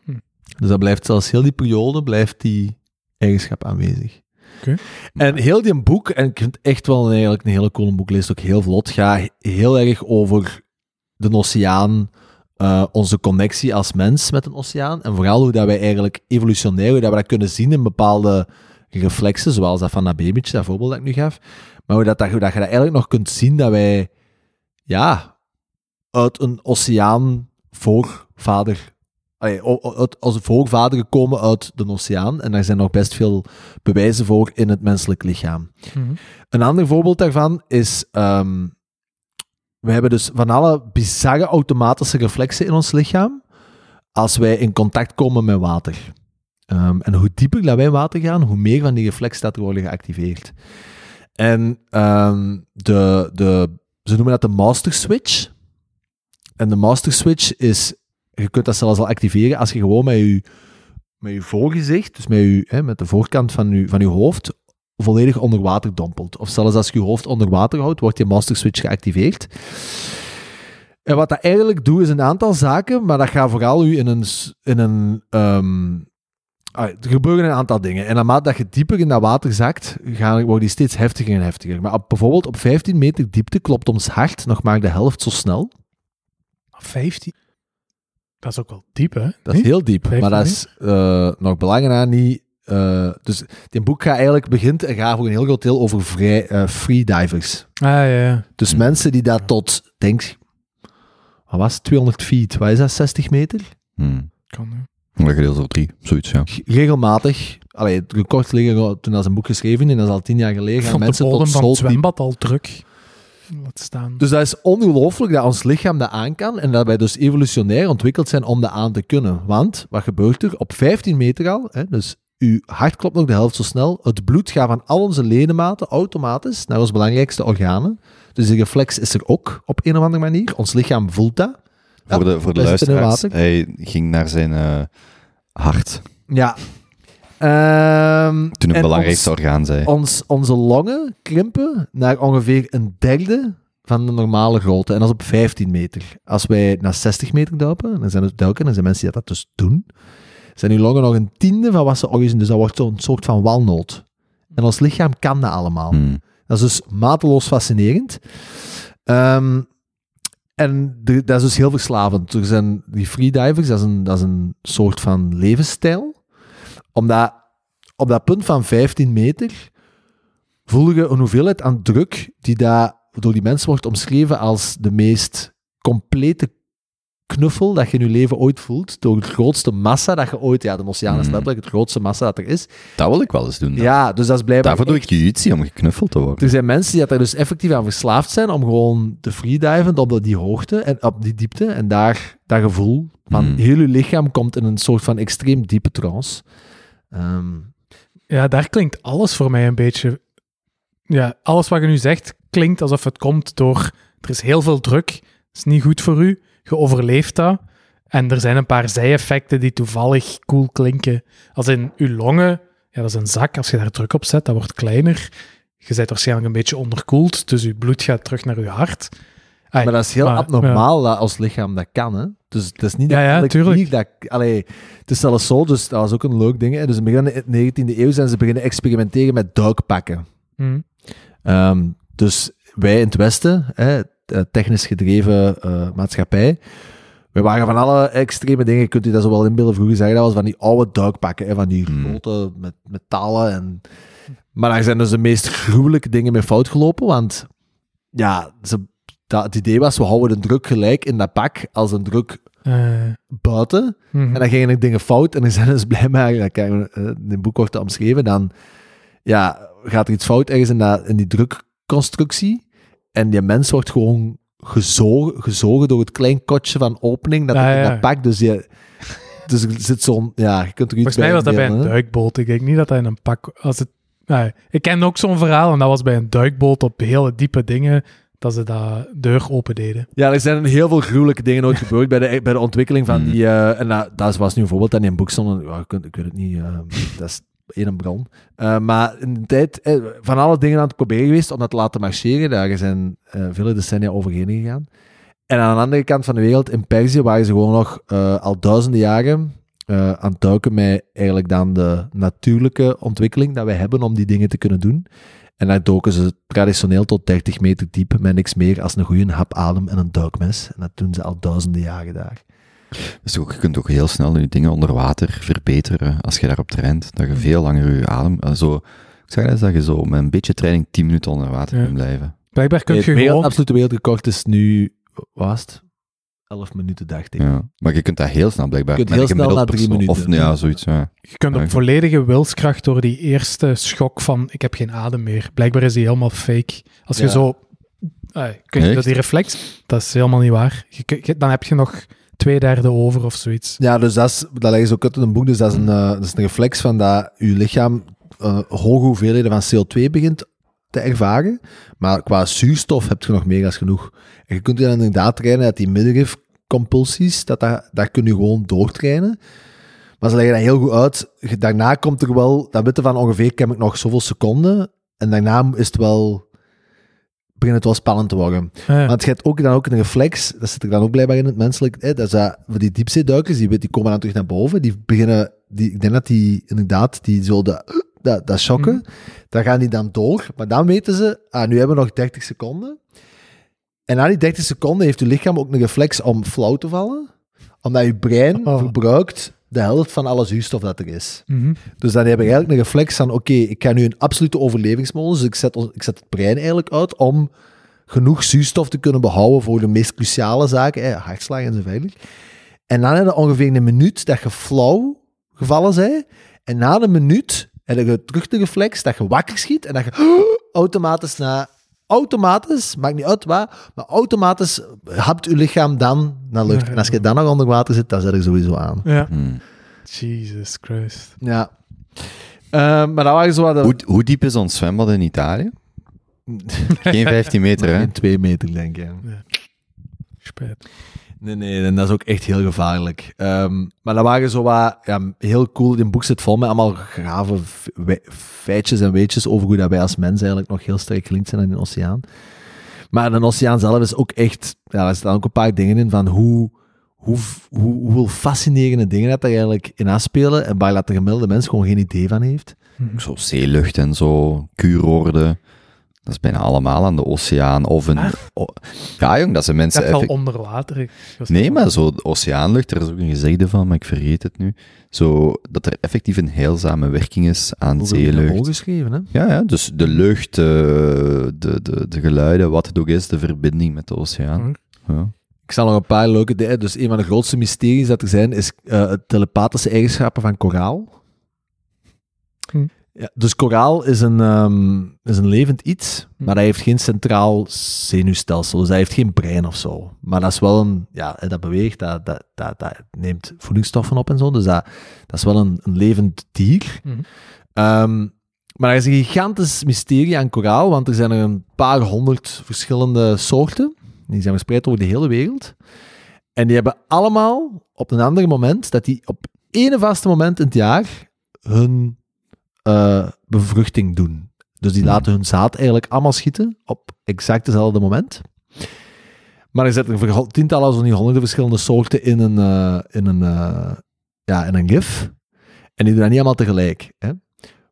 Hm. Dus dat blijft zelfs heel die periode, blijft die eigenschap aanwezig. Oké. En heel die boek, en ik vind het echt wel een, eigenlijk een hele coole boek, leest ook heel vlot, gaat heel erg over de oceaan, eh, onze connectie als mens met een oceaan, en vooral hoe dat wij eigenlijk evolutionair, hoe dat we dat kunnen zien in bepaalde reflexen, zoals dat van dat babytje, dat voorbeeld dat ik nu gaf, maar hoe, dat, dat, hoe dat je dat eigenlijk nog kunt zien dat wij, ja, uit een oceaan voorvader allee, als voorvaderen komen uit de oceaan. En daar zijn nog best veel bewijzen voor in het menselijk lichaam. Mhm. Een ander voorbeeld daarvan is... ehm, we hebben dus van alle bizarre automatische reflexen in ons lichaam als wij in contact komen met water. Ehm, en hoe dieper dat wij in water gaan, hoe meer van die reflexen dat er worden geactiveerd. En ehm, de, de, ze noemen dat de master switch. En de master switch is, je kunt dat zelfs al activeren als je gewoon met je, met je voorgezicht, dus met, je, hè, met de voorkant van je, van je hoofd, volledig onder water dompelt. Of zelfs als je je hoofd onder water houdt, wordt je master switch geactiveerd. En wat dat eigenlijk doet, is een aantal zaken, maar dat gaat vooral u in een... In een ehm, ah, er gebeuren een aantal dingen. En naarmate dat je dieper in dat water zakt, gaan, worden die steeds heftiger en heftiger. Maar bijvoorbeeld op 15 meter diepte klopt ons hart nog maar de helft zo snel. 15. Dat is ook wel diep, hè? Dat is heel diep. 15 Maar dat is eh, nog belangrijker niet... eh, dus dit boek gaat eigenlijk begint en gaat voor een heel groot deel over vrij, eh, freedivers. Ah, ja, ja. Dus mensen die dat tot, denk wat was het, 200 feet, wat is dat, 60 meter? Hmm. Kan, hè. Dat gedeeld over drie, zoiets, ja. Regelmatig, allee, het record liggen toen als een boek geschreven en dat is al tien jaar geleden, gaan mensen bodem tot van het zwembad al druk. Laat staan. Dus dat is ongelooflijk dat ons lichaam dat aan kan en dat wij dus evolutionair ontwikkeld zijn om dat aan te kunnen. Want, wat gebeurt er? Op 15 meter al, hè, dus uw hart klopt nog de helft zo snel, het bloed gaat van al onze ledematen automatisch naar onze belangrijkste organen. Dus die reflex is er ook op een of andere manier. Ons lichaam voelt dat. Voor de, voor de luisteraars, hij ging naar zijn eh, hart, Ja. Ehm, toen het belangrijkste ons- orgaan zei. ons, onze longen krimpen naar ongeveer een derde van de normale grootte. En dat is op 15 meter. Als wij naar 60 meter duiken, dan zijn er duiken, dan zijn mensen die dat dus doen, zijn uw longen nog een tiende van wat ze ooit zijn. Dus dat wordt zo'n soort van walnoot. En ons lichaam kan dat allemaal. Hmm. Dat is dus mateloos fascinerend. Ehm, en de- dat is dus heel verslavend. Er zijn die freedivers, dat is een, dat is een soort van levensstijl. Omdat op dat punt van 15 meter voel je een hoeveelheid aan druk die daar door die mensen wordt omschreven als de meest complete knuffel dat je in je leven ooit voelt. Door het grootste massa dat je ooit... Ja, de oceaan is Mhm. letterlijk het grootste massa dat er is. Dat wil ik wel eens doen. dan. Ja, dus dat is blijkbaar Daarvoor doe ik jiu-jitsu, om geknuffeld te worden. er zijn mensen die dat er dus effectief aan verslaafd zijn om gewoon te freediven op die hoogte en op die diepte. En daar dat gevoel van Hmm. heel je lichaam komt in een soort van extreem diepe trance. Ehm, Ja, daar klinkt alles voor mij een beetje. Ja, alles wat je nu zegt klinkt alsof het komt door. Er is heel veel druk, is niet goed voor u, je overleeft dat. En er zijn een paar zijeffecten die toevallig cool klinken. Als in uw longen, ja, dat is een zak. Als je daar druk op zet, dat wordt kleiner. Je bent waarschijnlijk een beetje onderkoeld, dus je bloed gaat terug naar je hart. Ai, maar dat is heel maar, abnormaal dat ons lichaam dat kan. Hè? Dus het is niet Ja, ja, dat hier dat... Allee, het is zelfs zo, dus dat was ook een leuk ding. Hè? Dus in de 19e eeuw zijn ze beginnen experimenteren met duikpakken. hm. Ehm, dus wij in het Westen, hè, eh, technisch gedreven eh, maatschappij, we waren van alle extreme dingen, kunt u dat zo wel inbeelden, vroeger zeggen dat was van die oude duikpakken, hè, van die Hmm. grote met metalen. En... Maar daar zijn dus de meest gruwelijke dingen mee fout gelopen, want ja, ze, dat, het idee was, we houden de druk gelijk in dat pak als een druk Eh, buiten. mhm. En dan gingen er dingen fout en dan zijn dus blijkbaar, dat kan je eh, in het boek wordt dat omschreven, dan ja, gaat er iets fout ergens in, dat, in die drukconstructie en die mens wordt gewoon gezogen, gezogen door het klein kotje van opening dat Ja, in ja. dat pak, dus je... Dus er zit zo'n... Ja, je kunt er iets Volgens mij was dat bij een duikboot. Ik denk niet dat dat in een pak... Als het, nee, ik ken ook zo'n verhaal en dat was bij een duikboot op hele diepe dingen dat ze dat deur open deden. Ja, er zijn heel veel gruwelijke dingen ooit gebeurd bij de, bij de ontwikkeling van Hmm. die... eh, en dat, dat was nu een voorbeeld dat in een boek stond. Ik, weet- het niet, eh, dat is één bron. Eh, maar in de tijd eh, van alle dingen aan het proberen geweest om dat te laten marcheren. Daar zijn eh, vele decennia overheen gegaan. En aan de andere kant van de wereld, in Perzië, waren ze gewoon nog eh, al duizenden jaren eh, aan het duiken met eigenlijk dan de natuurlijke ontwikkeling dat wij hebben om die dingen te kunnen doen. En daar doken ze traditioneel tot 30 meter diep met niks meer als een goede hap adem en een duikmes. En dat doen ze al duizenden jaren daar. Dus ook, je kunt ook heel snel je dingen onder water verbeteren als je daarop traint. Dat je veel langer je adem... eh, zo, ik zeg eens dat je zo met een beetje training 10 minuten onder water Ja. kunt blijven. Blijkbaar kun je gewoon... absolute wereldrecord is nu, wat was het? 11 minuten, dacht ik. Ja. Maar je kunt dat heel snel blijkbaar. Je kunt heel snel na drie minuten. Of ja, zoiets. Ja. Je kunt op volledige wilskracht door die eerste schok van ik heb geen adem meer. Blijkbaar is die helemaal fake. Als je Ja. zo... Ai, kun je dat die reflex, dat is helemaal niet waar. Je, dan heb je nog twee derde over of zoiets. Ja, dus dat, is, dat leggen ze ook uit in een boek. Dus dat is een, eh, dat is een reflex van dat je lichaam eh, hoge hoeveelheden van CO2 begint te ervaren. Maar qua zuurstof heb je nog meer dan genoeg. En je kunt dan inderdaad trainen dat die middenrifcompulsies, dat, dat, dat kun je gewoon doortrainen. Maar ze leggen dat heel goed uit. Daarna komt er wel, dat weten van ongeveer, heb ik nog zoveel seconden. En daarna is het wel, begint het wel spannend te worden. Ja. Want je hebt ook dan ook een reflex, dat zit er dan ook blijkbaar in het menselijk, hè, dat is dat, voor die diepzeeduikers, die, die komen dan terug naar boven, die beginnen, die, ik denk dat die inderdaad, die zo dat, dat, dat shocken, Mhm. dan gaan die dan door, maar dan weten ze, ah, nu hebben we nog 30 seconden. En na die 30 seconden heeft je lichaam ook een reflex om flauw te vallen, omdat je brein Oh. verbruikt de helft van alle zuurstof dat er is. Mhm. Dus dan heb ik eigenlijk een reflex van, oké, ik ga nu een absolute overlevingsmodus, dus ik zet, ik zet het brein eigenlijk uit om genoeg zuurstof te kunnen behouden voor de meest cruciale zaken, hè, hartslag en zo verder. En dan heb je ongeveer een minuut dat je flauw gevallen bent, en na een minuut heb je terug de reflex dat je wakker schiet en dat je automatisch na... Automatisch, maakt niet uit waar, maar automatisch hapt je lichaam dan naar lucht. En als je dan nog onder water zit, dan zet je sowieso aan. Ja. Hmm. Jesus Christ. Ja. Eh, maar dat waren zo wat... de- Hoe, hoe diep is ons zwembad in Italië? Geen 15 meter, hè? In twee meter, denk ik. Spijt. Nee, nee, en dat is ook echt heel gevaarlijk. Ehm, maar dat waren zo wat, ja, heel cool. In boek zit vol met allemaal grave feitjes en weetjes over hoe dat wij als mens eigenlijk nog heel sterk gelinkt zijn aan de oceaan. Maar de oceaan zelf is ook echt, ja, er staan ook een paar dingen in van hoe, hoe, hoe, hoeveel fascinerende dingen dat er eigenlijk in afspelen en waar dat de gemiddelde mens gewoon geen idee van heeft. Zo zeelucht en zo, kuuroorden. Dat is bijna allemaal aan de oceaan. Of een... Ah. o- ja, jong, dat zijn mensen... dacht wel effect- onder water. Nee, wel- maar zo de oceaanlucht, er is ook een gezegde van, maar ik vergeet het nu. Zo, dat er effectief een heilzame werking is aan zeelucht. geschreven, hè? Ja, ja, dus de lucht, eh, de, de, de geluiden, wat het ook is, de verbinding met de oceaan. Hm. Ja. Ik zal nog een paar leuke dingen. Dus een van de grootste mysteries dat er zijn, is eh, het telepathische eigenschappen van koraal. Hm. Ja, dus koraal is een, ehm, is een levend iets, Hm. maar dat heeft geen centraal zenuwstelsel. Dus dat heeft geen brein of zo. Maar dat is wel een, ja, dat beweegt, dat, dat, dat, dat neemt voedingsstoffen op en zo. Dus dat, dat is wel een, een levend dier. Mhm. Ehm, maar er is een gigantisch mysterie aan koraal, want er zijn er een paar honderd verschillende soorten. Die zijn verspreid over de hele wereld. En die hebben allemaal op een ander moment, dat die op ene vaste moment in het jaar hun eh, bevruchting doen. Dus die Hmm. laten hun zaad eigenlijk allemaal schieten op exact hetzelfde moment. Maar er zitten tientallen, zo niet honderden verschillende soorten in een, eh, in een, eh, ja, in een gif. En die doen dat niet allemaal tegelijk. Hè?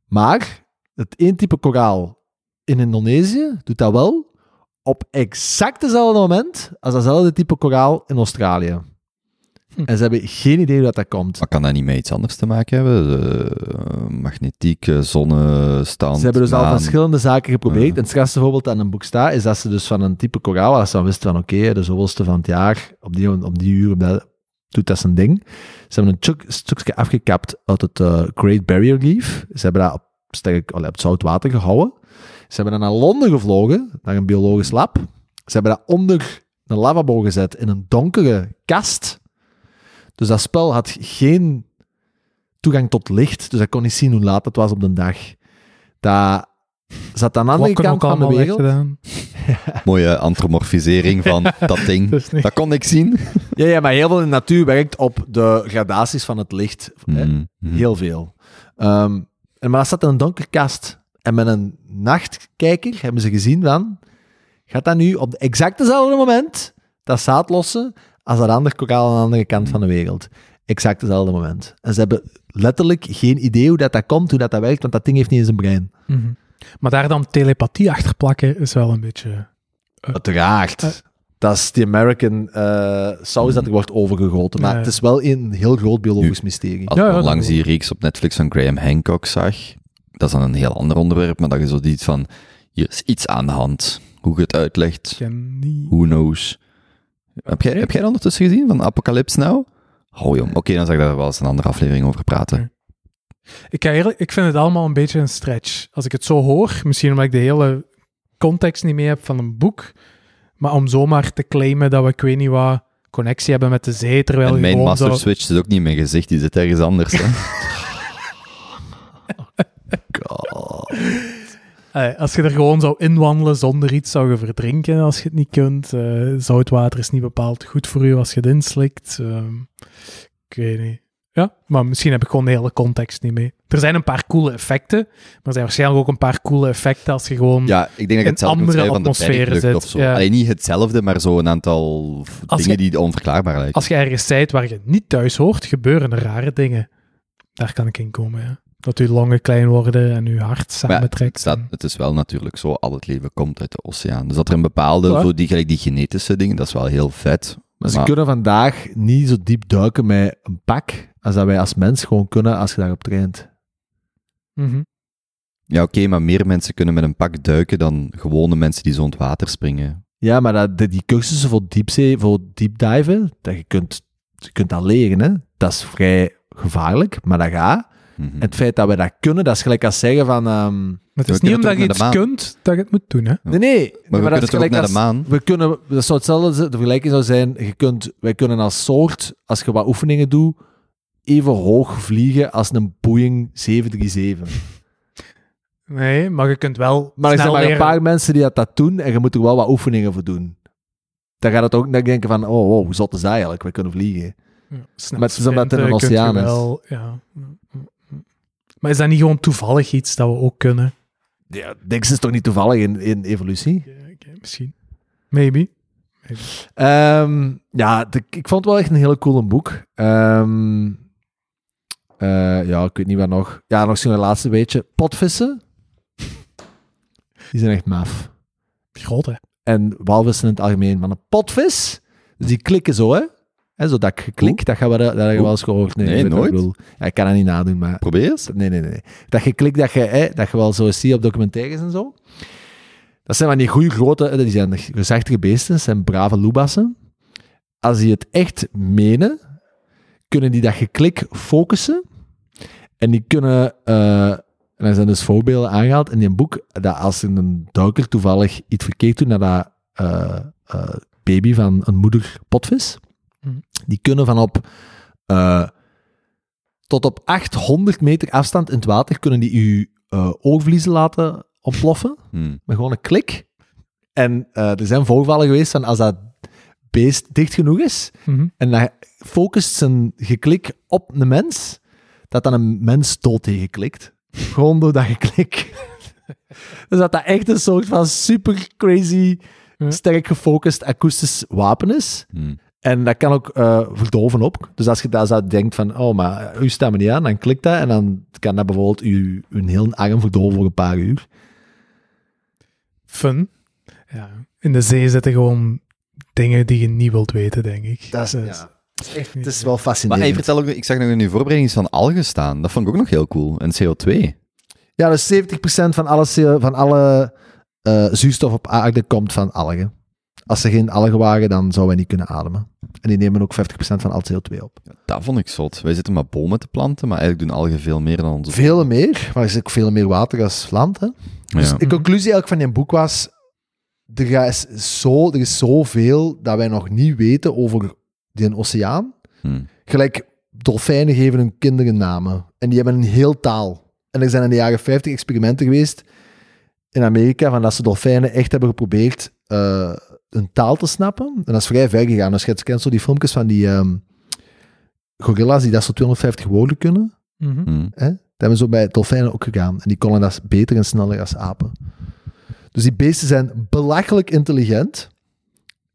Maar het één type koraal in Indonesië doet dat wel op exact hetzelfde moment als datzelfde type koraal in Australië. Hm. En ze hebben geen idee hoe dat, dat komt. Maar kan dat niet met iets anders te maken hebben? De, magnetiek, eh, zonnestand, Ze hebben dus al verschillende zaken geprobeerd. Ja. En het strafste voorbeeld dat in een boek staat, is dat ze dus van een type koraal, als ze dan wisten van oké, de zoveelste van het jaar, op die, op die uur, op dat, doet dat zijn ding. Ze hebben een stukje afgekapt uit het eh, Great Barrier Reef. Ze hebben dat op, sterk, op het zout water gehouden. Ze hebben dan naar Londen gevlogen, naar een biologisch lab. Ze hebben dat onder een lavabo gezet in een donkere kast. Dus dat spel had geen toegang tot licht, dus dat kon niet zien hoe laat het was op de dag. Dat zat aan de andere Klokken kant van de allemaal wereld. Mooie antromorfisering van dat ding. Dus niet- Dat kon ik zien. Ja, ja, maar heel veel in de natuur werkt op de gradaties van het licht. Hè? Mm, mm. Heel veel. Ehm, en maar dat zat in een donkere kast. En met een nachtkijker hebben ze gezien van... Gaat dat nu op exact dezelfde moment dat zaad lossen als dat andere koraal aan de andere kant van de wereld? Exact dezelfde moment. En ze hebben letterlijk geen idee hoe dat, dat komt, hoe dat, dat werkt, want dat ding heeft niet eens een brein. Mhm. Maar daar dan telepathie achter plakken is wel een beetje... Uiteraard. Eh. dat is die American saus dat er wordt overgegoten. Maar Ja, ja. het is wel een heel groot biologisch mysterie. Als Ja, ik ja, onlangs dat- die reeks op Netflix van Graham Hancock zag, dat is dan een heel ander onderwerp, maar dat je zo iets van, hier is iets aan de hand. Hoe je het uitlegt, who knows. Heb jij, heb jij dat ondertussen gezien, van Apocalypse Now? Oh jong, oké, dan zal ik daar wel eens een andere aflevering over praten. Ik, ga eerlijk, ik vind het allemaal een beetje een stretch. Als ik het zo hoor, misschien omdat ik de hele context niet mee heb van een boek, maar om zomaar te claimen dat we, ik weet niet wat, connectie hebben met de zee, terwijl En mijn Master zo... Switch zit ook niet in mijn gezicht, die zit ergens anders. Hè? God. Als je er gewoon zou inwandelen zonder iets zou je verdrinken als je het niet kunt. Eh, zoutwater is niet bepaald goed voor je als je het inslikt. Ehm, ik weet niet. Ja, maar misschien heb ik gewoon de hele context niet mee. Er zijn een paar coole effecten, maar er zijn waarschijnlijk ook een paar coole effecten als je gewoon... Ja, ik denk dat In het zelf moet andere schrijven van de atmosferen zit, of zo. ja. Alleen niet hetzelfde, maar zo een aantal Als dingen je- die onverklaarbaar lijken. Als je ergens zijt waar je niet thuis hoort, gebeuren er rare dingen. Daar kan ik in komen, ja. Dat je longen klein worden en je hart Maar samentrekt. het, staat, het is wel natuurlijk zo, al het leven komt uit de oceaan. Dus dat er een bepaalde, Ja. zo die, gelijk die genetische dingen, dat is wel heel vet. Maar ze Maar- kunnen vandaag niet zo diep duiken met een pak als dat wij als mens gewoon kunnen als je daarop traint. Mhm. Ja, oké, maar meer mensen kunnen met een pak duiken dan gewone mensen die zo in het water springen. Ja, maar dat, die- die cursussen voor diepzee, voor deepdiven, dat je kunt, je kunt dat leren, hè. Dat is vrij gevaarlijk, maar dat gaat. Mhm. Het feit dat we dat kunnen, dat is gelijk als zeggen van... ehm, Maar het is niet omdat je naar iets kunt, dat je het moet doen, hè. Nee, nee. maar we dat kunnen ook gelijk naar als- de maan? We kunnen, dat zou hetzelfde zijn, de vergelijking zou zijn, je kunt, wij kunnen als soort, als je wat oefeningen doet, even hoog vliegen als een Boeing 737. Nee, maar je kunt wel Maar er zijn maar een paar mensen die dat, dat doen en je moet er wel wat oefeningen voor doen. Dan gaat het ook dan denken van, oh, wow, hoe zot is dat eigenlijk? We kunnen vliegen. Ja, Maar het is omdat het in een oceaan is. wel, ja. Maar is dat niet gewoon toevallig iets dat we ook kunnen? Ja, niks is toch niet toevallig in, in evolutie? Misschien. Maybe. Ehm, ja, de- ik vond het wel echt een hele coole boek. Ehm, eh, ja, ik weet niet wat nog. Ja, nog zo'n laatste beetje. Potvissen. Die zijn echt maf. Groot, hè? En walvissen in het algemeen. van een potvis, dus die klikken zo, hè. Hè zo dat geklik, dat, gaan we, dat heb je wel eens gehoord. Nee, wat nooit. ik. Ja, ik kan dat niet nadoen, maar... Probeer eens. Nee, nee, nee. nee. Dat geklik dat je, hè, dat je wel zo ziet op documentaires en zo. Dat zijn van die goede grote, die zijn gezachtige beesten, dat zijn brave loebassen. Als die het echt menen, kunnen die dat geklik focussen. En die kunnen, eh, en er zijn dus voorbeelden aangehaald in die boek, dat als een duiker toevallig iets verkeerd doet naar dat eh, eh, baby van een moeder potvis. Die kunnen van op eh, tot op 800 meter afstand in het water kunnen die je eh, oogvliezen laten ontploffen. Hmm. Met gewoon een klik. En eh, er zijn voorvallen geweest van als dat beest dicht genoeg is Mhm. en dat focust zijn geklik op een mens, dat dan een mens dood tegen klikt. Gewoon door dat geklik. dus dat dat echt een soort van super crazy, sterk gefocust akoestisch wapen is. Hmm. En dat kan ook eh verdoven op. Dus als je daar zo denkt van, oh, maar u staat me niet aan, dan klikt dat en dan kan dat bijvoorbeeld u, een heel arm verdoven voor een paar uur. Fun. Ja. In de zee zitten gewoon dingen die je niet wilt weten, denk ik. Dat is, Dus- ja, het is echt, het is wel Maar fascinerend. hey, vertel ook, ik zag nog in uw voorbereiding iets van algen staan. Dat vond ik ook nog heel cool. En CO2. Ja, dus 70% van alle, CO van alle eh, zuurstof op aarde komt van algen. Als er geen algen waren, dan zouden wij niet kunnen ademen. En die nemen ook 50% van al CO2 op. Dat vond ik zot. Wij zitten maar bomen te planten, maar eigenlijk doen algen veel meer dan onze... Veel meer, maar er is ook veel meer water als land. Hè? Dus Ja. de conclusie eigenlijk van die boek was, er is, zo, er is zoveel dat wij nog niet weten over die oceaan. Hmm. Gelijk, dolfijnen geven hun kinderen namen. En die hebben een heel taal. En er zijn in de jaren 50 experimenten geweest in Amerika, van dat ze dolfijnen echt hebben geprobeerd eh een taal te snappen. En dat is vrij ver gegaan. Dus je kent zo die filmpjes van die ehm, gorilla's die dat zo 250 woorden kunnen. Hmm. Hè? Dat hebben ze zo bij dolfijnen ook gedaan. En die konden dat beter en sneller als apen. Dus die beesten zijn belachelijk intelligent.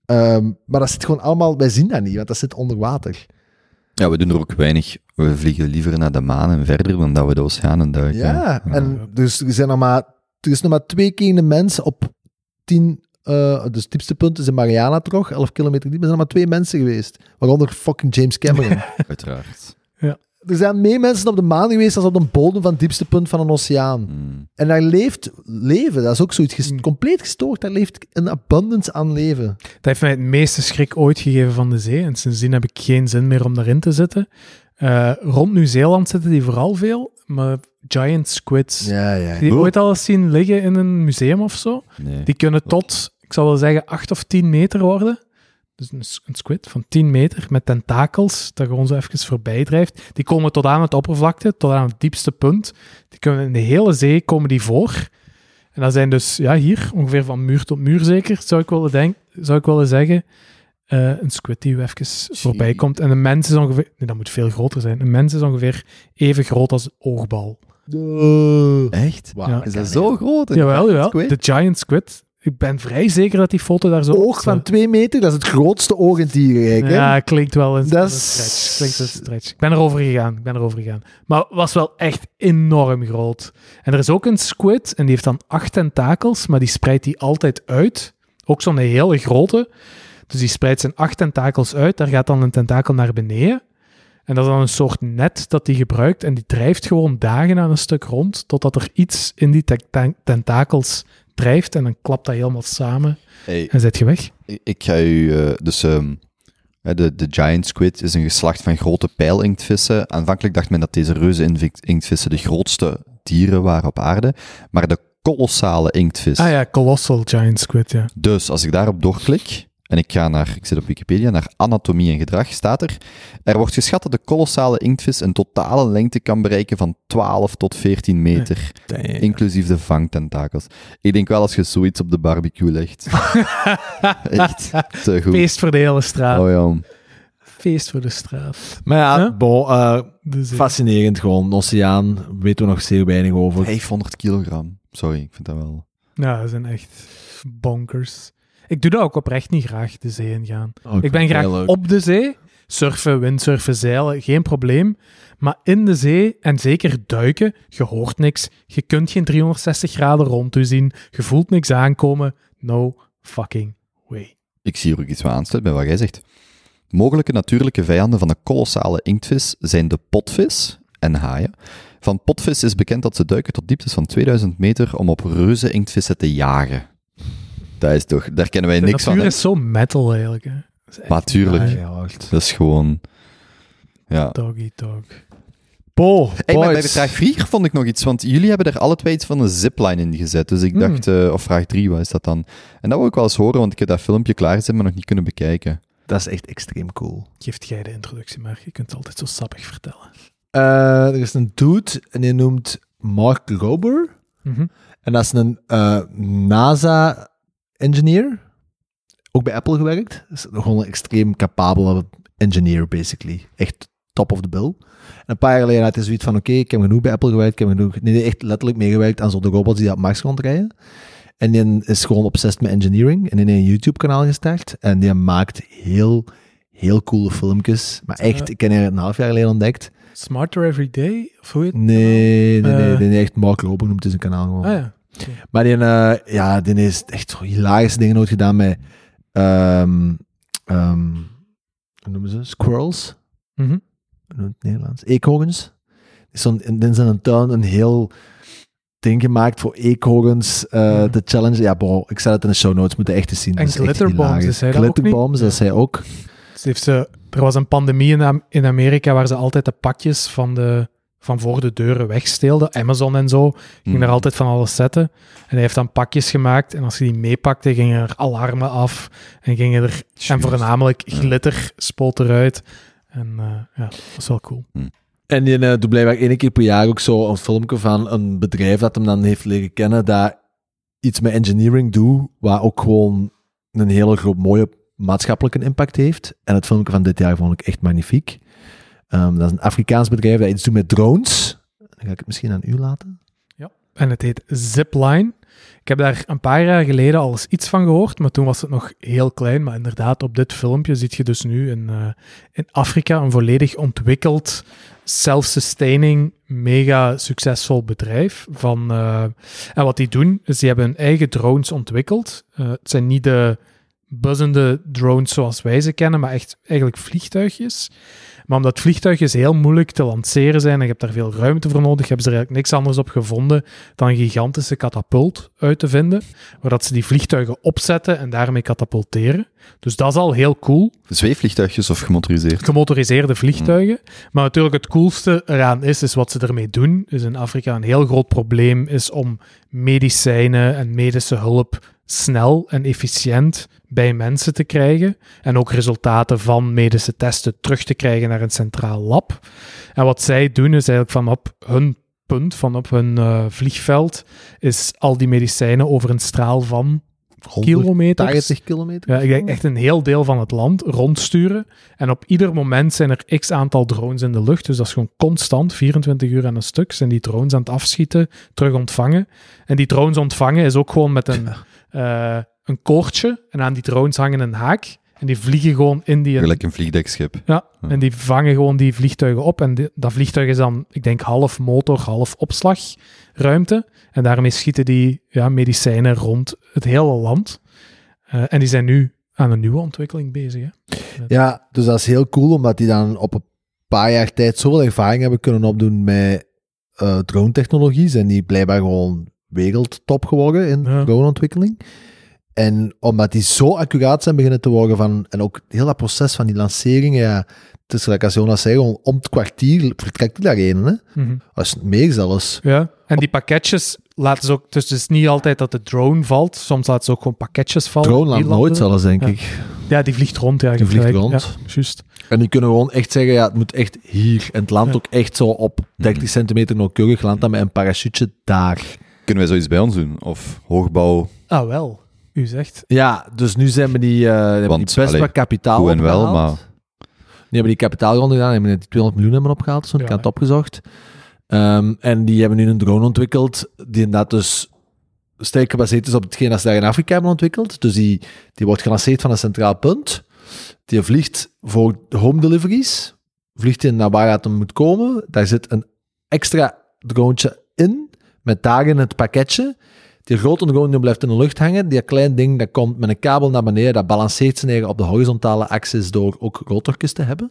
Ehm, maar dat zit gewoon allemaal... Wij zien dat niet, want dat zit onder water. Ja, we doen er ook weinig. We vliegen liever naar de maan en verder dan dat we de oceanen duiken. Ja, en dus er, zijn nog maar, er is nog maar twee keer de mens op tien... eh, dus het diepste punt is in Mariana-trog, 11 kilometer diep. Er zijn maar twee mensen geweest. Waaronder fucking James Cameron. Uiteraard. Er zijn meer mensen op de maan geweest dan op de bodem van het diepste punt van een oceaan. Hmm. En daar leeft leven. Dat is ook zoiets ges- Hmm. compleet gestoord. Daar leeft een abundance aan leven. Dat heeft mij het meeste schrik ooit gegeven van de zee. En sindsdien heb ik geen zin meer om daarin te zitten. Eh, rond Nieuw-Zeeland zitten die vooral veel, maar giant squids. Ja, ja. Heb je die ooit al eens zien liggen in een museum of zo? Nee. Die kunnen tot, ik zou wel zeggen, 8 of 10 meter worden. Dus een, squid van 10 meter met tentakels, dat gewoon zo even voorbij drijft. Die komen tot aan het oppervlakte, tot aan het diepste punt. Die kunnen in de hele zee komen die voor. En dat zijn dus, ja, hier ongeveer van muur tot muur zeker, zou ik willen, denk, zou ik willen zeggen. Eh, een squid die even voorbij komt. En een mens is ongeveer, nee, dat moet veel groter zijn. Een mens is ongeveer even groot als een oogbal. Echt? Wauw, Ja. Is dat zo groot? Jawel, jawel. De giant squid. Ik ben vrij zeker dat die foto daar zo... Oog van 2 meter, dat is het grootste oog in het dierenrijk. hè? Ja, klinkt wel een, Dat een is- stretch. Klinkt een stretch. Ik ben erover gegaan. Ik ben erover gegaan. Maar was wel echt enorm groot. En er is ook een squid en die heeft dan acht tentakels, maar die spreidt die altijd uit. Ook zo'n hele grote. Dus die spreidt zijn acht tentakels uit. Daar gaat dan een tentakel naar beneden. En dat is dan een soort net dat hij gebruikt. En die drijft gewoon dagen aan een stuk rond, totdat er iets in die te- ten- tentakels drijft. En dan klapt dat helemaal samen Hey, en zit je weg. ik- ga u... eh, dus ehm, de, de giant squid is een geslacht van grote pijlinktvissen. Aanvankelijk dacht men dat deze reuze inktvissen de grootste dieren waren op aarde. Maar de kolossale inktvis... Ah ja, Colossal Giant Squid, ja. Dus als ik daarop doorklik en ik ga naar, ik zit op Wikipedia, naar anatomie en gedrag, staat er, er wordt geschat dat de kolossale inktvis een totale lengte kan bereiken van 12 tot 14 meter, inclusief de vangtentakels. Ik denk wel als je zoiets op de barbecue legt. Echt, te goed. Feest voor de hele straat. Oh ja. Feest voor de straat. Maar ja, Huh? bon, eh, Dus, eh, fascinerend gewoon. Een oceaan, weten we nog zeer weinig over. 500 kilogram. Sorry, ik vind dat wel... ja, dat zijn echt bonkers. Ik doe dat ook oprecht niet graag, de zee in gaan. Oh, Ik ben graag leuk. op de zee. Surfen, windsurfen, zeilen, geen probleem. Maar in de zee, en zeker duiken, je hoort niks. Je kunt geen 360 graden rond u zien. Je voelt niks aankomen. No fucking way. Ik zie hier ook iets wat aansluit bij wat jij zegt. Mogelijke natuurlijke vijanden van de kolossale inktvis zijn de potvis en haaien. Van potvis is bekend dat ze duiken tot dieptes van 2000 meter om op reuze inktvissen te jagen. Dat is toch, daar kennen wij De niks van. natuur is zo metal eigenlijk. Hè. Dat is echt Maar tuurlijk. waar. Ja, hard. Dat is gewoon. Ja. Doggy dog. Po, Hey, maar bij vraag 4 vond ik nog iets, want jullie hebben er alle twee iets van een zipline in gezet. Dus ik Hmm. dacht, eh, of vraag 3, wat is dat dan? En dat wil ik wel eens horen, want ik heb dat filmpje klaarzet, maar nog niet kunnen bekijken. Dat is echt extreem cool. Geeft jij de introductie maar. Je kunt het altijd zo sappig vertellen. Eh, er is een dude en die noemt Mark Rober. Mhm. En dat is een eh, NASA-engineer. Ook bij Apple gewerkt. Is gewoon een extreem capabele engineer, basically. Echt top of the bill. En een paar jaar geleden had hij zoiets van, oké, ik heb genoeg bij Apple gewerkt. Ik heb genoeg... Nee, nee, echt letterlijk meegewerkt aan zo de robots die op Mars rondrijden. En die is gewoon obsessed met engineering. En heeft een YouTube-kanaal gestart. En die maakt heel, heel coole filmpjes. Maar echt, ik ken haar een half jaar geleden ontdekt. Smarter Every Day? Of hoe heet het? Nee, nee, nee, die heeft Mark Rober noemt hij zijn kanaal gewoon. Ah ja. Maar die, eh, ja, die is echt zo hilarische dingen nooit gedaan met, ehm ehm, hoe noemen ze? Squirrels? Mhm. Hoe noemt het Nederlands? Eekhoorns. Is in zijn tuin een heel ding gemaakt voor eekhoorns eh Mhm. challenge. Ja, bro, ik zet het in de show notes, moet je echt eens zien. En Dat glitterbombs, is hij dat? Glitterbombs, hij ook. Heeft ze, er was een pandemie in Amerika waar ze altijd de pakjes van, de, van voor de deuren wegsteelden. Amazon en zo ging Hmm. daar altijd van alles zetten. En hij heeft dan pakjes gemaakt. En als je die meepakte, gingen er alarmen af. En gingen er... En voornamelijk glitter spoot eruit. En eh, ja, dat was wel cool. En die eh, doet blijkbaar één keer per jaar ook zo een filmpje van een bedrijf dat hem dan heeft leren kennen, dat iets met engineering doet, waar ook gewoon een hele groot mooie maatschappelijke impact heeft. En het filmpje van dit jaar vond ik echt magnifiek. Ehm, dat is een Afrikaans bedrijf dat iets doet met drones. Dan ga ik het misschien aan u laten. En het heet Zipline. Ik heb daar een paar jaar geleden al eens iets van gehoord, maar toen was het nog heel klein. Maar inderdaad, op dit filmpje zie je dus nu in, eh, in Afrika een volledig ontwikkeld, self-sustaining, mega succesvol bedrijf. Van, eh, en wat die doen, is die hebben hun eigen drones ontwikkeld. Eh, het zijn niet de buzzende drones zoals wij ze kennen, maar echt eigenlijk vliegtuigjes. Maar omdat vliegtuigjes heel moeilijk te lanceren zijn en je hebt daar veel ruimte voor nodig, hebben ze er eigenlijk niks anders op gevonden dan een gigantische katapult uit te vinden, waar dat ze die vliegtuigen opzetten en daarmee katapulteren. Dus dat is al heel cool. Zweefvliegtuigjes of gemotoriseerd? Gemotoriseerde vliegtuigen. Maar natuurlijk het coolste eraan is, is wat ze ermee doen. Dus in Afrika een heel groot probleem is om medicijnen en medische hulp snel en efficiënt bij mensen te krijgen. En ook resultaten van medische testen terug te krijgen naar een centraal lab. En wat zij doen is eigenlijk van op hun punt, van op hun uh, vliegveld, is al die medicijnen over een straal van kilometers. 80 kilometer? Ja, ik denk echt een heel deel van het land rondsturen. En op ieder moment zijn er x aantal drones in de lucht. Dus dat is gewoon constant, 24 uur aan een stuk, zijn die drones aan het afschieten, terug ontvangen. En die drones ontvangen is ook gewoon met een, uh, een koordje. En aan die drones hangen een haak. En die vliegen gewoon in die... Gelijk een vliegdekschip. Ja, en die vangen gewoon die vliegtuigen op. En die, dat vliegtuig is dan, ik denk, half motor, half opslagruimte. En daarmee schieten die ja, medicijnen rond het hele land. Uh, en die zijn nu aan een nieuwe ontwikkeling bezig. Hè? Ja, dus dat is heel cool, omdat die dan op een paar jaar tijd zoveel ervaring hebben kunnen opdoen met uh, drone-technologie. Zijn die blijkbaar gewoon wereldtop geworden in Ja. droneontwikkeling. En omdat die zo accuraat zijn beginnen te worden van, en ook heel dat proces van die lanceringen, ja, het is gelijk als Jonas zei, om het kwartier vertrekt hij daarheen, hè. Mhm. Als meer zelfs. Ja, en die pakketjes laten ze ook... Dus het is niet altijd dat de drone valt. Soms laten ze ook gewoon pakketjes vallen. Drone landen. nooit zelfs, denk Ja. ik. Ja, die vliegt rond. Ja, Die vliegt rond. Ja, juist. En die kunnen gewoon echt zeggen, ja, het moet echt hier. En het landt Ja. ook echt zo op 30 centimeter nauwkeurig, landt dat met een parachute daar. Kunnen wij zoiets bij ons doen? Of hoogbouw? Ah, wel. U zegt. Ja, dus nu zijn we die, eh hebben Want, die best allee, wat kapitaal goed en wel, maar- Die hebben die kapitaalronde gedaan, hebben net die 200 miljoen hebben opgehaald, zo, ik Ja, had het hè. opgezocht. Ehm, en die hebben nu een drone ontwikkeld, die inderdaad dus sterk gebaseerd is op hetgeen dat ze daar in Afrika hebben ontwikkeld. Dus die, die wordt gelanceerd van een centraal punt. Die vliegt voor de home deliveries. Vliegt in naar waar het hem moet komen. Daar zit een extra drone in, met daarin het pakketje. Die grote drone die blijft in de lucht hangen. Die klein ding dat komt met een kabel naar beneden. Dat balanceert zijn eigen op de horizontale axis door ook rotorjes te hebben.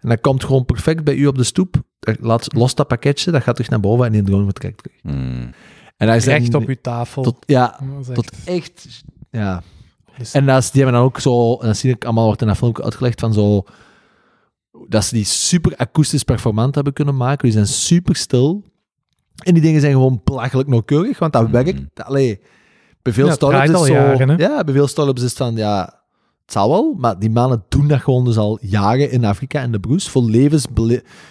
En dat komt gewoon perfect bij u op de stoep. Laat, lost dat pakketje, dat gaat terug naar boven en die drone vertrekt terug. Hmm. En daar zijn Recht op uw tafel. tot, ja, echt- tot echt, ja. Dus- En dat is, die hebben dan ook zo, en dat zie ik allemaal, wordt in dat filmpje uitgelegd van zo, dat ze die super akoestisch performant hebben kunnen maken. Die zijn super stil. En die dingen zijn gewoon belachelijk nauwkeurig, want dat werkt. Allee, bij veel Ja, het startups is zo, jaren, ja, bij veel startups is het van, ja, het zal wel, maar die mannen doen dat gewoon dus al jaren in Afrika in de broes, voor levens,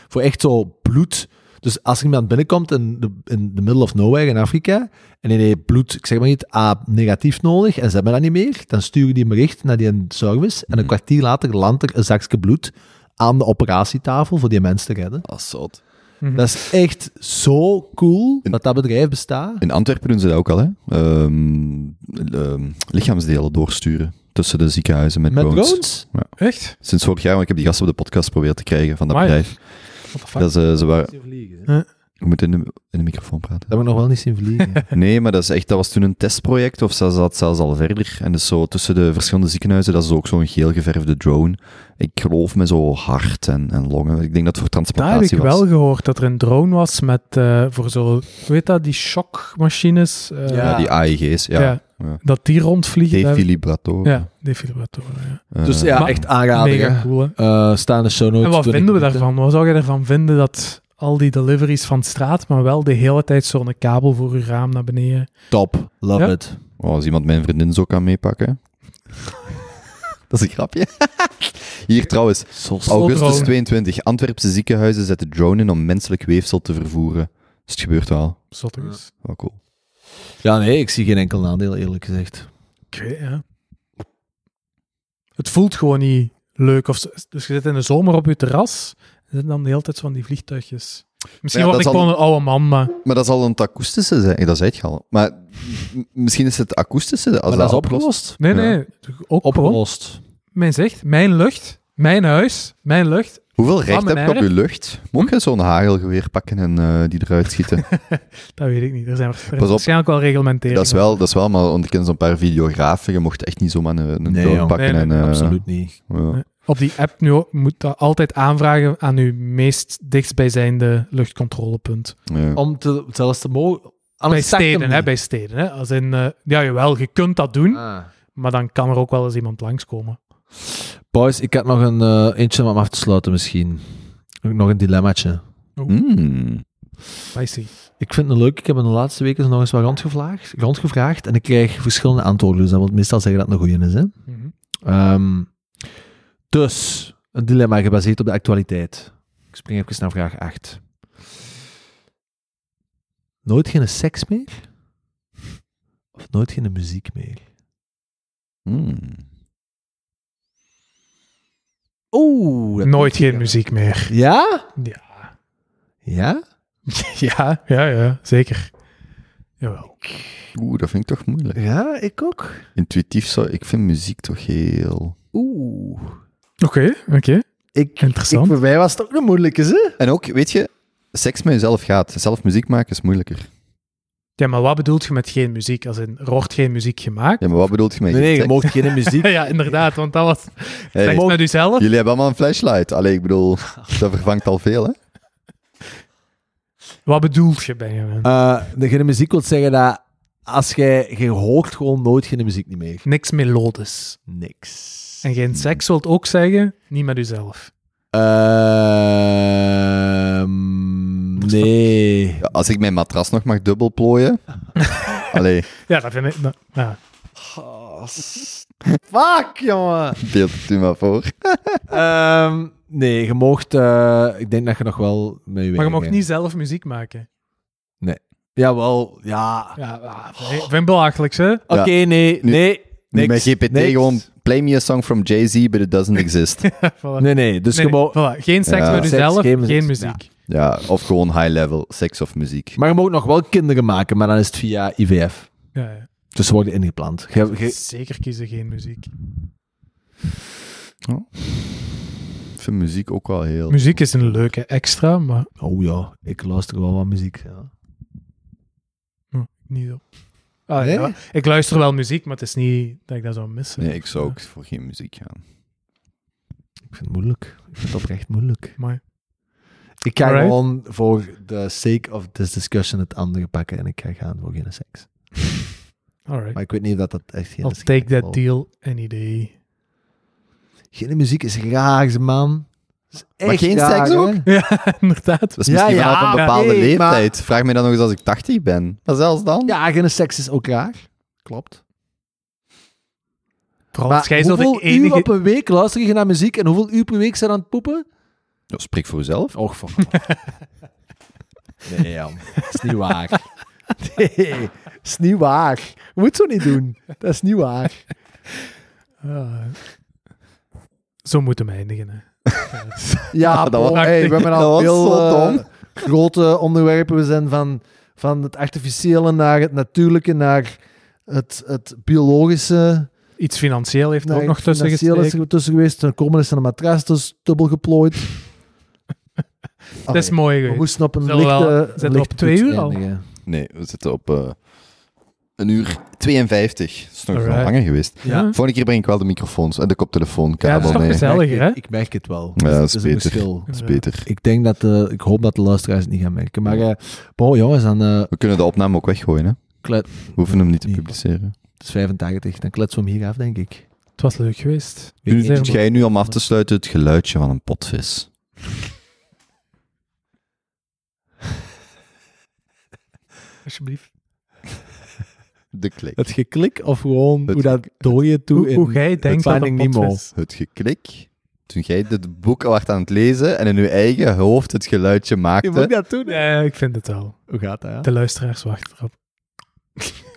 voor echt zo bloed. Dus als er iemand binnenkomt in de, in the middle of nowhere in Afrika, en die heeft bloed, ik zeg maar niet, A, negatief nodig, en ze hebben dat niet meer, dan sturen die een bericht naar die service, en een Mhm. kwartier later landt er een zakje bloed aan de operatietafel voor die mensen te redden. Dat is zot. Mhm. Dat is echt zo cool dat dat bedrijf bestaat. In Antwerpen doen ze dat ook al, hè? Ehm, ehm, lichaamsdelen doorsturen tussen de ziekenhuizen met, Met drones. drones? Echt? Sinds vorig jaar, want ik heb die gasten op de podcast proberen te krijgen van dat Amai. bedrijf. Dat ze, ze waren... Huh? Je moet in de, in de microfoon praten. Dat heb ik nog wel niet zien vliegen. Nee, maar dat, is echt, dat was toen een testproject, of zelfs, dat zelfs al verder. En dus zo tussen de verschillende ziekenhuizen, dat is ook zo'n geel geverfde drone. Ik geloof met zo hart en, en longen. Ik denk dat het voor Daar heb ik was. wel gehoord dat er een drone was met eh, voor zo, hoe heet dat, die shockmachines. eh, Ja. Ja, die AEG's, ja. ja, ja. Dat die rondvliegen. Defibrillatoren. Ja, defibrillatoren. Ja. Eh, Dus ja, Maar- echt aanraden. Mega cool. Hè? Eh, staan de show notes. En wat 20 vinden we daarvan? Wat zou je ervan vinden dat al die deliveries van straat, maar wel de hele tijd zo'n kabel voor uw raam naar beneden? Top. Love Ja. it. Oh, als iemand mijn vriendin zo kan meepakken. dat is een grapje. Hier trouwens, augustus drone. 22. Antwerpse ziekenhuizen zetten drone in om menselijk weefsel te vervoeren. Dus het gebeurt wel. Zot eens. Wel cool. Ja, nee, ik zie geen enkel nadeel, eerlijk gezegd. Oké, ja. Het voelt gewoon niet leuk. Of, dus je zit in de zomer op je terras en zitten dan de hele tijd zo van die vliegtuigjes. Misschien Ja, word ik gewoon een oude man, maar... Maar dat zal een het akoestische zijn. Dat zei je al. Maar misschien is het akoestische. Als Maar dat is opgelost. Nee, Ja. nee. Ook gewoon, Opgelost. mijn zegt, mijn lucht, Mijn huis, mijn lucht. Hoeveel recht heb je op je lucht? Mocht je zo'n hagelgeweer pakken en eh, die eruit schieten? Dat weet ik niet. Er zijn er is Pas op. waarschijnlijk wel reglementeringen. dat, is wel, dat is wel, maar want ik ken zo'n paar videografen. Je mocht echt niet zomaar een, een Nee, drone jong. pakken. Nee, nee, en, eh, Absoluut niet. ja. Op die app nu moet dat altijd aanvragen aan uw meest dichtstbijzijnde luchtcontrolepunt. Ja. Om te, zelfs te mogen... aan Bij steden, hè, bij steden. Hè. Als in, eh, ja, jawel, je kunt dat doen, Ah. maar dan kan er ook wel eens iemand langskomen. Boys, ik had nog een eh, eentje om af te sluiten misschien. Nog een dilemmaatje. Mm. Spicy. Ik vind het leuk. Ik heb in de laatste weken nog eens wat rondgevraagd, rondgevraagd en ik krijg verschillende antwoorden. Dus dat wil meestal zeggen dat het een goeie is. Hè? Mhm. Ehm, dus, een dilemma gebaseerd op de actualiteit. Ik spring even naar vraag 8. Nooit geen seks meer? Of nooit geen muziek meer? Mm. Oeh. Nooit geen muziek meer. Ja? Ja. Ja? ja, ja, ja, zeker. Jawel. Oeh, dat vind ik toch moeilijk. Ja, ik ook. Intuïtief zou ik vind muziek toch heel. Oeh. Oké, oké. Ik, Interessant. Ik, voor mij was het ook een moeilijke, hè? En ook, weet je, seks met jezelf gaat. Zelf muziek maken is moeilijker. Ja, maar wat bedoelt je met geen muziek? Als in, er wordt geen muziek gemaakt? Ja, maar wat bedoelt je met Nee, nee, je mocht geen muziek. Ja, inderdaad, want dat was Hey, seks met uzelf. Jullie hebben allemaal een flashlight. Allee, ik bedoel, dat vervangt al veel, hè? Wat bedoelt je, Benjamin? Eh, de geen muziek wil zeggen dat als jij, je hoort gewoon nooit geen muziek niet meer. Niks melodisch. Niks. En geen seks wilt ook zeggen, niet met uzelf. Ehm, nee. Ja, als ik mijn matras nog mag dubbel plooien. Allee, Ja, dat vind ik... dat- ja. Fuck, jongen. beeld het u maar voor. Ehm, nee, je mocht... eh, ik denk dat je nog wel met je Maar je mocht niet zelf muziek maken. Jawel, ja. Ja, ja, ik vind het belachelijk, hè? Oké, nee, Nu- nee. Nu niks, met GPT niks. gewoon, play me a song from Jay-Z, but it doesn't exist. Voilà. Nee, nee, dus Nee, voilà. Geen seks Ja. met Seks, uzelf, geen geen, muziek. ja, of gewoon high-level seks of muziek. Maar je mag nog wel kinderen maken, maar dan is het via IVF. Ja, ja. Dus ze worden ingeplant. Zeker kiezen geen muziek. Ik vind muziek ook wel heel... Muziek is een leuke extra, maar oh ja, ik luister wel wat muziek. Ja. hm, niet zo. Ah, Nee? ja, ik luister wel muziek, maar het is niet dat ik dat zou missen. Nee, ik zou ook voor geen muziek gaan. Ik vind het moeilijk. Ik vind het oprecht moeilijk. Maar Ik ga Alright. gewoon voor the sake of this discussion het andere pakken en ik ga gaan voor geen seks. alright. Maar ik weet niet of dat, dat echt geen I'll is. take that deal any day. Geen muziek is raar, man. Maar geen seks ook? Ja, inderdaad. Dat is Ja, misschien ja, vanaf een bepaalde leeftijd. Vraag me dan nog eens als ik 80 ben. Maar zelfs dan? Ja, geen seks is ook raar. Klopt. Jij zo de hoeveel uur enige... op een week luister je naar muziek en hoeveel uur per week zijn aan het poepen? Ja, spreek voor jezelf. Och, fuck. nee, Jan. Dat is niet waar. Nee, dat is niet waar. Je moet zo niet doen. Dat is niet waar. Ah, zo moeten we eindigen, hè. Ja, dat was- bro, hey, we hebben dat al veel dom. grote onderwerpen. We zijn van, van het artificiële naar het natuurlijke, naar het, het biologische. Iets financieel heeft er ook nog tussen financiële is gestreken. er tussen geweest. Dan komen is er een matras dus dubbel geplooid. Dat is mooi We geweest. moesten op een lichte... wel- een zitten we lichte op twee uur al? Nee, we zitten op eh, een uur 52. Dat is nog wel Alright. langer geweest. Ja. Volgende keer breng ik wel de microfoons en de Ja, dat is kabel toch mee. gezellig. Ik- hè? Ik merk het wel. Ja, dat is een beter. verschil. Dat is beter. Ik denk dat de, ik hoop dat de luisteraars het niet gaan merken. Maar eh bon, jongens, dan eh, We kunnen de opname ook weggooien, hè? klet, We hoeven hem niet te Nee. publiceren. het is 85, dan kletsen we hem hier af, denk ik. Het was leuk geweest. Nu doet jij nu om af te sluiten het geluidje van een potvis. Alsjeblieft. De klik. Het geklik of gewoon Het hoe dat door je toe Hoe, in hoe jij denkt dat Nemo. potvis... Het geklik. Toen jij dit boek al werd aan het lezen en in je eigen hoofd het geluidje Je maakte. moet dat doen. Ja, ik vind het wel. Hoe gaat dat, ja? De luisteraars wachten erop.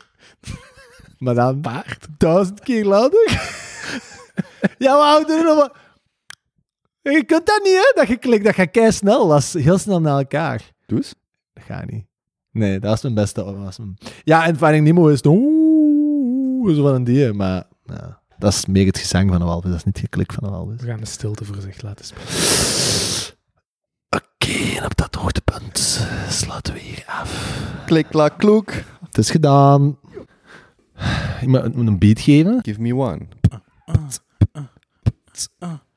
Maar dan paard. duizend keer luider. ja, maar we doen het nog maar... Je kunt dat niet, hè? Dat geklik, dat gaat kei snel. Dat is heel snel naar elkaar. Doe eens. Dat gaat niet. Nee, dat is mijn beste. dat was mijn- Ja, en Finding Nemo is... Oeh, zo van een dier, maar... Ja. Dat is meer het gezang van een walvis, dat is niet het geklik van een walvis. We gaan de stilte voor zich laten spelen. Oké, en op dat hoogtepunt sluiten we hier af. Klik, klak, kloek. Het is gedaan. Ik moet een beat geven. Give me one.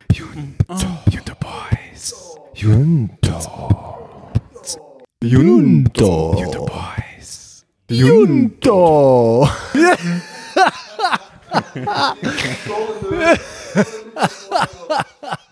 Junto Boys. Junto. Junto. Boys. Junto.